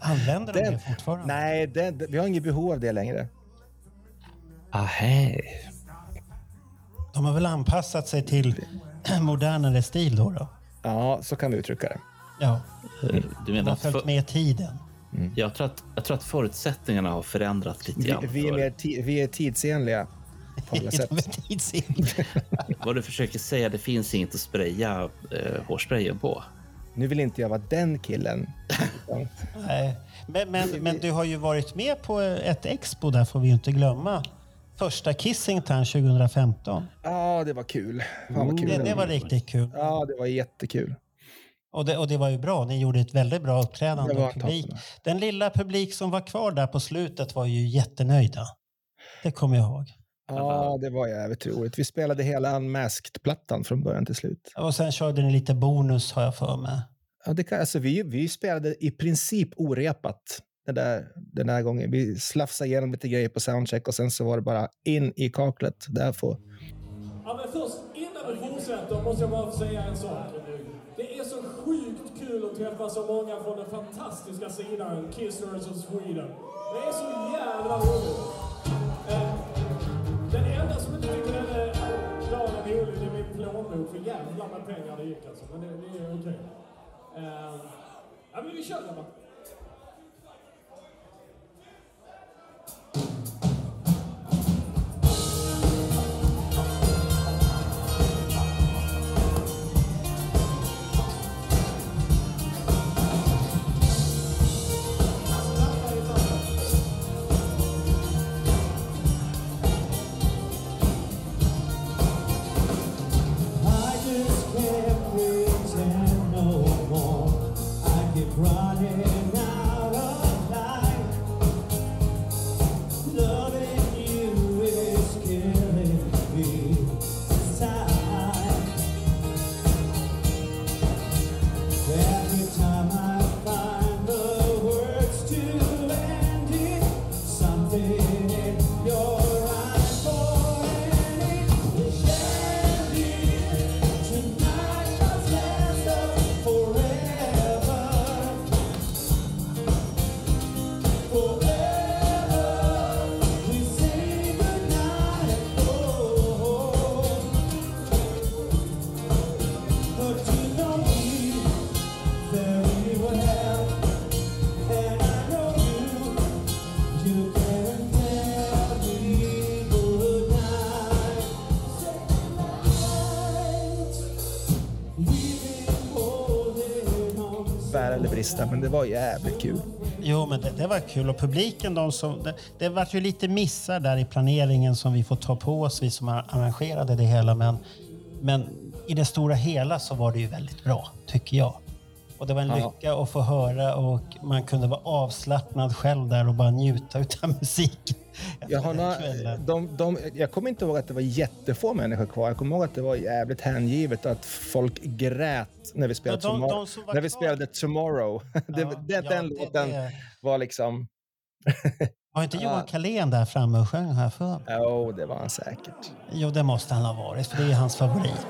Använder de Den- det fortfarande? Nej, det, vi har inget behov av det längre. Ahä. De har väl anpassat sig till modernare stil då? då? Ja, så kan vi uttrycka det. Ja, Du de menar har att följt för, med tiden. jag, tror att, jag tror att förutsättningarna har förändrats lite Vi, grann. vi, är, för- mer ti, vi är tidsenliga på alla sätt. De är tidsenliga. Vad du försöker säga, det finns inget att spraya eh, hårsprayen på. Nu vill inte jag vara den killen. Nej. Men, men, men du har ju varit med på ett expo där, får vi ju inte glömma. Första Kissington 2015. Ja, det var kul. Fan vad kul Det, det var riktigt kul. Ja, det var jättekul. Och det, och det var ju bra. Ni gjorde ett väldigt bra uppträdande. Och publik. Den lilla publik som var kvar där på slutet var ju jättenöjda. Det kommer jag ihåg. Ja, det var jävligt roligt. Vi spelade hela Unmasked-plattan från början till slut. Och sen körde ni lite bonus har jag för mig. Ja, det kan, alltså, vi, vi spelade i princip orepat den där, den där gången. Vi slafsade igenom lite grejer på soundcheck och sen så var det bara in i kaklet. Där får... Ja, men först, innan vi fortsätter, måste jag bara få säga en sak. Det är så sjukt kul att träffa så många från den fantastiska sidan Kissers of Sweden. Det är så jävla roligt. Eh, den enda som inte tycker den är dagen är rolig, det är min plånbok. För jävlar med pengar det gick alltså. Men det, det är okej. Okay. Ja, men vi kör grabbar. Sista, men det var jävligt kul. Jo, men det, det var kul. Och publiken, de som, det, det var ju lite missar där i planeringen som vi får ta på oss, vi som arrangerade det hela. Men, men i det stora hela så var det ju väldigt bra, tycker jag. Och det var en Ja. lycka att få höra och man kunde vara avslappnad själv där och bara njuta utav musiken. Jag, har några, de, de, jag kommer inte ihåg att det var jättefå människor kvar. Jag kommer ihåg att det var jävligt hängivet att folk grät när vi spelade, Ja, de- tomorrow, när vi spelade Tomorrow. det, Ja, den ja, den det- låten det- var liksom... Var inte Johan Ja. Carlén där framme och sjöng här för? Jo, det var han säkert. Jo, det måste han ha varit, för det är hans favorit.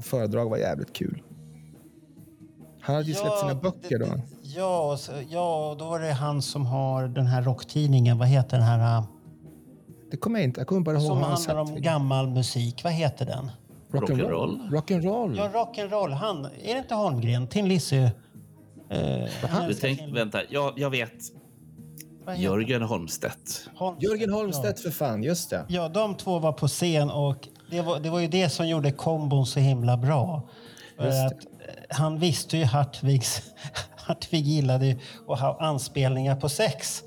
Föredrag var jävligt kul. Han hade ju Ja, släppt sina böcker då. Ja, så, ja, då var det han som har den här rocktidningen. Vad heter den här? äh, Det kommer jag inte. Jag kommer bara ihåg Som handlar om gammal musik. Vad heter den? Rock'n'roll. Rock'n'roll. Ja, rock'n'roll. Han, är det inte Holmgren? Tin Lizzy? Eh, han Du tänk, Tin- vänta, jag, jag vet. Jörgen Holmstedt. Holmstedt, Jörgen Holmstedt för fan, just det. Ja, de två var på scen och det var, det var ju det som gjorde kombon så himla bra. Att eh, han visste ju Hartvigs... Hartvig gillade ju att ha anspelningar på sex.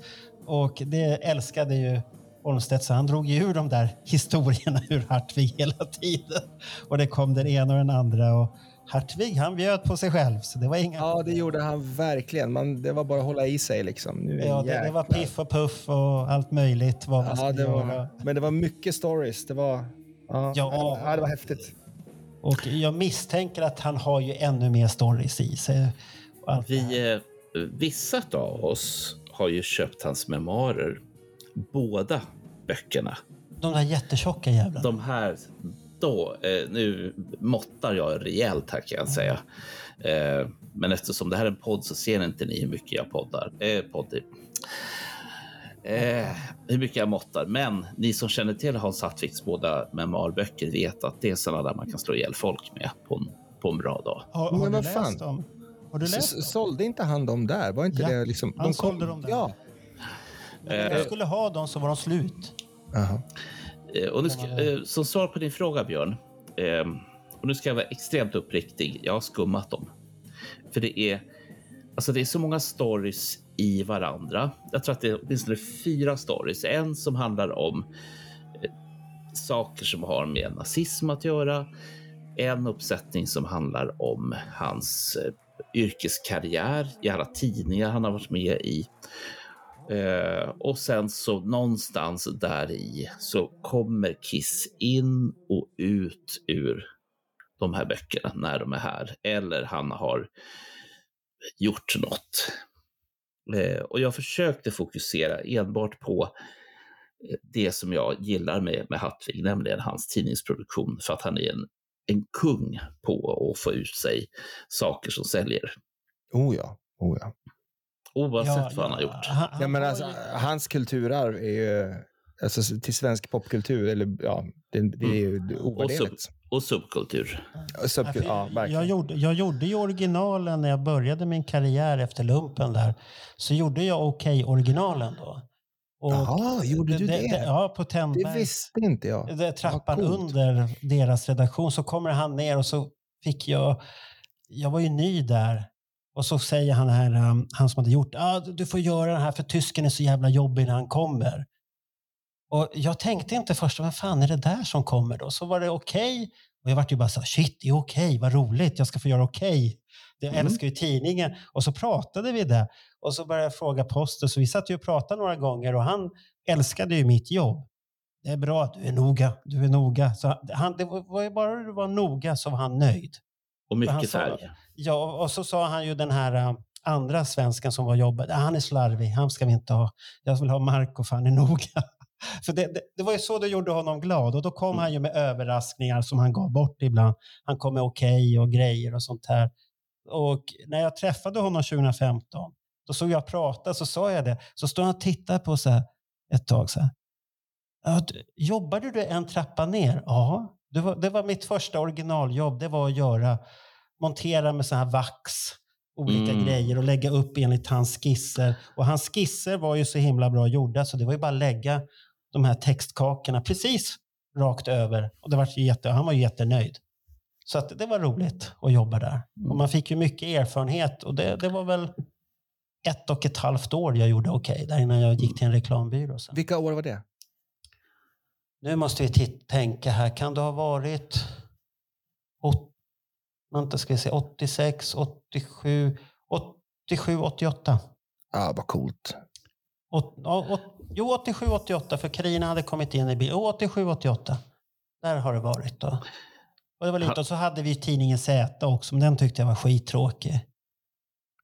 Och det älskade ju Holmstedt så han drog ju ur de där historierna ur Hartvig hela tiden. Och det kom den ena och den andra. Och Hartvig han bjöd på sig själv så det var inga Ja, det gjorde han verkligen. Man, det var bara att hålla i sig liksom. Nu Ja, det, det var piff och puff och allt möjligt. Vad Ja, det göra. var, men det var mycket stories. Det var, ja, Ja. det var, ja, det var häftigt. Och jag misstänker att han har ju ännu mer stories i sig. Vi, eh, vissa av oss har ju köpt hans memoarer. Båda böckerna. De där jättetjocka jävlarna. De här, då, eh, nu måttar jag rejält här kan jag säga. Eh, men eftersom det här är en podd så ser inte ni hur mycket jag poddar. Eh, poddar. Eh, hur mycket jag måttar. Men ni som känner till Hans Hattviks båda memoarböcker vet att det är sådana där man kan slå ihjäl folk med på en, på en bra dag. Har, har Men du vad läst fan? dem? Har du läst dem? Sålde inte han dem där? Var inte Ja, det liksom... han sålde dem där. Ja. Men jag skulle ha dem så var de slut. Jaha. Eh, Och nu ska, eh, som svar på din fråga, Björn. Eh, och nu ska jag vara extremt uppriktig. Jag har skummat dem. För det är, alltså det är så många stories i varandra. Jag tror att det är åtminstone fyra stories. En som handlar om eh, saker som har med nazism att göra. En uppsättning som handlar om hans eh, yrkeskarriär i alla tidningar han har varit med i. Eh, och sen så någonstans där i så kommer Kiss in och ut ur de här böckerna när de är här. Eller han har gjort något. Eh, och jag försökte fokusera enbart på eh, det som jag gillar med, med Hattvig, nämligen hans tidningsproduktion, för att han är en, en kung på att få ut sig saker som säljer. Oh ja. Oh ja. Oavsett Ja, vad han har gjort. han- han ja men alltså, hans kulturarv är ju... Alltså, till svensk popkultur, eller ja, det, det är ju Och, sub, ovärderligt. och subkultur. Så, Ja, jag, gjorde, jag gjorde ju originalen när jag började min karriär efter lumpen där. Så gjorde jag Okej-originalen då. Och Jaha, gjorde du det? ja, på Det Tändbergs visste inte jag. det är trappan under deras redaktion så kommer han ner och så fick jag, jag var ju ny där och så säger han här, um, han som hade gjort, ah, du får göra det här för tysken är så jävla jobbig när han kommer. Och jag tänkte inte först, vad fan är det där som kommer då? Så var det okej. Och jag vart ju bara så här, shit, det är okej, vad roligt, jag ska få göra okej. Jag Mm. älskar ju tidningen. Och så pratade vi där. Och så började jag fråga posten. Så vi satt ju och pratade några gånger och han älskade ju mitt jobb. Det är bra att du är noga. Du är noga. Så han, det var ju bara du var noga så var han nöjd. Och mycket sa- färg. Ja, och så sa han ju den här äh, andra svensken som var jobbet. "Ah, Han är slarvig, han ska vi inte ha. Jag vill ha Marco för han är noga. Så det, det, det var ju så det gjorde honom glad och då kom han ju med överraskningar som han gav bort ibland. Han kom med okej och grejer och sånt här. Och när jag träffade honom 2015, då såg jag prata så sa jag det. Så stod han och tittade på så här ett tag så här. Du- jobbade du en trappa ner? Ja, det var, det var mitt första originaljobb. Det var att göra, montera med så här vax, olika Mm. grejer och lägga upp enligt hans skisser. Och hans skisser var ju så himla bra gjorda så det var ju bara att lägga de här textkakorna precis rakt över. Och det var jätte, han var ju jättenöjd. Så att det var roligt att jobba där. Och man fick ju mycket erfarenhet och det, det var väl ett och ett halvt år jag gjorde okej där innan jag gick till en reklambyrå. Sen. Vilka år var det? Nu måste vi tänka här. Kan det ha varit åt, vänta, ska vi se, 86, 87, 87, 88? Ja, vad coolt. Åt, ja, åt, jo, 87, 88, för Carina hade kommit in i bilen. Jo, 87, 88. Där har det varit. Då. Och, det var lite, och så hade vi tidningen Z också, men den tyckte jag var skittråkig.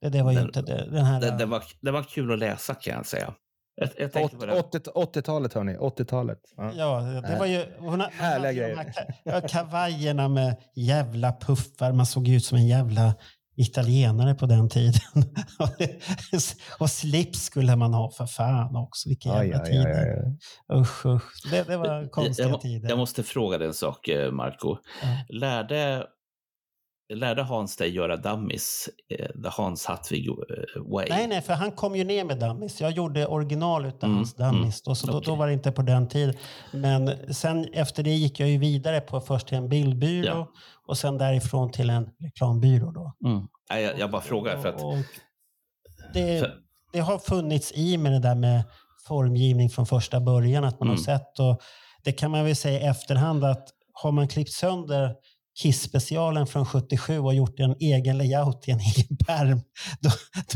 Det, det var ju Den- inte det, den här... Det, det, var, det var kul att läsa kan jag säga. Jag, jag tänkte på det. 80 80-talet hörni, 80-talet. Ja. Ja, det var ju... Hon, Härliga de grejer. här kavajerna med jävla puffar. Man såg ut som en jävla italienare på den tiden. och slips skulle man ha för fan också. Vilka Aj, jävla aj, tider. aj, aj. Usch, usch. Det, det var konstiga jag, jag, tider. jag måste fråga dig en sak, eh, Marco. Lärde, lärde Hans dig göra dummies? eh, The Hans Hattvig eh, way? Nej, nej, för han kom ju ner med dummies. Jag gjorde original utav Mm, hans dummies. Då, så då, då var det inte på den tiden. Men sen efter det gick jag ju vidare på först till en bildbyrå Ja. och sen därifrån till en reklambyrå. Då. Mm. Nej, jag, jag bara frågar för att... Och det, För- det har funnits i med det där med formgivning från första början, att man Mm. har sett. Och det kan man väl säga i efterhand att har man klippt sönder Kiss-specialen från 77 och gjort en egen layout i en egen pärm, då,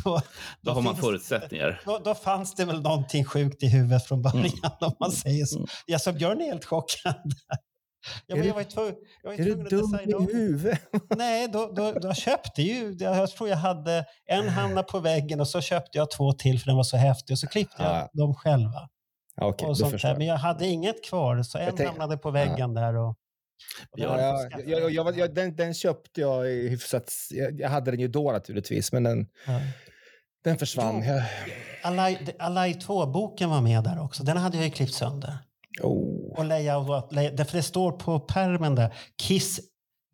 då, Då har man förutsättningar. då, då fanns det väl någonting sjukt i huvudet från början, Mm. om man säger så. Jag så Björn är helt chockad. Ja, Är jag var ju tvungen, jag var ju Är du dum i huvudet? Nej, då, då, då köpte ju, jag tror jag hade en hamna på väggen och så köpte jag två till för den var så häftig och så klippte jag Ja. dem själva. Ja, Okej, och då sånt. Men jag hade inget kvar så en tänk- hamnade på väggen där. Och, Ja, ja, jag, jag, jag, den, den köpte jag hyfsat... Jag, hade den ju då naturligtvis, men den, Ja. den försvann. Alai, Alai 2-boken var med där också. Den hade jag ju klippt sönder. oh. Och layout, därför det står på pärmen där. Kiss,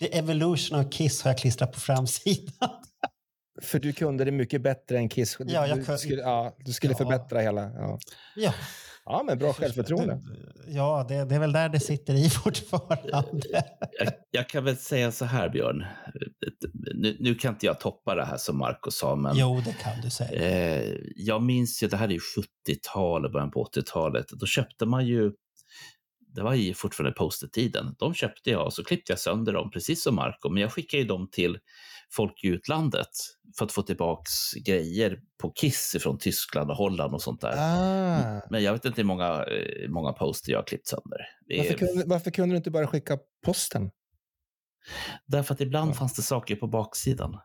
the evolution of Kiss har jag klistrat på framsidan. För du kunde det mycket bättre än Kiss. Du, Ja, jag du kunde- skulle, ja, du skulle Ja. förbättra hela... Ja, Ja, ja men bra självförtroende. ja det, det är väl där det sitter i fortfarande. Jag, jag kan väl säga så här, Björn. Nu, nu kan inte jag toppa det här som Marco sa, men Jo, det kan du säga. eh, jag minns ju, det här är ju 70-talet, början på 80-talet. Då köpte man ju, det var ju fortfarande postertiden, de köpte jag och så klippte jag sönder dem, precis som Marco. Men jag skickade ju dem till folk i utlandet för att få tillbaks grejer på Kiss från Tyskland och Holland och sånt där. Ah. Men jag vet inte hur många, eh, många poster jag har klippt sönder. Varför, kunde, varför kunde du inte bara skicka posten? Därför att ibland fanns det saker på baksidan.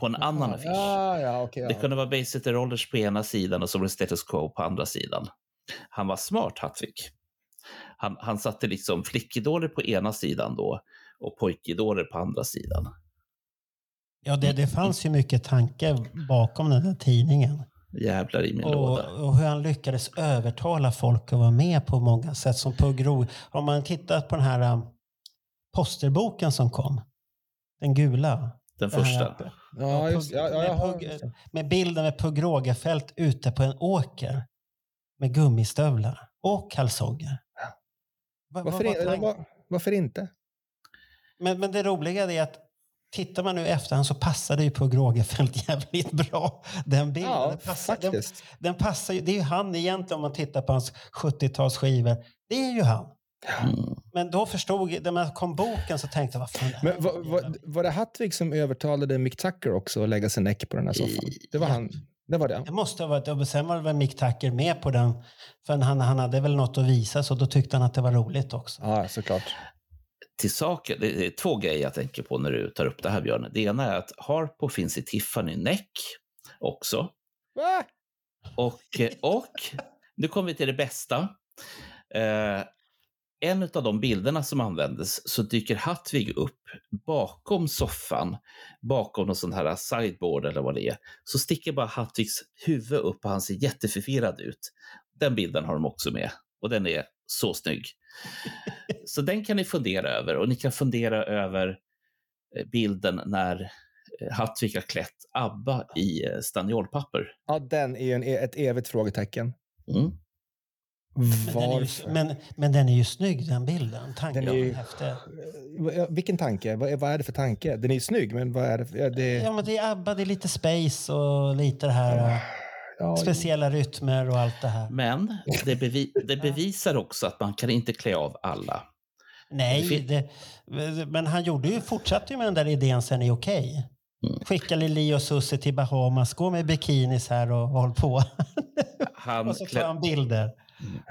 På en annan affisch. Ja, ja, okej. Det ja. kunde vara Basic Rollers på ena sidan och så var det Status Quo på andra sidan. Han var smart, Hattvik. Han, han satte liksom flickidoler på ena sidan då och pojkidoler på andra sidan. Ja, det, det fanns ju mycket tanke bakom den där tidningen. Jävlar i min Och, låda. och hur han lyckades övertala folk att vara med på många sätt. Som Ro. Om man tittar på den här um, posterboken som kom. Den gula. Den Den första. Ja, just, ja, ja, med, Pugh, med bilden med Pugh Rogefeldt ute på en åker. Med gummistövlar och kalsonger. Va- varför, var var, varför inte? Men, men det roliga är att tittar man nu efterhand så passar det ju på Rogefeldt jävligt bra. Den bilden. Ja, den passar, den, den passar ju, det är ju han egentligen om man tittar på hans 70-talsskivor. Det är ju han. Mm. Men då förstod jag, när man kom boken så tänkte jag, vad fan det Men var, var, var det Hattvik som övertalade Mick Tucker också att lägga sin näck på den här soffan? Det var Ja. han. Det var det. Det måste ha varit, och sen var det väl Mick Tucker med på den. För han, han hade väl något att visa så då tyckte han att det var roligt också. Ja, såklart. Till saken, det är två grejer jag tänker på när du tar upp det här Björn. Det ena är att Harpo finns i Tiffany Neck också. Va? Och, och nu kommer vi till det bästa. Eh, en av de bilderna som användes så dyker Hattvig upp bakom soffan, bakom någon sån här sideboard eller vad det är. Så sticker bara Hattvigs huvud upp och han ser jätteförvirrad ut. Den bilden har de också med och den är så snygg. Så den kan ni fundera över och ni kan fundera över eh, bilden när eh, Hattvig har klätt ABBA i eh, staniolpapper. Ja, den är ju en, ett evigt frågetecken. Mm. Men den, är ju, Varför? men, men den är ju snygg den bilden. Tanken Den ju-. Ja, Vilken tanke? Vad är, vad är det för tanke? Den är ju snygg, men vad är det? För, ja, det Ja, men det är ABBA, det är lite space och lite det här ja, speciella rytmer och allt det här. Men det, bevi det bevisar också att man kan inte klä av alla. Nej, det, men han gjorde ju, fortsatte ju med den där idén sen i Okej. Mm. Skicka Lili och Susie till Bahamas, gå med bikinis här och håll på. Han och så tar han bilder.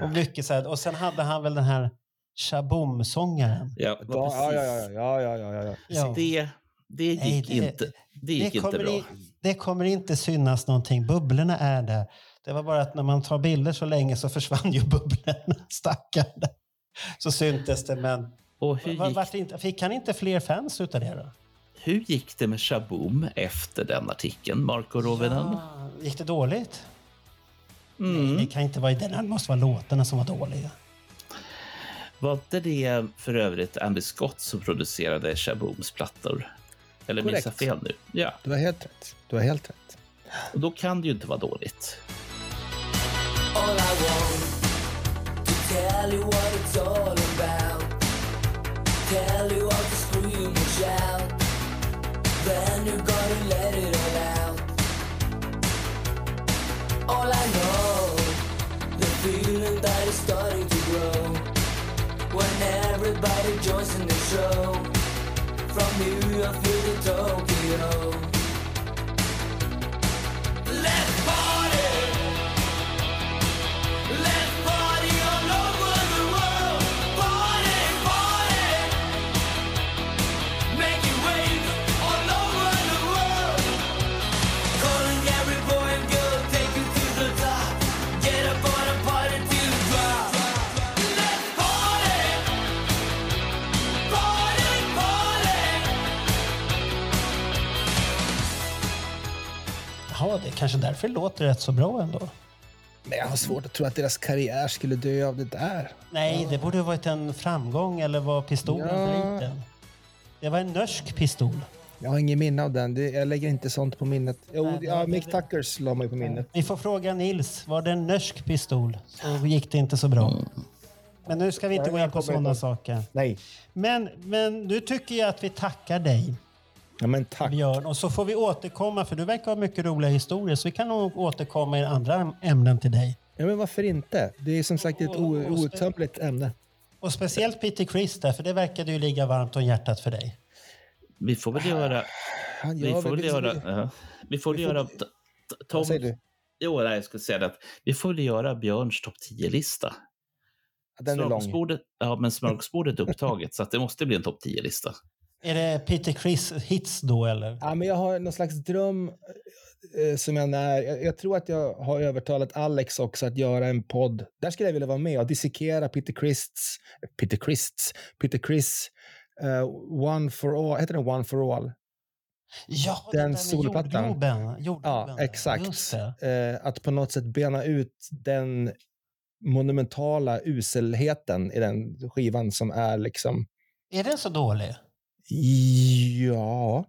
Och, mycket så här, och sen hade han väl den här Shaboom-sångaren. ja, ja, ja, precis. ja, ja, ja, ja, ja. Ja. Det, det gick Nej, det- inte, det gick inte kommer bra. i- det kommer inte synas någonting. Bubblorna är där. Det var bara att när man tar bilder så länge så försvann ju bubblorna. Stackarn. Så syntes det, men... Och hur var, gick- vart inte, fick han inte fler fans utav det då? Hur gick det med Shaboom efter den artikeln, Marco Rovinen? Ah, gick det dåligt? Mm. Nej, det kan inte vara i den. Det måste vara låtarna som var dåliga. Var inte det för övrigt Andy Scott som producerade Shabooms plattor? Eller Korrekt. fel nu? Ja, Du har helt rätt. Du har helt rätt. och då kan det ju inte vara dåligt. All I want to tell you what it's all about. Tell you all to scream and shout. Then you gotta let it all out. All I know, the feeling that is starting to grow. When everybody joins in the show. From New York through to Tokyo. Let's party! Det är kanske därför det låter rätt så bra ändå. Men jag har svårt att tro att deras karriär skulle dö av det där. Nej, det borde ha varit en framgång eller var pistolen Ja. för liten? Det var en norsk pistol. Jag har ingen minne av den. Jag lägger inte sånt på minnet. Jo, Nej, ja, Mick Tuckers la mig på minnet. Vi får fråga Nils, var det en norsk pistol så gick det inte så bra. Men nu ska vi inte Nej, gå in på sådana saker. Nej. Men, men nu tycker jag att vi tackar dig, Ja, men tack. Björn. Och så får vi återkomma, för du verkar ha mycket roliga historier, så vi kan nog återkomma i andra ämnen till dig. Ja, men varför inte? Det är som sagt ett outtömligt ämne. Och speciellt Peter Chris där, för det verkade ju ligga varmt om hjärtat för dig. Vi får väl göra... Han Vi får väl göra... ja. Vi får göra... t- t- Tom, Vad säger du? Jo, nej, jag skulle säga att vi får väl göra Björns topp 10-lista. Den är lång. Ja, men smörgåsbordet är upptaget så det måste bli en topp 10-lista. Är det Peter Chris hits då eller? Ja, men jag har någon slags dröm eh, som jag när. Jag, jag tror att jag har övertalat Alex också att göra en podd. Där skulle jag vilja vara med och dissekera Peter Christs, Peter Christs, Peter Chris eh, One for All, heter den One for All? Ja, Den där med soloplattan. Jordgloben. Ja, Jordgloben. exakt. Eh, att på något sätt bena ut den monumentala uselheten i den skivan som är liksom, Är den så dålig? Ja,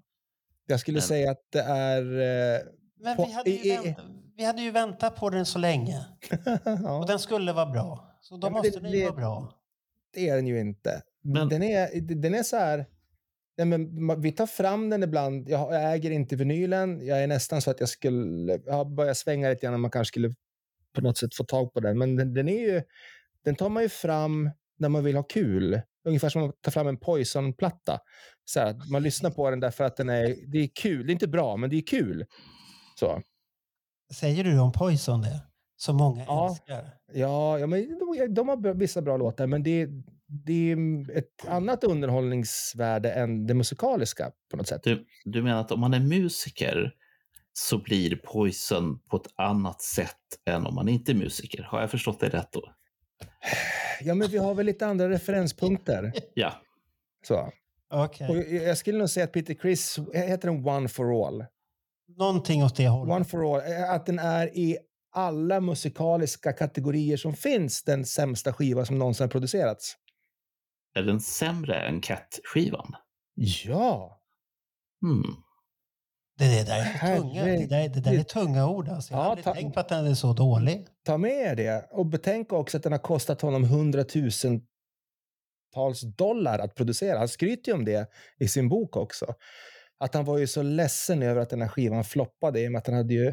jag skulle Men- säga att det är... Eh, Men vi hade, ju i- väntat, vi hade ju väntat på den så länge. ja. Och den skulle vara bra. Så då Ja, måste det- den ju det- vara bra. Det är den ju inte. Men- Den, är, den är så här... Nej, men vi tar fram den ibland. Jag, jag äger inte vinylen. Jag är nästan så att jag skulle... Jag har börjat svänga lite grann om man kanske skulle på något sätt få tag på den. Men den, den är ju... Den tar man ju fram när man vill ha kul. Ungefär som att ta fram en Poison-platta. Så här, man lyssnar på den därför att den är, det är kul. Det är inte bra, men det är kul. Så. Säger du om Poison det? Som många Ja. älskar. Ja, ja men de, de har vissa bra låtar, men det, det är ett annat underhållningsvärde än det musikaliska på något sätt. Du, du menar att om man är musiker så blir Poison på ett annat sätt än om man inte är musiker? Har jag förstått det rätt då? Ja, men vi har väl lite andra referenspunkter. Ja. Så. Okej. Och jag skulle nog säga att Peter Chris, heter den One for All? Någonting åt det hållet. One for All, eh, att den är i alla musikaliska kategorier som finns den sämsta skiva som någonsin har producerats. Är den sämre än Cat-skivan? Ja! Hmm. Det, där är tunga, det, där, det där är tunga ord. Alltså. Jag Ja, aldrig ta- tänkt på att den är så dålig. Ta med er det. Och betänk också att den har kostat honom hundratusentals dollar att producera. Han skryter ju om det i sin bok också. Att han var ju så ledsen över att den här skivan floppade i och med att han hade ju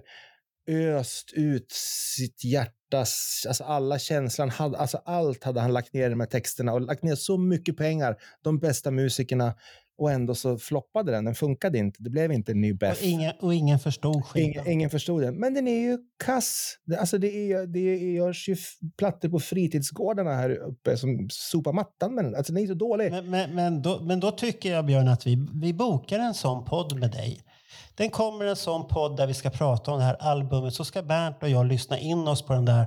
öst ut sitt hjärtas, alltså alla hade, alltså allt hade han lagt ner i de här texterna och lagt ner så mycket pengar, de bästa musikerna och ändå så floppade den, den funkade inte, det blev inte en ny Och Beth. ingen, och ingen förstod skivan. Ingen, ingen förstod den. Men den är ju kass. Det, alltså det, är, det görs ju plattor på fritidsgårdarna här uppe som sopar mattan med den. Alltså den är så dålig. Men, men, men, då, men då tycker jag, Björn, att vi, vi bokar en sån podd med dig. Den kommer en sån podd där vi ska prata om det här albumet. Så ska Bernt och jag lyssna in oss på den där.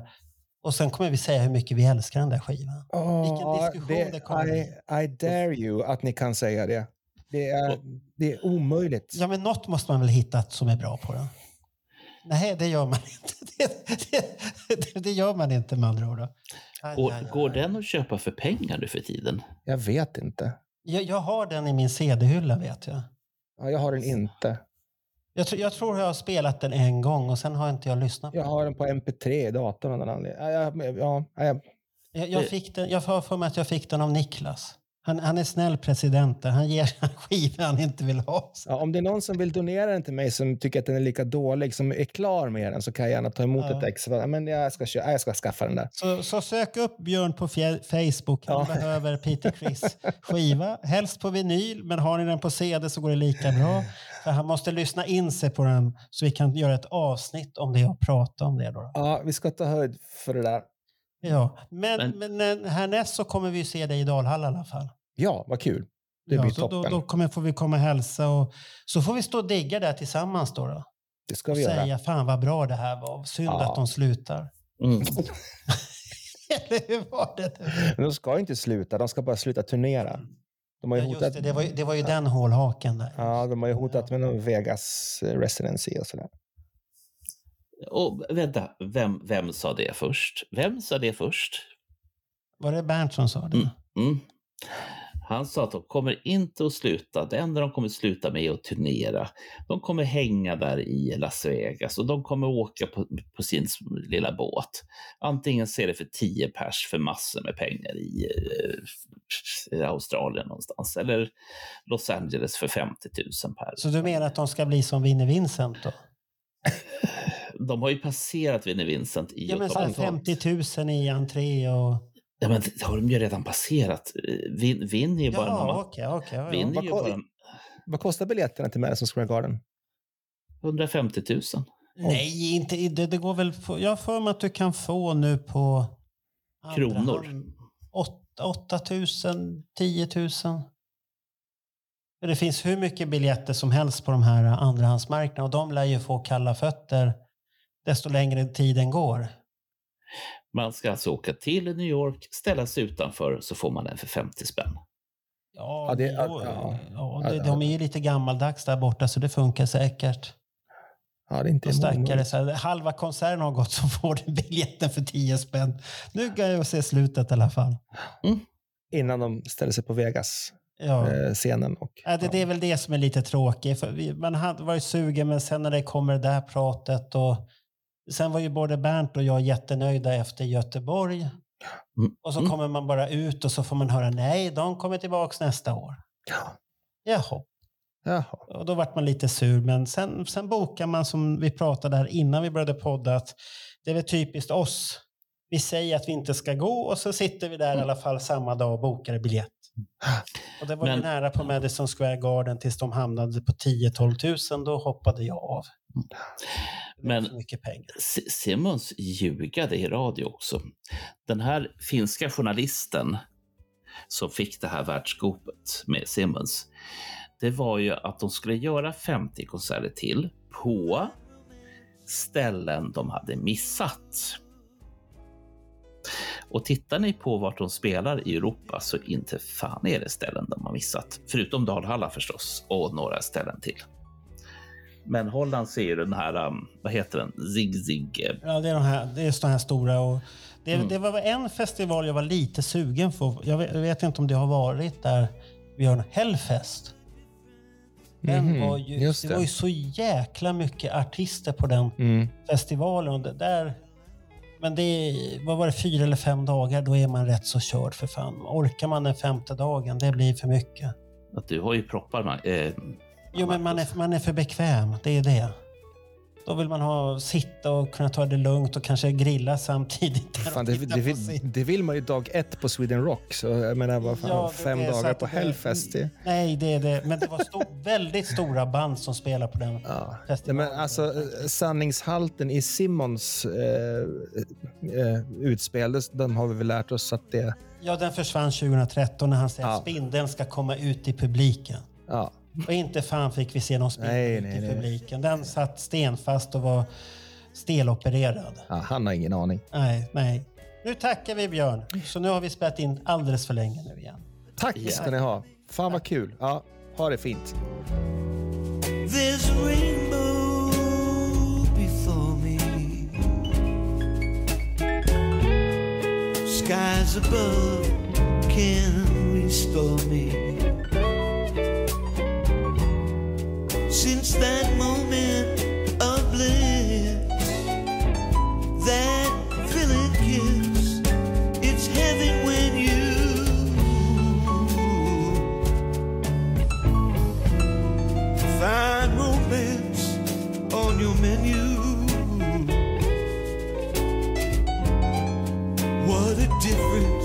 Och sen kommer vi säga hur mycket vi älskar den där skivan. Vilken diskussion det, kommer bli. I, I dare you att ni kan säga det. Det är, det är omöjligt. Ja, men något måste man väl hitta som är bra på den? Nej, det gör man inte. Det, det, det gör man inte med andra ord. Aj, Går, aj, aj. går den att köpa för pengar nu för tiden? Jag vet inte. Jag, jag har den i min CD-hylla vet jag. Ja, jag har den inte. Jag, tror- jag tror jag har spelat den en gång och sen har inte jag lyssnat på Jag har den på MP3 i datorn av någon anledning. Ja, ja, ja, ja, Jag, jag, fick den, jag har för mig att jag fick den av Niklas. Han, han är snäll president där. Han ger skivor han inte vill ha. Ja, om det är någon som vill donera den till mig som tycker att den är lika dålig, som är klar med den, så kan jag gärna ta emot Ja. ett ex. Men jag ska, jag ska skaffa den där. Så, så sök upp Björn på Facebook. Han Ja. behöver Peter Criss skiva. Helst på vinyl, men har ni den på CD så går det lika bra. För han måste lyssna in sig på den så vi kan göra ett avsnitt om det och prata om det. Då. Ja, vi ska ta höjd för det där. Ja. Men, men, eh, härnäst så kommer vi se dig i Dalhalla i alla fall. Ja, vad kul. Det ja, blir toppen. Då, då kommer, får vi komma och hälsa och så får vi stå och digga där tillsammans då. då. det ska Och vi säga göra. fan vad bra det här var. Synd Ja. att de slutar. Mm. Eller hur var det? Men de ska inte sluta, de ska bara sluta turnera. De har ju Ja, hotat, det, det, var, ju- det var ju den hålhaken där. ja, de har ju hotat med någon Vegas residency och sådär. Och vänta, vem, vem sa det först? Vem sa det först? Var det Bernt som sa det? Mm. Han sa att de kommer inte att sluta. Det enda de kommer att sluta med är att turnera. De kommer hänga där i Las Vegas och de kommer åka på, på sin lilla båt. Antingen ser det för 10 pers för massor med pengar i, eh, i Australien någonstans eller Los Angeles för 50 000 per. Så du menar att de ska bli som Vinnie Vincent då? De har ju passerat Vinnie Vincent i Ja, men så här Göteborg. 50 000 i entré och... Ja, men det har de ju redan passerat. Vin, Vin är ju bara... Ja, någon- okej, okej. ja, Vin ja. är ju Vad ko- bara Vad kostar biljetterna till Madison Square Garden? 150 000. Nej, inte, det, det går väl... På, jag har för mig att du kan få nu på... Kronor. hand 8 000, 10 000. För Det finns hur mycket biljetter som helst på de här andrahandsmarknaderna och de lär ju få kalla fötter desto längre tiden går. Man ska alltså åka till New York, ställa sig utanför så får man den för 50 spänn. Ja, Ja, det- jo, ja. ja, det, de är ju lite gammaldags där borta så det funkar säkert. Ja, det är inte stackare, så här, halva konserten har gått så får du biljetten för 10 spänn. Nu kan jag se slutet i alla fall. Innan de ställer sig på Vegas Ja. eh, scenen. Och, Ja, det, det är väl det som är lite tråkigt. För vi, man hade varit sugen men sen när det kommer det där pratet och sen var ju både Bernt och jag jättenöjda efter Göteborg. Mm. Och så Mm. kommer man bara ut och så får man höra nej, de kommer tillbaks nästa år. Ja. Jaha. Jaha. Och då vart man lite sur, men sen, sen bokar man som vi pratade här innan vi började podda att det är väl typiskt oss. Vi säger att vi inte ska gå och så sitter vi där i alla fall samma dag och bokar biljett. Och det var ju Men- nära på Madison Square Garden tills de hamnade på 10-12 000. Då hoppade jag av. Men- mycket pengar. S- Simmons ljugade i radio också. Den här finska journalisten som fick det här världsskopet med Simmons, det var ju att de skulle göra 50 konserter till på ställen de hade missat. Och tittar ni på vart de spelar i Europa så inte fan är det ställen de har missat. Förutom Dalhalla förstås och några ställen till. Men Holland ser ju den här, um, vad heter den, Zig Zig. Ja, det är de här, det är de här stora. Och det, Mm. det var en festival jag var lite sugen på. Jag vet, jag vet inte om det har varit där. Vi har en Hellfest. Den Mhm, var ju, just det. det. var ju så jäkla mycket artister på den Mm. festivalen. Och det där, men det vad var det, fyra eller fem dagar, då är man rätt så körd för fan. Orkar man den femte dagen, det blir för mycket. Att du har ju proppar. Man, eh, Jo, men man är, man är för bekväm, det är det. Då vill man ha, sitta och kunna ta det lugnt och kanske grilla samtidigt. Fan, det, det, vill, det vill man ju dag ett på Sweden Rock. Så jag menar, vad fan, Ja, fem dagar på Hellfest. Det, Nej, det är det. Men det var sto väldigt stora band som spelar på den ja. Festivalen. men alltså, eh, sanningshalten i Simmons eh, eh, utspel, det- de har vi väl lärt oss att det... Ja, den försvann 2013 när han säger Ja. att spindeln ska komma ut i publiken. Ja, Och inte fan fick vi se någon nej, i publiken. Den satt stenfast och var stelopererad. Ja, han har ingen aning. Nej, nej. Nu tackar vi Björn. Så nu har vi spelat in alldeles för länge nu igen. Tack ska ni ha. Fan vad kul. Ja, ha det fint. A rainbow before me. Skies above can restore me. Since that moment of bliss, that thrilling kiss, it's heaven when you find romance on your menu. What a difference.